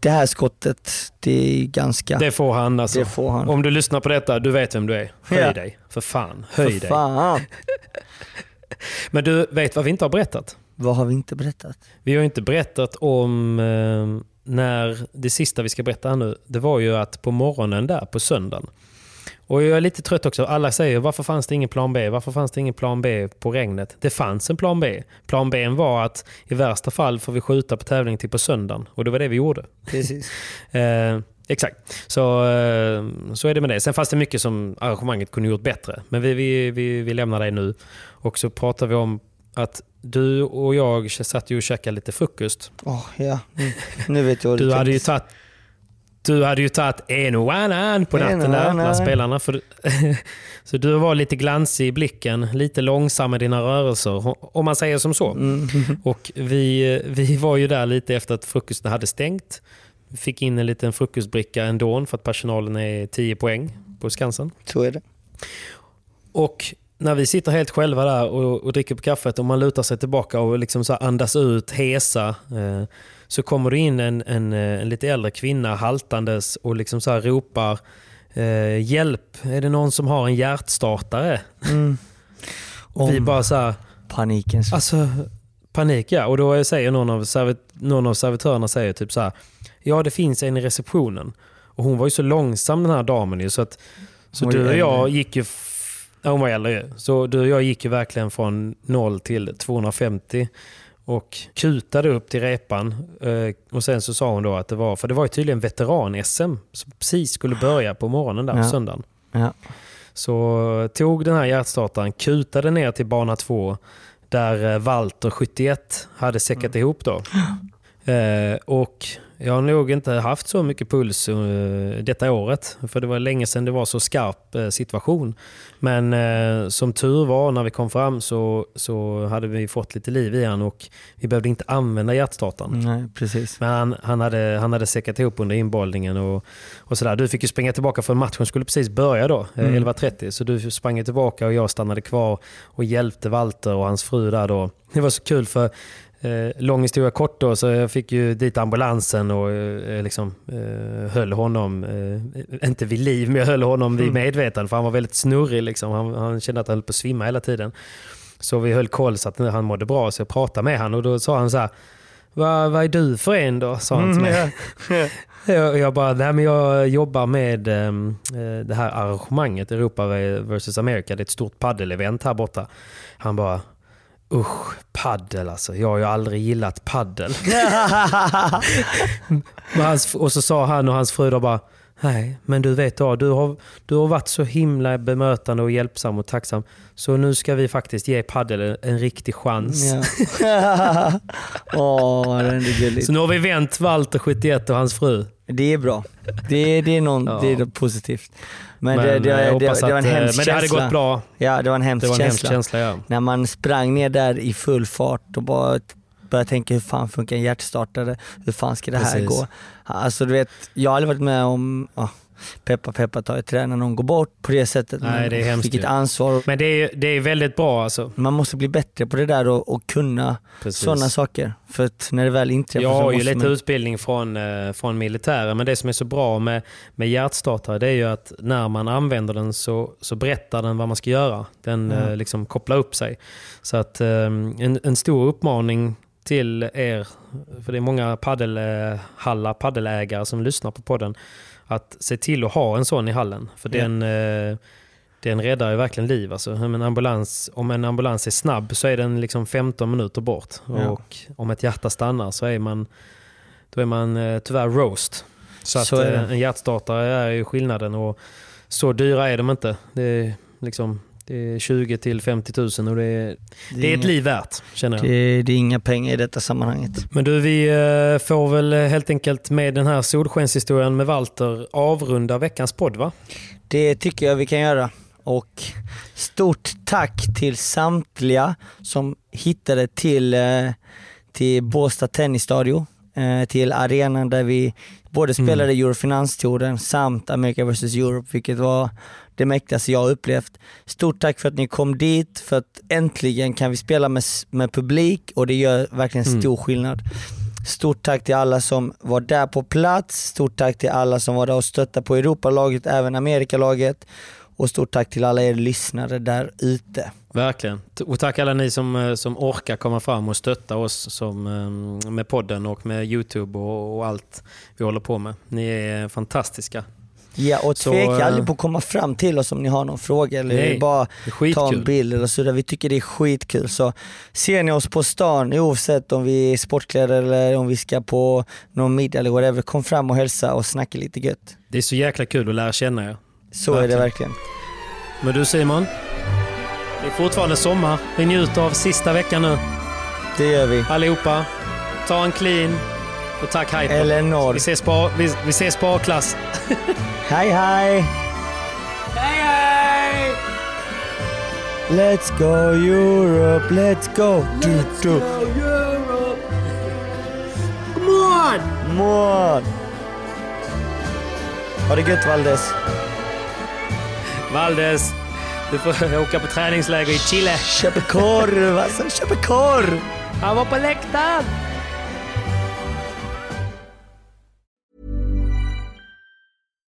[SPEAKER 3] det här skottet, det är ganska...
[SPEAKER 2] Det får han alltså.
[SPEAKER 3] Det får han.
[SPEAKER 2] Om du lyssnar på detta, du vet vem du är. Höj
[SPEAKER 3] Ja.
[SPEAKER 2] dig. För fan, höj
[SPEAKER 3] För
[SPEAKER 2] dig.
[SPEAKER 3] fan.
[SPEAKER 2] Men du vet vad vi inte har berättat?
[SPEAKER 3] Vad har vi inte berättat?
[SPEAKER 2] Vi har inte berättat om eh, när det sista vi ska berätta här nu, det var ju att på morgonen där på söndagen. Och jag är lite trött också. Alla säger varför fanns det ingen plan B? Varför fanns det ingen plan B på regnet? Det fanns en plan B. Plan B var att i värsta fall får vi skjuta på tävlingen till på söndagen. Och det var det vi gjorde.
[SPEAKER 3] Precis.
[SPEAKER 2] Eh, exakt. Så, eh, så är det med det. Sen fanns det mycket som arrangemanget kunde gjort bättre. Men vi, vi, vi, vi lämnar det nu. Och så pratar vi om att du och jag satt ju och käkade lite frukost.
[SPEAKER 3] Åh, ja. Mm. Nu vet jag vad
[SPEAKER 2] Du hade ju tagit du hade ju tagit en och annan på
[SPEAKER 3] En
[SPEAKER 2] natten där bland spelarna. För, så du var lite glansig i blicken, lite långsam i dina rörelser, om man säger som så.
[SPEAKER 3] Mm.
[SPEAKER 2] Och vi, vi var ju där lite efter att frukosten hade stängt. Vi fick in en liten frukostbricka ändå för att personalen är 10 poäng på Skansen.
[SPEAKER 3] Så är det.
[SPEAKER 2] Och när vi sitter helt själva där och, och dricker på kaffet och man lutar sig tillbaka och liksom så andas ut, hesa, eh, så kommer det in en, en, eh, en lite äldre kvinna haltandes och liksom så ropar eh, hjälp, är det någon som har en hjärtstartare?
[SPEAKER 3] Mm.
[SPEAKER 2] Och vi bara så här,
[SPEAKER 3] Paniken.
[SPEAKER 2] Alltså, panik ja. Och då säger någon av, servit, någon av servitörerna säger typ så här. Ja, det finns en i receptionen. Och hon var ju så långsam den här damen ju, så att så du och jag gick ju... Ja, hon var äldre. Så du och jag gick ju verkligen från 0 till 250 och kutade upp till repan. Eh, Och sen så sa hon då att det var, för det var ju tydligen veteran-SM som precis skulle börja på morgonen där på
[SPEAKER 3] Ja.
[SPEAKER 2] söndagen.
[SPEAKER 3] Ja.
[SPEAKER 2] Så tog den här hjärtstartaren, kutade ner till bana två där eh, Walter 71 hade säckat ihop då. Eh, och jag har nog inte haft så mycket puls eh, detta året. För det var länge sedan det var så skarp eh, situation. Men eh, som tur var när vi kom fram så, så hade vi fått lite liv i han och vi behövde inte använda hjärtstartaren.
[SPEAKER 3] Nej, precis.
[SPEAKER 2] Men han, han, hade, han hade säckat ihop under inbollningen och, och sådär. Du fick ju springa tillbaka för matchen skulle precis börja då,
[SPEAKER 3] Mm.
[SPEAKER 2] 11.30. Så du sprang tillbaka och jag stannade kvar och hjälpte Walter och hans fru där då. Det var så kul för Eh, lång historia kort då, så jag fick ju dit ambulansen och eh, liksom, eh, höll honom, eh, inte vid liv, men jag höll honom vid medvetande för han var väldigt snurrig. Liksom. Han, han kände att han höll på att svimma hela tiden. Så vi höll koll så att han mådde bra, så jag pratade med honom och då sa han så här, vad, vad är du för en då? Sa han till mig. Jag, jag bara, nej men jag jobbar med ehm, eh, det här arrangemanget Europa vs America. Det är ett stort paddelevent här borta. Han bara, usch, paddel alltså. Jag har ju aldrig gillat paddel. Hans, och så sa han och hans fru då bara, nej men du vet då, du har, du har varit så himla bemötande och hjälpsam och tacksam. Så nu ska vi faktiskt ge paddel en, en riktig chans.
[SPEAKER 3] Ja. Åh, det är gulligt.
[SPEAKER 2] Så nu har vi vänt Walter 71 och hans fru.
[SPEAKER 3] Det är bra. Det, det, är, någon,
[SPEAKER 2] Ja.
[SPEAKER 3] det är positivt. Men,
[SPEAKER 2] Men,
[SPEAKER 3] det, det,
[SPEAKER 2] jag
[SPEAKER 3] det, det,
[SPEAKER 2] hoppas
[SPEAKER 3] var en
[SPEAKER 2] att, eh,
[SPEAKER 3] hemsk
[SPEAKER 2] men det hade
[SPEAKER 3] känsla.
[SPEAKER 2] gått bra.
[SPEAKER 3] Ja, det var en hemsk
[SPEAKER 2] Det var en hemsk
[SPEAKER 3] känsla.
[SPEAKER 2] känsla ja.
[SPEAKER 3] När man sprang ner där i full fart och bara började tänka hur fan funkar en hjärtstartare? Hur fan ska det här
[SPEAKER 2] Precis.
[SPEAKER 3] gå? Alltså du vet, jag har aldrig varit med om, ja, peppa peppa tar i trä när någon går bort på det sättet.
[SPEAKER 2] Nej, det är hemskt
[SPEAKER 3] Vilket
[SPEAKER 2] ju.
[SPEAKER 3] ansvar.
[SPEAKER 2] Men det är, det är väldigt bra alltså.
[SPEAKER 3] Man måste bli bättre på det där och, och kunna sådana saker. För att när det väl inträffar
[SPEAKER 2] Jag har ju lite
[SPEAKER 3] man...
[SPEAKER 2] utbildning från, eh, från militären, men det som är så bra med, med hjärtstartare det är ju att när man använder den så, så berättar den vad man ska göra. Den eh, liksom kopplar upp sig. Så att eh, en, en stor uppmaning till er, för det är många paddelhallar, paddelägare som lyssnar på podden, att se till att ha en sån i hallen. För den, eh, den räddar ju verkligen liv. Alltså, om, en ambulans, om en ambulans är snabb så är den liksom 15 minuter bort.
[SPEAKER 3] Ja.
[SPEAKER 2] Och om ett hjärta stannar så är man, då är man eh, tyvärr roast. Så, att,
[SPEAKER 3] Så
[SPEAKER 2] eh, en hjärtstartare är ju skillnaden. Och så dyra är de inte. Det är, liksom, det är 20 till 50 000 och det är, det är ett
[SPEAKER 3] inga-
[SPEAKER 2] liv värt känner jag.
[SPEAKER 3] Det, det är inga pengar i detta sammanhanget.
[SPEAKER 2] Men du, vi eh, får väl helt enkelt med den här solskenshistorien med Walter avrunda veckans podd va?
[SPEAKER 3] Det tycker jag vi kan göra. Och stort tack till samtliga som hittade till, eh, till Båstad Tennisstadio, eh, till arenan där vi både spelade Eurofinanstouren samt America vs Europe, vilket var det mäktigaste jag har upplevt. Stort tack för att ni kom dit, för att äntligen kan vi spela med, med publik och det gör verkligen stor skillnad. Stort tack till alla som var där på plats, stort tack till alla som var där och stöttade på Europalaget, även Amerikalaget och stort tack till alla er lyssnare där ute.
[SPEAKER 2] Verkligen. Och tack alla ni som, eh, som orkar komma fram och stötta oss som, eh, med podden och med YouTube och, och allt vi håller på med. Ni är fantastiska.
[SPEAKER 3] Ja och tveka
[SPEAKER 2] eh,
[SPEAKER 3] aldrig på att komma fram till oss om ni har någon fråga eller
[SPEAKER 2] Nej,
[SPEAKER 3] bara ta en bild eller sådär. Vi tycker det är skitkul. Så ser ni oss på stan, oavsett om vi är sportkläder eller om vi ska på någon middag eller whatever, kom fram och hälsa och snacka lite gött.
[SPEAKER 2] Det är så jäkla kul att lära känna er.
[SPEAKER 3] Så är det verkligen.
[SPEAKER 2] Men du Simon, det är fortfarande sommar. Vi njuter av sista veckan nu.
[SPEAKER 3] Det gör vi.
[SPEAKER 2] Allihopa, ta en clean och tack Hyper.
[SPEAKER 3] Eller norr.
[SPEAKER 2] Vi ses på, vi, vi ses på A-klass.
[SPEAKER 3] Hej hej!
[SPEAKER 2] Hej hej!
[SPEAKER 3] Let's go Europe, let's go! Du, du.
[SPEAKER 2] Come on!
[SPEAKER 3] Mål! Ha det gött Valdes.
[SPEAKER 2] Valdes, du får åka på träningsläger i Chile.
[SPEAKER 3] Köp korv alltså, köp korv!
[SPEAKER 2] Han var på läktaren!